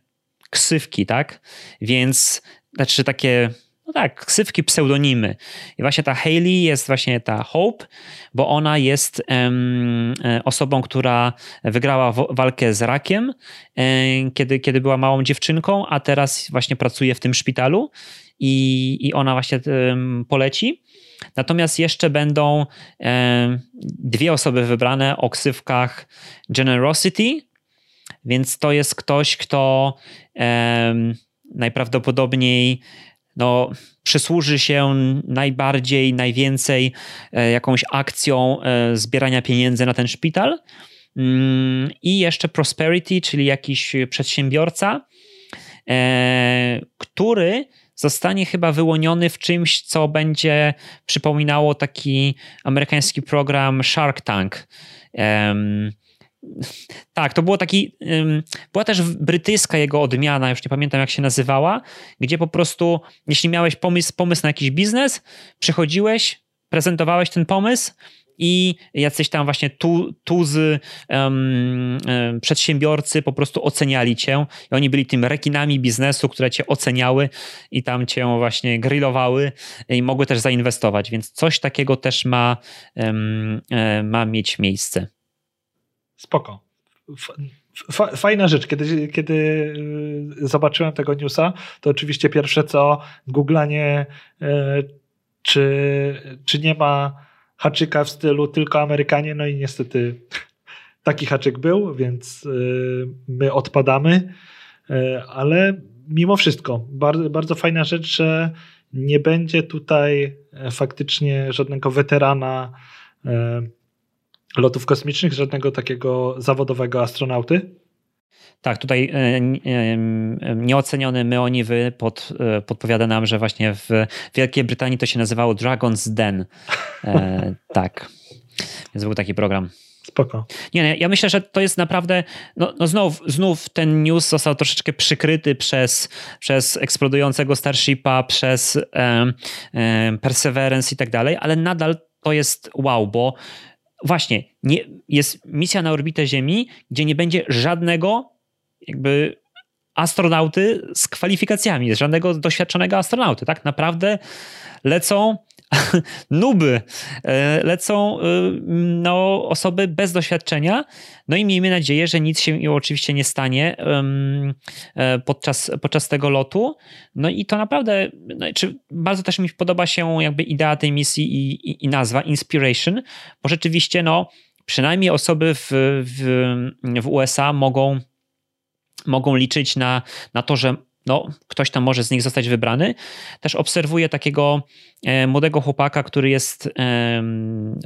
ksywki, tak? Więc, znaczy takie, no tak, ksywki, pseudonimy. I właśnie ta Hayley jest właśnie ta Hope, bo ona jest um, osobą, która wygrała walkę z rakiem, um, kiedy, kiedy była małą dziewczynką, a teraz właśnie pracuje w tym szpitalu i, i ona właśnie poleci. Natomiast jeszcze będą e, dwie osoby wybrane o ksywkach Generosity, więc to jest ktoś, kto e, najprawdopodobniej no, przysłuży się najbardziej, najwięcej e, jakąś akcją zbierania pieniędzy na ten szpital. Mm, I jeszcze Prosperity, czyli jakiś przedsiębiorca, który zostanie chyba wyłoniony w czymś, co będzie przypominało taki amerykański program Shark Tank. Um, tak, to było taki. Um, była też brytyjska jego odmiana, już nie pamiętam jak się nazywała, gdzie po prostu, jeśli miałeś pomysł, pomysł na jakiś biznes, przychodziłeś, prezentowałeś ten pomysł i jacyś tam właśnie tu, tuzy um, przedsiębiorcy po prostu oceniali cię i oni byli tym rekinami biznesu, które cię oceniały i tam cię właśnie grillowały i mogły też zainwestować, więc coś takiego też ma, um, ma mieć miejsce. Spoko. Fajna rzecz. Kiedy, kiedy y, zobaczyłem tego newsa, to oczywiście pierwsze co googlanie, y, czy, czy nie ma haczyka w stylu tylko Amerykanie, no i niestety taki haczyk był, więc y, my odpadamy. ale mimo wszystko bardzo, bardzo fajna rzecz, że nie będzie tutaj faktycznie żadnego weterana lotów kosmicznych, żadnego takiego zawodowego astronauty, tak, tutaj e, e, nieoceniony Meoniwy pod, e, podpowiada nam, że właśnie w Wielkiej Brytanii to się nazywało Dragon's Den. E, (laughs) tak, więc był taki program. Spoko. Nie, nie, ja myślę, że to jest naprawdę, no, no znów, znów ten news został troszeczkę przykryty przez, przez eksplodującego Starshipa, przez e, e, Perseverance i tak dalej, ale nadal to jest wow, bo właśnie nie, jest misja na orbitę Ziemi, gdzie nie będzie żadnego jakby astronauty z kwalifikacjami, żadnego doświadczonego astronauty, tak? Naprawdę lecą (laughs) nuby, e, lecą e, no, osoby bez doświadczenia, no i miejmy nadzieję, że nic się oczywiście nie stanie e, podczas, podczas tego lotu. No i to naprawdę, no, bardzo też mi podoba się jakby idea tej misji i, i, i nazwa Inspiration, bo rzeczywiście no, przynajmniej osoby w, w, w USA mogą mogą liczyć na, na to, że no, ktoś tam może z nich zostać wybrany. Też obserwuję takiego e, młodego chłopaka, który jest, e,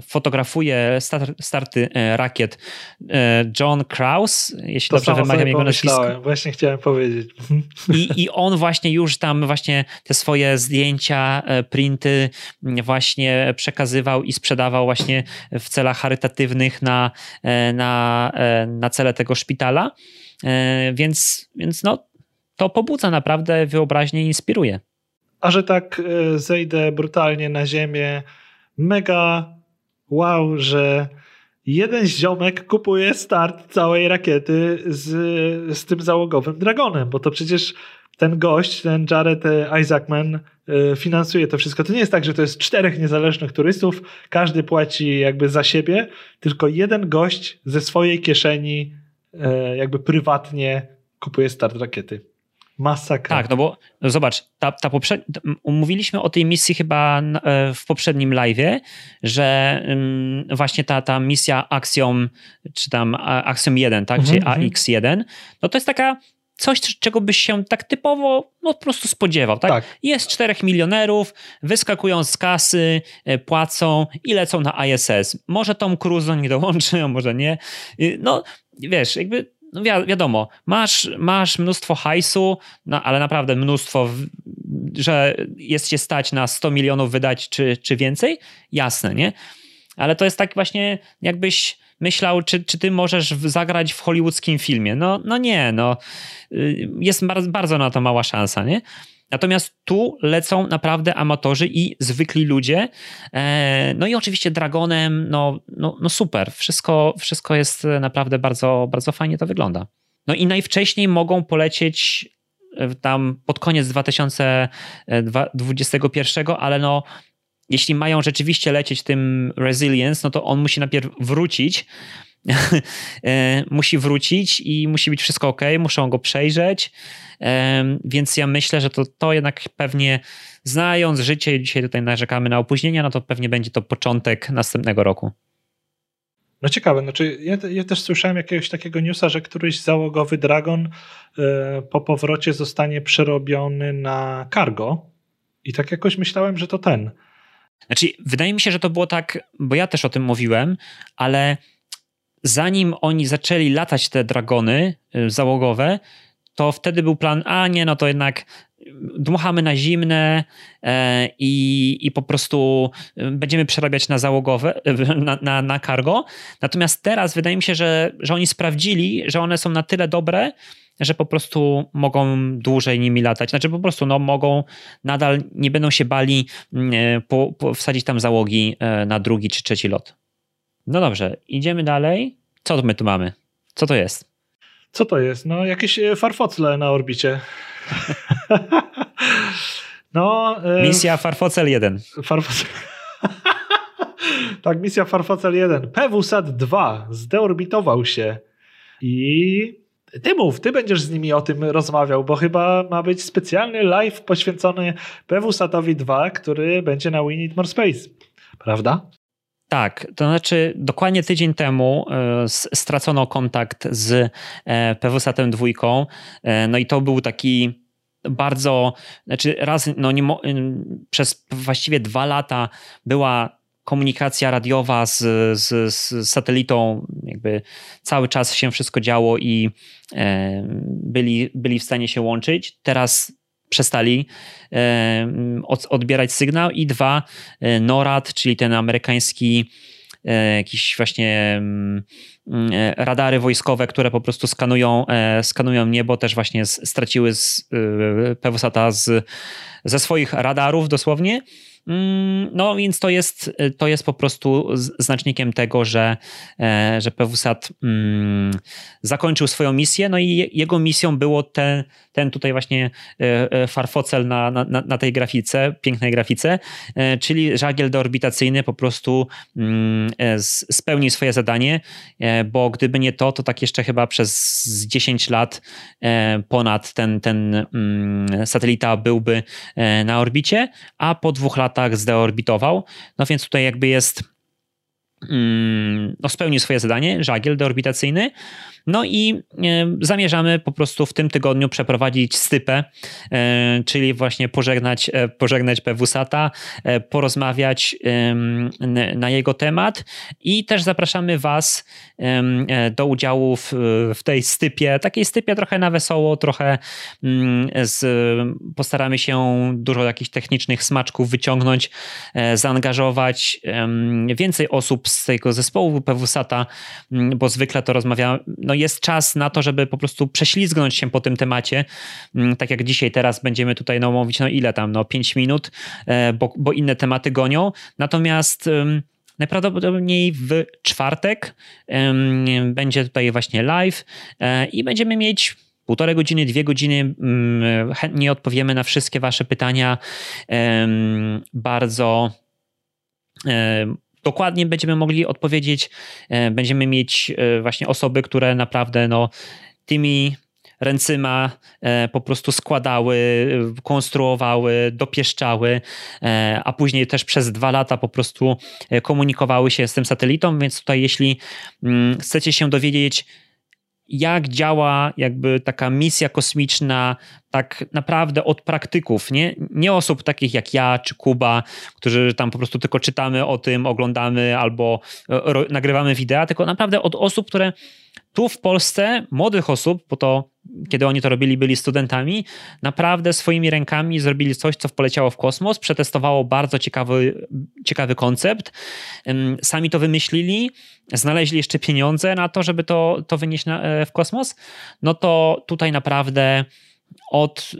fotografuje star, starty e, rakiet. John Kraus, jeśli to dobrze wymawiam jego nazwisko. Właśnie chciałem powiedzieć. I, I on właśnie już tam właśnie te swoje zdjęcia, printy właśnie przekazywał i sprzedawał właśnie w celach charytatywnych na, na, na cele tego szpitala. Więc, więc no, to pobudza naprawdę wyobraźnię i inspiruje. A że tak e, zejdę brutalnie na ziemię, mega wow, że jeden ziomek kupuje start całej rakiety z, z tym załogowym Dragonem, bo to przecież ten gość, ten Jared Isaacman e, finansuje to wszystko. To nie jest tak, że to jest czterech niezależnych turystów, każdy płaci jakby za siebie, tylko jeden gość ze swojej kieszeni E, jakby prywatnie kupuje start rakiety. Masakra. Tak, no bo no zobacz, ta, ta poprzed... mówiliśmy o tej misji chyba e, w poprzednim live'ie, że właśnie ta, ta misja Axiom, czy tam Axiom 1, tak, mhm, czyli mhm. AX1, no to jest taka coś, czego byś się tak typowo no, po prostu spodziewał. Tak? tak? Jest czterech milionerów, wyskakują z kasy, e, płacą i lecą na ISS. Może Tom Cruise nie dołączy, a może nie. No, wiesz, jakby no wi wiadomo, masz, masz mnóstwo hajsu, no, ale naprawdę mnóstwo, że jest się stać na 100 milionów wydać czy, czy więcej, jasne, nie? Ale to jest tak właśnie, jakbyś myślał, czy, czy ty możesz zagrać w hollywoodzkim filmie. No, no nie, no. Y, jest bardzo, bardzo na to mała szansa, nie? Natomiast tu lecą naprawdę amatorzy i zwykli ludzie. E, no i oczywiście Dragonem, no, no, no super. Wszystko, wszystko jest naprawdę bardzo, bardzo fajnie to wygląda. No i najwcześniej mogą polecieć e, tam pod koniec 2021, ale no jeśli mają rzeczywiście lecieć tym Resilience, no to on musi najpierw wrócić. (laughs) E, musi wrócić i musi być wszystko ok, muszą go przejrzeć. E, więc ja myślę, że to, to jednak pewnie, znając życie, dzisiaj tutaj narzekamy na opóźnienia, no to pewnie będzie to początek następnego roku. No ciekawe, znaczy ja, ja, też słyszałem jakiegoś takiego newsa, że któryś załogowy Dragon e, po powrocie zostanie przerobiony na cargo i tak jakoś myślałem, że to ten. Znaczy, wydaje mi się, że to było tak, bo ja też o tym mówiłem, ale zanim oni zaczęli latać te dragony y, załogowe, to wtedy był plan, a nie, no to jednak dmuchamy na zimne e, i, i po prostu y, będziemy przerabiać na załogowe, y, na, na, na cargo. Natomiast teraz wydaje mi się, że, że oni sprawdzili, że one są na tyle dobre, że po prostu mogą dłużej nimi latać. Znaczy po prostu no, mogą, nadal nie będą się bali po, po wsadzić tam załogi na drugi czy trzeci lot. No dobrze, idziemy dalej. Co my tu mamy? Co to jest? Co to jest? No jakieś e, farfocle na orbicie. (laughs) no, misja Farfocel 1. Farfocel. (laughs) tak, misja Farfocel 1. PWSAT 2 zdeorbitował się i ty mów, ty będziesz z nimi o tym rozmawiał, bo chyba ma być specjalny live poświęcony PWSAT-owi 2, który będzie na We Need More Space, prawda? Tak, to znaczy dokładnie tydzień temu stracono kontakt z PWSAT-em dwójką, no i to był taki bardzo, znaczy raz, no nie, przez właściwie dwa lata była komunikacja radiowa z, z, z, satelitą, jakby cały czas się wszystko działo i e, byli, byli w stanie się łączyć. Teraz przestali e, od, odbierać sygnał. I dwa, e, NORAD, czyli ten amerykański e, jakiś właśnie mm, radary wojskowe, które po prostu skanują, skanują niebo, też właśnie straciły z, PWSATA z, ze swoich radarów dosłownie no więc to jest, to jest po prostu znacznikiem tego, że, e, że PWSAT mm, zakończył swoją misję, no i jego misją było ten, ten tutaj właśnie e, e, farfocel na, na, na tej grafice, pięknej grafice, czyli żagiel deorbitacyjny po prostu mm, spełnił swoje zadanie, bo gdyby nie to, to tak jeszcze chyba przez 10 lat ponad ten, ten satelita byłby na orbicie, a po dwóch latach latach zdeorbitował. No więc tutaj jakby jest no spełnił swoje zadanie, żagiel deorbitacyjny. No i e, zamierzamy po prostu w tym tygodniu przeprowadzić stypę, e, czyli właśnie pożegnać, e, pożegnać PWSATA, porozmawiać na jego temat i też zapraszamy Was do udziału w, w tej stypie, takiej stypie trochę na wesoło, trochę mm, z, postaramy się dużo jakichś technicznych smaczków wyciągnąć, zaangażować więcej osób z tego zespołu PWSATA, mm, bo zwykle to rozmawiamy, no jest czas na to, żeby po prostu prześlizgnąć się po tym temacie. Mm, tak jak dzisiaj, teraz będziemy tutaj no, mówić, no ile tam, no 5 minut, e, bo, bo inne tematy gonią. Natomiast najprawdopodobniej w czwartek będzie tutaj właśnie live e, i będziemy mieć półtorej godziny, dwie godziny. Mm, chętnie odpowiemy na wszystkie Wasze pytania. Bardzo dokładnie będziemy mogli odpowiedzieć. E, będziemy mieć e, właśnie osoby, które naprawdę no, tymi ręcyma e, po prostu składały, konstruowały, dopieszczały, a później też przez dwa lata po prostu komunikowały się z tym satelitą, więc tutaj jeśli mm, chcecie się dowiedzieć, jak działa jakby taka misja kosmiczna tak naprawdę od praktyków, nie, nie osób takich jak ja czy Kuba, którzy tam po prostu tylko czytamy o tym, oglądamy albo nagrywamy wideo, tylko naprawdę od osób, które tu w Polsce, młodych osób, bo to kiedy oni to robili, byli studentami, naprawdę swoimi rękami zrobili coś, co poleciało w kosmos, przetestowało bardzo ciekawy, ciekawy koncept, sami to wymyślili, znaleźli jeszcze pieniądze na to, żeby to, to wynieść na, e, w kosmos, no to tutaj naprawdę od,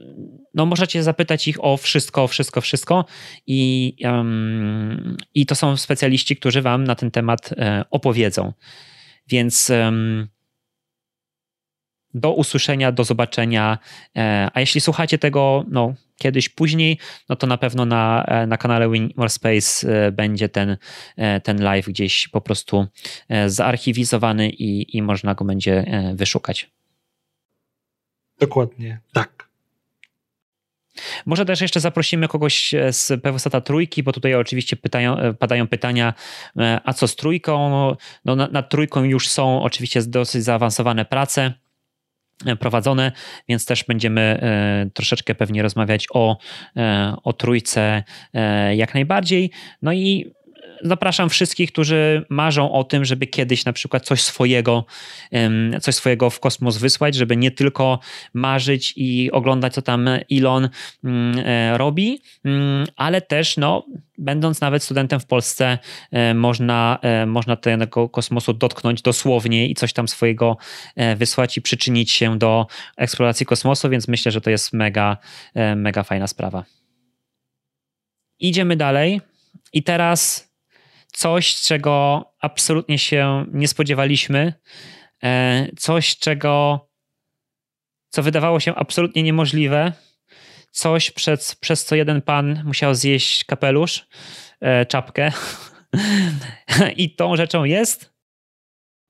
no możecie zapytać ich o wszystko, wszystko, wszystko i, um, i to są specjaliści, którzy wam na ten temat e, opowiedzą. Więc um, do usłyszenia, do zobaczenia. E, a jeśli słuchacie tego no, kiedyś później, no to na pewno na, e, na kanale Win More Space e, będzie ten, ten live gdzieś po prostu zaarchiwizowany i, i można go będzie wyszukać. Dokładnie, tak. Może też jeszcze zaprosimy kogoś z PWSATA trójki, bo tutaj oczywiście pytają, padają pytania, a co z trójką? No, nad, nad trójką już są oczywiście dosyć zaawansowane prace. E, prowadzone, więc też będziemy e, troszeczkę pewnie rozmawiać o, e, o trójce jak najbardziej. No i zapraszam wszystkich, którzy marzą o tym, żeby kiedyś na przykład coś swojego, coś swojego w kosmos wysłać, żeby nie tylko marzyć i oglądać, co tam Elon mm, e, robi, mm, ale też, no, będąc nawet studentem w Polsce, e, można, e, można tego kosmosu dotknąć dosłownie i coś tam swojego wysłać i przyczynić się do eksploracji kosmosu, więc myślę, że to jest mega, mega fajna sprawa. Idziemy dalej. I teraz coś, czego absolutnie się nie spodziewaliśmy, e, coś, czego, co wydawało się absolutnie niemożliwe, coś, przez, przez co jeden pan musiał zjeść kapelusz, e, czapkę. (laughs) I tą rzeczą jest.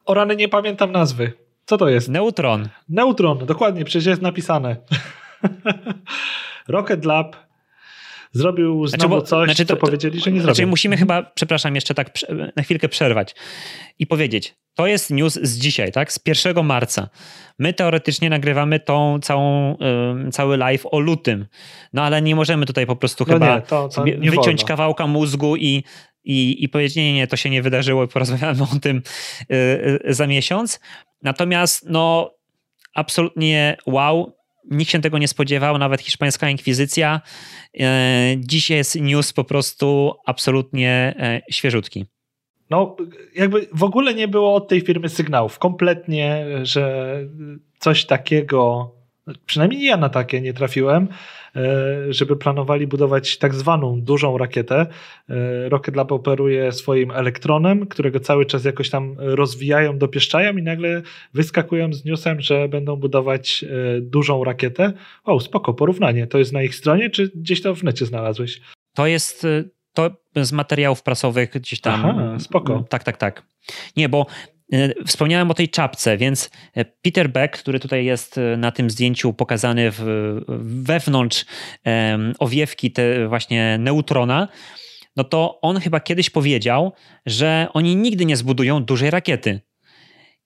O rany nie pamiętam nazwy. Co to jest? Neutron. Neutron, dokładnie, przecież jest napisane. (laughs) Rocket Lab zrobił znowu znaczy, bo, coś, znaczy to, co powiedzieli, że nie znaczy zrobił. musimy chyba, przepraszam, jeszcze tak na chwilkę przerwać i powiedzieć, to jest news z dzisiaj, tak? Z 1 marca. My teoretycznie nagrywamy tą całą, cały live o lutym, no ale nie możemy tutaj po prostu no chyba nie, to, to wyciąć wolno. kawałka mózgu i, i, i powiedzieć, nie, nie, to się nie wydarzyło i porozmawiamy o tym y, y, za miesiąc. Natomiast no absolutnie wow, nikt się tego nie spodziewał, nawet hiszpańska inkwizycja. E, dziś jest news po prostu absolutnie e, świeżutki. No, jakby w ogóle nie było od tej firmy sygnałów. Kompletnie, że coś takiego, przynajmniej ja na takie nie trafiłem, e, żeby planowali budować tak zwaną dużą rakietę. E, Rocket Lab operuje swoim elektronem, którego cały czas jakoś tam rozwijają, dopieszczają i nagle wyskakują z newsem, że będą budować e, dużą rakietę. O, spoko, porównanie. To jest na ich stronie, czy gdzieś to w necie znalazłeś? To jest to z materiałów prasowych gdzieś tam. Aha, spoko. Tak, tak, tak. Nie, bo Wspomniałem o tej czapce, więc e, Peter Beck, który tutaj jest e, na tym zdjęciu pokazany w, wewnątrz um, owiewki te właśnie neutrona, no to on chyba kiedyś powiedział, że oni nigdy nie zbudują dużej rakiety.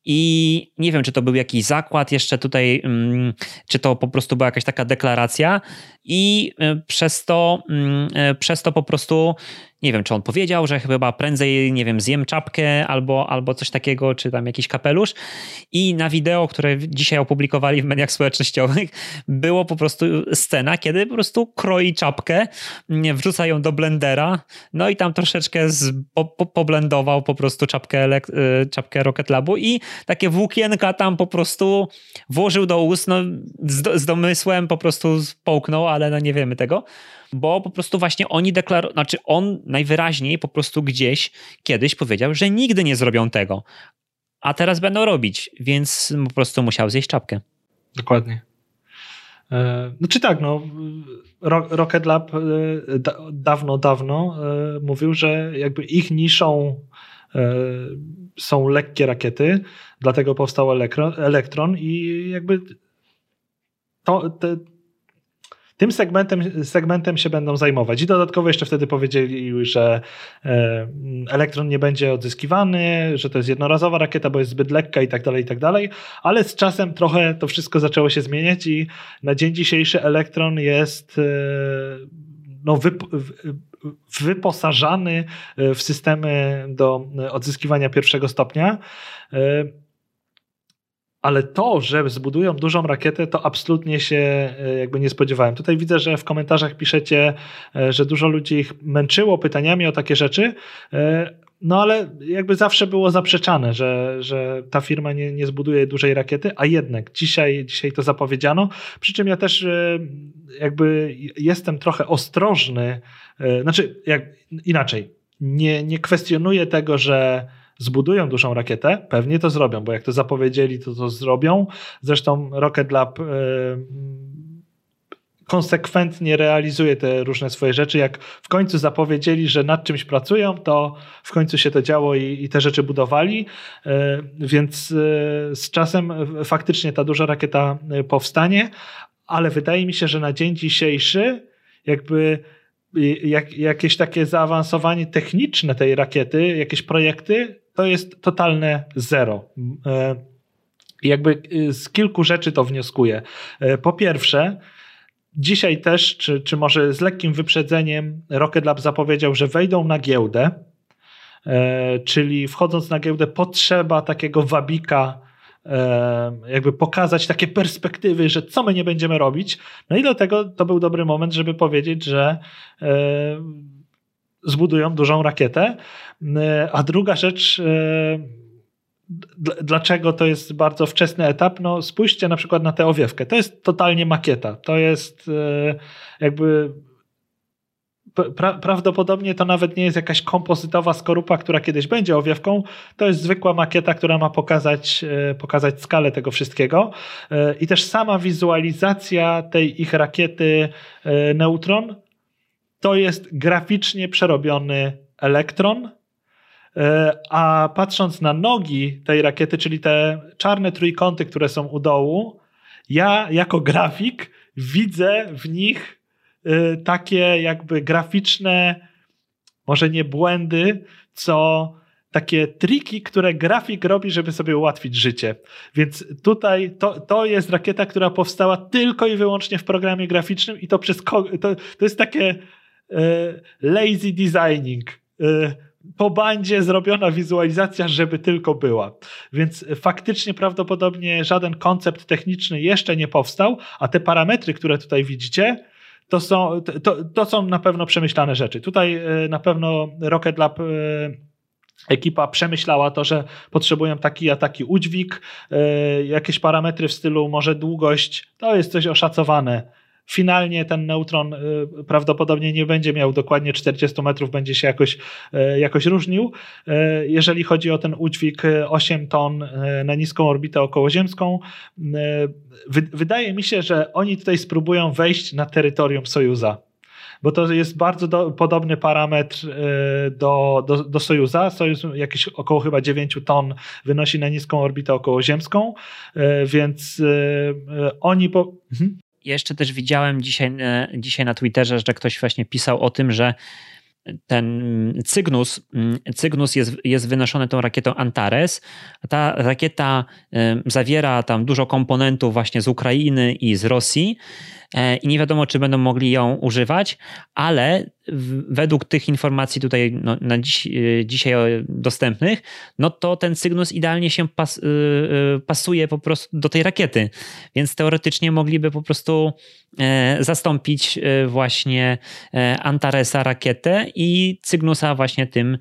I nie wiem, czy to był jakiś zakład jeszcze tutaj, mm, czy to po prostu była jakaś taka deklaracja, i przez to, mm, przez to po prostu nie wiem, czy on powiedział, że chyba prędzej, nie wiem, zjem czapkę albo, albo coś takiego, czy tam jakiś kapelusz. I na wideo, które dzisiaj opublikowali w mediach społecznościowych, było po prostu scena, kiedy po prostu kroi czapkę, wrzuca ją do blendera, no i tam troszeczkę z, po, po, poblendował po prostu czapkę, y, czapkę Rocket Labu i takie włókienka tam po prostu włożył do ust, no z, z domysłem po prostu połknął, ale no nie wiemy tego bo po prostu właśnie oni deklarują, znaczy on najwyraźniej po prostu gdzieś kiedyś powiedział, że nigdy nie zrobią tego, a teraz będą robić, więc po prostu musiał zjeść czapkę. Dokładnie. E, no czy tak, no, Rocket Lab e, dawno, dawno e, mówił, że jakby ich niszą są lekkie rakiety, dlatego powstał Elektron i jakby to, te, tym segmentem, segmentem się będą zajmować. I dodatkowo jeszcze wtedy powiedzieli, że e, elektron nie będzie odzyskiwany, że to jest jednorazowa rakieta, bo jest zbyt lekka i tak dalej, i tak dalej. Ale z czasem trochę to wszystko zaczęło się zmieniać i na dzień dzisiejszy elektron jest e, no, wyp wyposażany w systemy do odzyskiwania pierwszego stopnia. Ale to, że zbudują dużą rakietę, to absolutnie się e, jakby nie spodziewałem. Tutaj widzę, że w komentarzach piszecie, e, że dużo ludzi ich męczyło pytaniami o takie rzeczy, e, no ale jakby zawsze było zaprzeczane, że, że ta firma nie, nie zbuduje dużej rakiety, a jednak dzisiaj, dzisiaj to zapowiedziano. Przy czym ja też jakby jestem trochę ostrożny, znaczy jak, inaczej, nie, nie kwestionuję tego, że zbudują dużą rakietę, pewnie to zrobią, bo jak to zapowiedzieli, to to zrobią. Zresztą Rocket Lab yy, konsekwentnie realizuje te różne swoje rzeczy. Jak w końcu zapowiedzieli, że nad czymś pracują, to w końcu się to działo i, i te rzeczy budowali. Yy, więc yy, z czasem faktycznie ta duża rakieta powstanie, ale wydaje mi się, że na dzień dzisiejszy jakby jak, jakieś takie zaawansowanie techniczne tej rakiety, jakieś projekty to jest totalne zero. E, jakby e, z kilku rzeczy to wnioskuję. E, po pierwsze, dzisiaj też, czy, czy może z lekkim wyprzedzeniem, Rocket Lab zapowiedział, że wejdą na giełdę, czyli wchodząc na giełdę potrzeba takiego wabika, jakby pokazać takie perspektywy, że co my nie będziemy robić. No i dlatego to był dobry moment, żeby powiedzieć, że zbudują dużą rakietę. E, a druga rzecz, e, dlaczego to jest bardzo wczesny etap? No spójrzcie na przykład na tę owiewkę. To jest totalnie makieta. To jest e, jakby pra, prawdopodobnie to nawet nie jest jakaś kompozytowa skorupa, która kiedyś będzie owiewką. To jest zwykła makieta, która ma pokazać, pokazać skalę tego wszystkiego. I też sama wizualizacja tej ich rakiety Neutron to jest graficznie przerobiony elektron, e, a patrząc na nogi tej rakiety, czyli te czarne trójkąty, które są u dołu, ja jako grafik widzę w nich takie jakby graficzne, może nie błędy, co takie triki, które grafik robi, żeby sobie ułatwić życie. Więc tutaj to, to jest rakieta, która powstała tylko i wyłącznie w programie graficznym i to przez to, to jest takie e, lazy designing. E, po bandzie zrobiona wizualizacja, żeby tylko była. Więc faktycznie prawdopodobnie żaden koncept techniczny jeszcze nie powstał, a te parametry, które tutaj widzicie, to są, to, to są na pewno przemyślane rzeczy. Tutaj e, na pewno Rocket Lab e, ekipa przemyślała to, że potrzebują taki a taki udźwig, e, jakieś parametry w stylu może długość, to jest coś oszacowane Finalnie ten neutron y, prawdopodobnie nie będzie miał dokładnie 40 metrów, będzie się jakoś, y, jakoś różnił. Y, jeżeli chodzi o ten udźwig 8 ton na niską orbitę okołoziemską, wydaje mi się, że oni tutaj spróbują wejść na terytorium Sojuza bo to jest bardzo do, podobny parametr do, do, do Sojuza. Sojuz jakieś około chyba 9 ton wynosi na niską orbitę okołoziemską, więc oni po... Mhm. Jeszcze też widziałem dzisiaj, e, dzisiaj na Twitterze, że ktoś właśnie pisał o tym, że ten Cygnus, mm, Cygnus jest, jest wynoszony tą rakietą Antares. Ta rakieta zawiera tam dużo komponentów właśnie z Ukrainy i z Rosji i nie wiadomo, czy będą mogli ją używać, ale według tych informacji tutaj no, na dziś, e, dzisiaj dostępnych, no to ten Cygnus idealnie się pas, y, pasuje po prostu do tej rakiety, więc teoretycznie mogliby po prostu e, zastąpić e, właśnie Antaresa rakietę i Cygnusa właśnie tym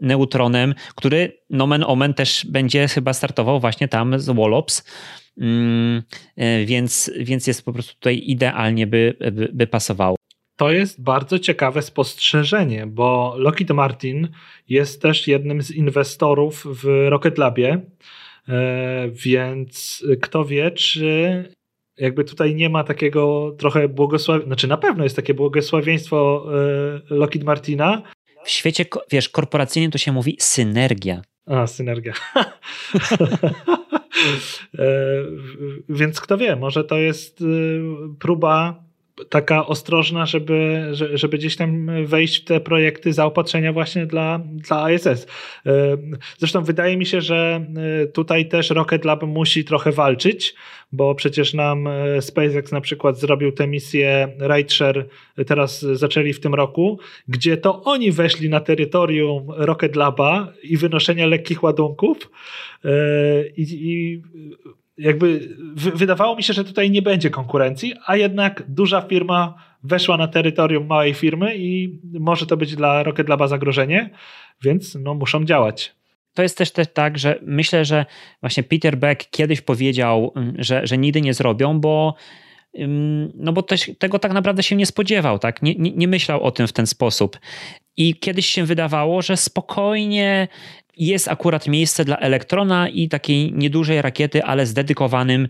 neutronem, który nomen omen też będzie chyba startował właśnie tam z Wallops, więc, więc jest po prostu tutaj idealnie by, by, by pasowało to jest bardzo ciekawe spostrzeżenie, bo Lockheed Martin jest też jednym z inwestorów w Rocket Labie, e, więc kto wie, czy jakby tutaj nie ma takiego trochę błogosławieństwa, znaczy na pewno jest takie błogosławieństwo e, Lockheed Martina. W świecie, wiesz, korporacyjnym to się mówi synergia. A, synergia. (laughs) E, więc kto wie, może to jest próba taka ostrożna, żeby, żeby gdzieś tam wejść w te projekty zaopatrzenia właśnie dla, dla ISS. E, zresztą wydaje mi się, że e, tutaj też Rocket Lab musi trochę walczyć, bo przecież nam e, SpaceX na przykład zrobił tę misję Rideshare, teraz zaczęli w tym roku, gdzie to oni weszli na terytorium Rocket Laba i wynoszenia lekkich ładunków i, i jakby wydawało mi się, że tutaj nie będzie konkurencji, a jednak duża firma weszła na terytorium małej firmy i może to być dla Rocket Laba zagrożenie, więc no, muszą działać. To jest też, też tak, że myślę, że właśnie Peter Beck kiedyś powiedział, mm, że, że nigdy nie zrobią, bo no bo też tego tak naprawdę się nie spodziewał, tak? Nie, nie, nie myślał o tym w ten sposób. I kiedyś się wydawało, że spokojnie jest akurat miejsce dla elektrona i takiej niedużej rakiety, ale z dedykowanym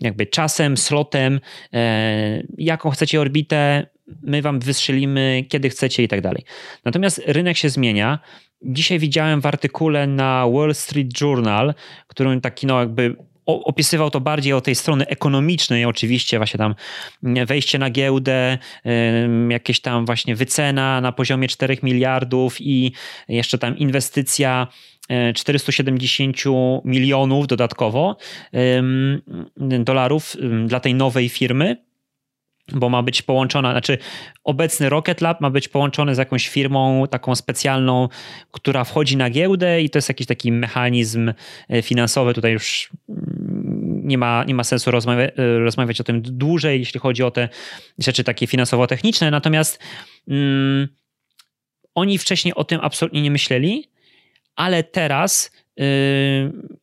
jakby czasem, slotem, e, jaką chcecie orbitę, my wam wystrzelimy, kiedy chcecie i tak dalej. Natomiast rynek się zmienia. Dzisiaj widziałem w artykule na Wall Street Journal, którym taki no jakby opisywał to bardziej o tej strony ekonomicznej, oczywiście, właśnie tam wejście na giełdę, jakieś tam właśnie wycena na poziomie 4 miliardów i jeszcze tam inwestycja 470 milionów dodatkowo dolarów dla tej nowej firmy bo ma być połączona, znaczy obecny Rocket Lab ma być połączony z jakąś firmą taką specjalną, która wchodzi na giełdę i to jest jakiś taki mechanizm e, finansowy, tutaj już mm, nie ma, nie ma sensu rozmawiać, e, rozmawiać o tym dłużej, jeśli chodzi o te rzeczy takie finansowo-techniczne, natomiast mm, oni wcześniej o tym absolutnie nie myśleli, ale teraz yy,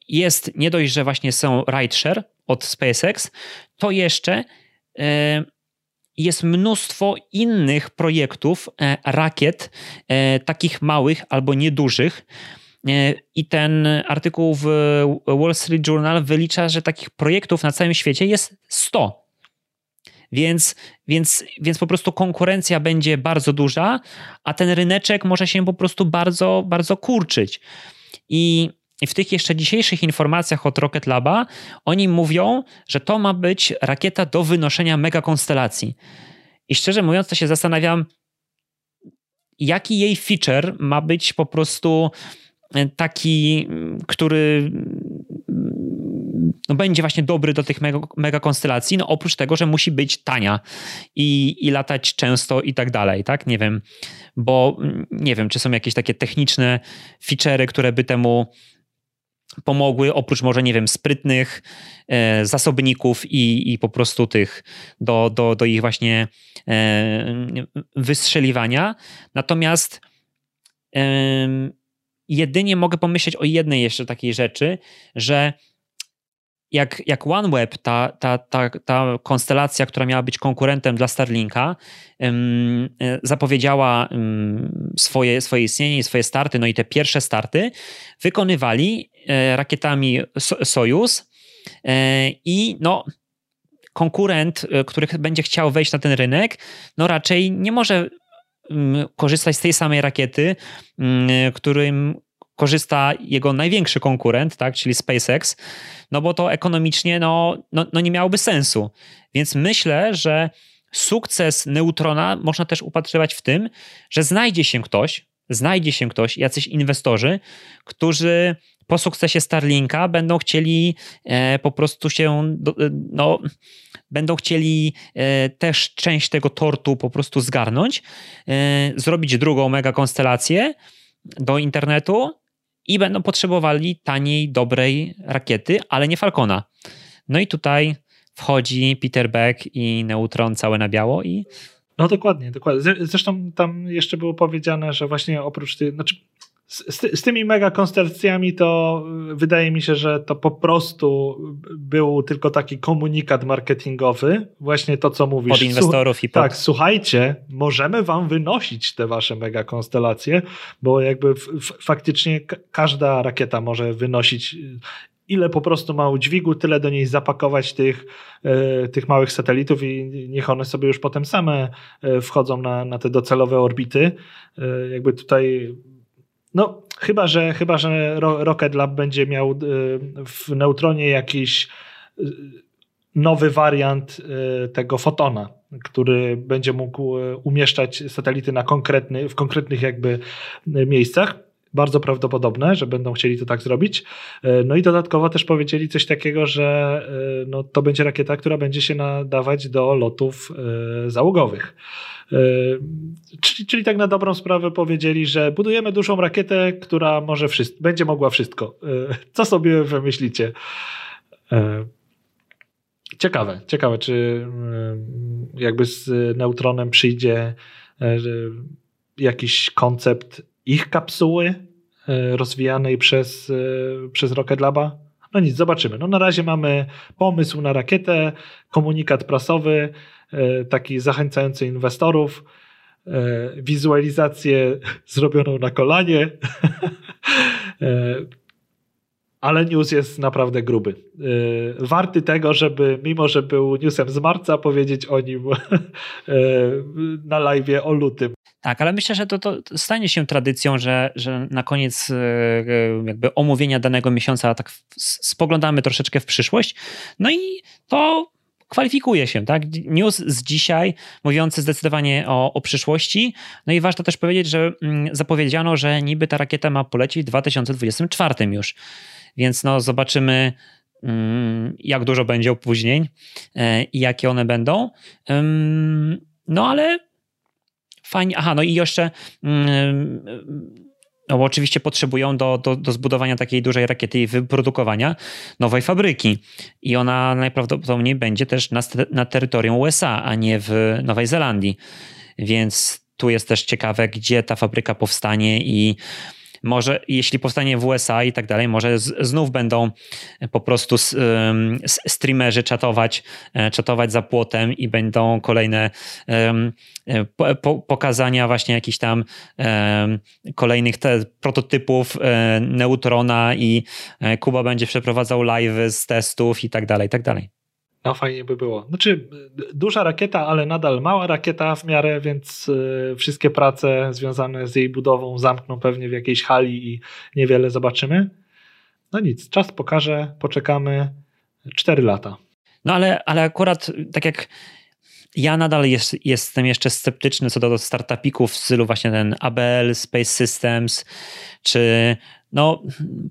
jest nie dość, że właśnie są rideshare od SpaceX, to jeszcze yy, jest mnóstwo innych projektów, e, rakiet, e, takich małych albo niedużych. E, I ten artykuł w Wall Street Journal wylicza, że takich projektów na całym świecie jest 100. Więc, więc, więc po prostu konkurencja będzie bardzo duża, a ten ryneczek może się po prostu bardzo, bardzo kurczyć. I i w tych jeszcze dzisiejszych informacjach od Rocket Laba oni mówią, że to ma być rakieta do wynoszenia megakonstelacji. I szczerze mówiąc, to się zastanawiam, jaki jej feature ma być po prostu taki, który no, będzie właśnie dobry do tych mega, konstelacji, no oprócz tego, że musi być tania i, i latać często i tak dalej, tak? Nie wiem, bo nie wiem, czy są jakieś takie techniczne feature'y, które by temu pomogły, oprócz może, nie wiem, sprytnych e, zasobników i, i po prostu tych do, do, do ich właśnie e, wystrzeliwania. Natomiast e, jedynie mogę pomyśleć o jednej jeszcze takiej rzeczy, że jak, jak OneWeb, ta, ta, ta, ta konstelacja, która miała być konkurentem dla Starlinka, um, zapowiedziała swoje, swoje istnienie swoje starty, no i te pierwsze starty wykonywali e, rakietami so, Sojus e, i no konkurent, e, który będzie chciał wejść na ten rynek, no raczej nie może korzystać z tej samej rakiety, którym korzysta jego największy konkurent, tak, czyli SpaceX, no bo to ekonomicznie no, no, no nie miałoby sensu. Więc myślę, że sukces Neutrona można też upatrywać w tym, że znajdzie się ktoś, znajdzie się ktoś, jacyś inwestorzy, którzy po sukcesie Starlinka będą chcieli e, po prostu się, e, no, będą chcieli e, też część tego tortu po prostu zgarnąć, zrobić drugą mega konstelację do internetu i będą potrzebowali taniej, dobrej rakiety, ale nie Falcona. No i tutaj wchodzi Peter Beck i Neutron całe na biało i no dokładnie, dokładnie. Zresztą tam jeszcze było powiedziane, że właśnie oprócz tych, znaczy z, z, tymi mega konstelacjami to wydaje mi się, że to po prostu był tylko taki komunikat marketingowy, właśnie to, co mówisz. Pod inwestorów i pod... Tak, słuchajcie, możemy wam wynosić te wasze mega konstelacje, bo jakby faktycznie każda rakieta może wynosić ile po prostu ma udźwigu, tyle do niej zapakować tych, e, tych małych satelitów i niech one sobie już potem same e, wchodzą na, na te docelowe orbity. E, jakby tutaj no, chyba, że, chyba, że Rocket Lab będzie miał y, w Neutronie jakiś y, nowy wariant y, tego fotona, który będzie mógł umieszczać satelity na konkretny, w konkretnych jakby miejscach. Bardzo prawdopodobne, że będą chcieli to tak zrobić. No i dodatkowo też powiedzieli coś takiego, że no, to będzie rakieta, która będzie się nadawać do lotów załogowych. E, czyli, czyli tak na dobrą sprawę powiedzieli, że budujemy dużą rakietę, która może wszystko, będzie mogła wszystko. E, co sobie wymyślicie? E, ciekawe, ciekawe, czy jakby z neutronem przyjdzie jakiś koncept ich kapsuły rozwijanej przez, przez Rocket Laba? No nic, zobaczymy. No na razie mamy pomysł na rakietę, komunikat prasowy, E, taki zachęcający inwestorów, e, wizualizację (laughs) zrobioną na kolanie, (laughs) e, ale news jest naprawdę gruby. Warty tego, żeby, mimo że był newsem z marca, powiedzieć o nim (laughs) na live o lutym. Tak, ale myślę, że to, to stanie się tradycją, że, że na koniec jakby omówienia danego miesiąca tak spoglądamy troszeczkę w przyszłość. No i to kwalifikuje się, tak? News z dzisiaj mówiący zdecydowanie o, o przyszłości. No i warto też powiedzieć, że mm, zapowiedziano, że niby ta rakieta ma polecieć w 2024 już. Więc no zobaczymy, mm, jak dużo będzie opóźnień e, i jakie one będą. No ale fajnie. Aha, no i jeszcze mm, no bo oczywiście potrzebują do, do, do zbudowania takiej dużej rakiety i wyprodukowania nowej fabryki. I ona najprawdopodobniej będzie też na, na terytorium USA, a nie w Nowej Zelandii. Więc tu jest też ciekawe, gdzie ta fabryka powstanie i może jeśli powstanie w USA i tak dalej, może z, znów będą po prostu um, streamerzy czatować, e, czatować za płotem i będą kolejne um, po, pokazania właśnie jakichś tam um, kolejnych te, prototypów e, Neutrona i Kuba będzie przeprowadzał live z testów i tak dalej, i tak dalej. No fajnie by było. Znaczy duża rakieta, ale nadal mała rakieta w miarę, więc y, wszystkie prace związane z jej budową zamkną pewnie w jakiejś hali i niewiele zobaczymy. No nic, czas pokaże, poczekamy. Cztery lata. No ale, ale akurat tak jak ja nadal jest, jestem jeszcze sceptyczny co do startupików w stylu właśnie ten ABL, Space Systems, czy no,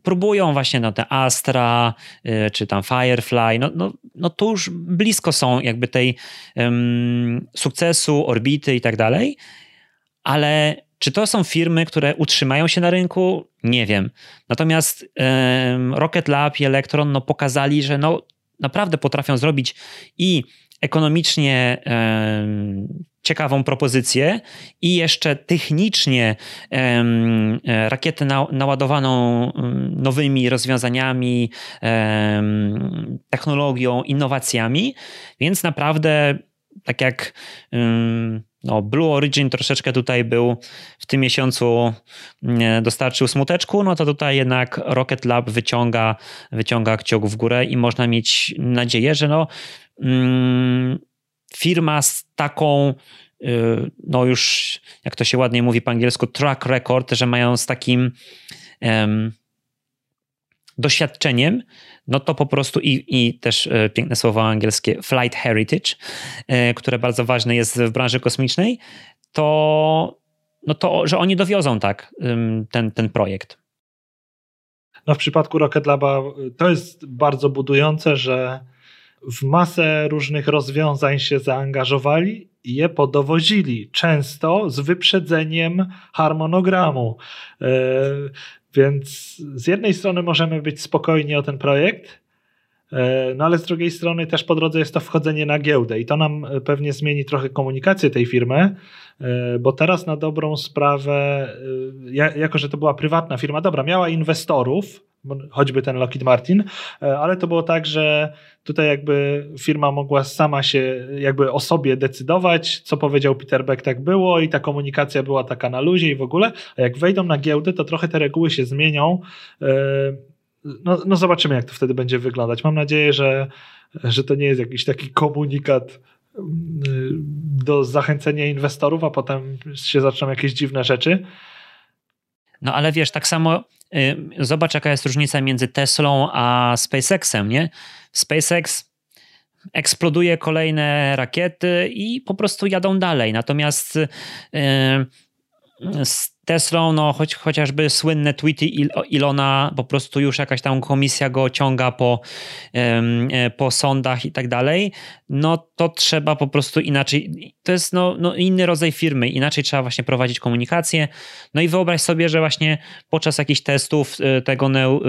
próbują właśnie no, te Astra, y, czy tam Firefly, no, no, no to już blisko są jakby tej um, sukcesu, orbity i tak dalej, ale czy to są firmy, które utrzymają się na rynku? Nie wiem. Natomiast um, Rocket Lab i Electron no, pokazali, że no, naprawdę potrafią zrobić i ekonomicznie ciekawą propozycję i jeszcze technicznie rakietę naładowaną nowymi rozwiązaniami, technologią, innowacjami, więc naprawdę tak jak no, Blue Origin troszeczkę tutaj był w tym miesiącu dostarczył smuteczku, no to tutaj jednak Rocket Lab wyciąga, wyciąga kciuk w górę i można mieć nadzieję, że no Mm, firma z taką, y, no już jak to się ładnie mówi po angielsku, track record, że mają z takim doświadczeniem, no to po prostu i, i też y, piękne słowo angielskie flight heritage, y, które bardzo ważne jest w branży kosmicznej, to, no to że oni dowiozą tak ten, ten projekt. No w przypadku Rocket Laba to jest bardzo budujące, że w masę różnych rozwiązań się zaangażowali i je podowozili, często z wyprzedzeniem harmonogramu. E, więc z jednej strony możemy być spokojni o ten projekt, e, no ale z drugiej strony też po drodze jest to wchodzenie na giełdę i to nam pewnie zmieni trochę komunikację tej firmy, e, bo teraz na dobrą sprawę, jako że to była prywatna firma, dobra, miała inwestorów, choćby ten Lockheed Martin, e, ale to było tak, że tutaj jakby firma mogła sama się jakby o sobie decydować, co powiedział Peter Beck, tak było i ta komunikacja była taka na luzie i w ogóle, a jak wejdą na giełdę, to trochę te reguły się zmienią. E, no, no zobaczymy, jak to wtedy będzie wyglądać. Mam nadzieję, że, że to nie jest jakiś taki komunikat mm, do zachęcenia inwestorów, a potem się zaczną jakieś dziwne rzeczy. No ale wiesz, tak samo y, zobacz, jaka jest różnica między Teslą a SpaceXem, nie? SpaceX eksploduje kolejne rakiety i po prostu jadą dalej. Natomiast yy, Teslą, no choć, chociażby słynne tweety Ilona, po prostu już jakaś tam komisja go ciąga po, e, po sądach i tak dalej, no to trzeba po prostu inaczej, to jest no, no inny rodzaj firmy, inaczej trzeba właśnie prowadzić komunikację, no i wyobraź sobie, że właśnie podczas jakichś testów e, tego neu,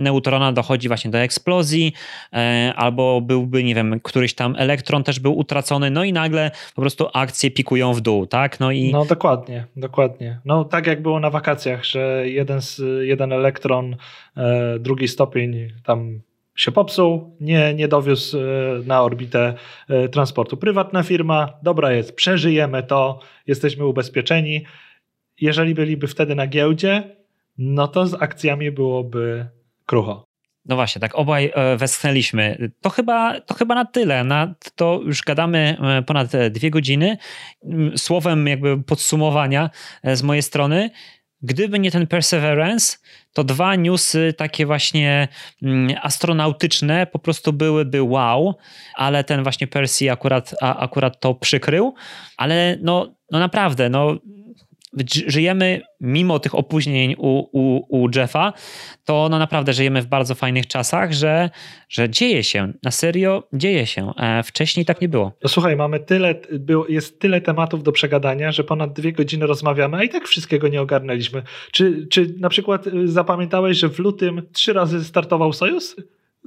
neutrona dochodzi właśnie do eksplozji, e, albo byłby, nie wiem, któryś tam elektron też był utracony, no i nagle po prostu akcje pikują w dół, tak? No i... No dokładnie, dokładnie. No tak tak jak było na wakacjach, że jeden, jeden elektron, e, drugi stopień tam się popsuł, nie, nie dowiózł e, na orbitę e, transportu. Prywatna firma, dobra jest, przeżyjemy to, jesteśmy ubezpieczeni. Jeżeli byliby wtedy na giełdzie, no to z akcjami byłoby krucho. No właśnie, tak obaj westchnęliśmy. To chyba, to chyba na tyle. Na, to już gadamy ponad dwie godziny. Słowem jakby podsumowania z mojej strony. Gdyby nie ten Perseverance, to dwa newsy takie właśnie astronautyczne po prostu byłyby wow, ale ten właśnie Percy akurat, a, akurat to przykrył. Ale no, no naprawdę, no żyjemy mimo tych opóźnień u, u, u Jeffa, to no naprawdę żyjemy w bardzo fajnych czasach, że, że dzieje się, na serio dzieje się. E, wcześniej tak nie było. No słuchaj, mamy tyle, jest tyle tematów do przegadania, że ponad dwie godziny rozmawiamy, a i tak wszystkiego nie ogarnęliśmy. Czy, czy na przykład y, zapamiętałeś, że w lutym trzy razy startował Sojusz?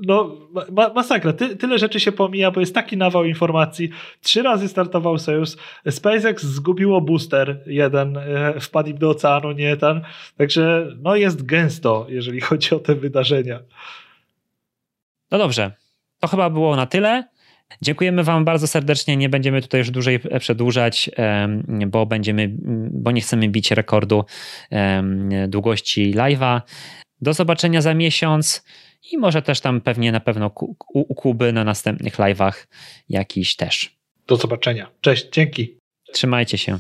No, ma, masakra. Ty, tyle rzeczy się pomija, bo jest taki nawał informacji. Trzy razy startował Sojusz. SpaceX zgubiło booster jeden, e, wpadł do oceanu, nie ten. Także no jest gęsto, jeżeli chodzi o te wydarzenia. No dobrze. To chyba było na tyle. Dziękujemy Wam bardzo serdecznie. Nie będziemy tutaj już dłużej przedłużać, bo będziemy, bo nie chcemy bić rekordu długości live'a. Do zobaczenia za miesiąc i może też tam pewnie na pewno u Kuby na następnych live'ach jakiś też. Do zobaczenia. Cześć, dzięki. Trzymajcie się.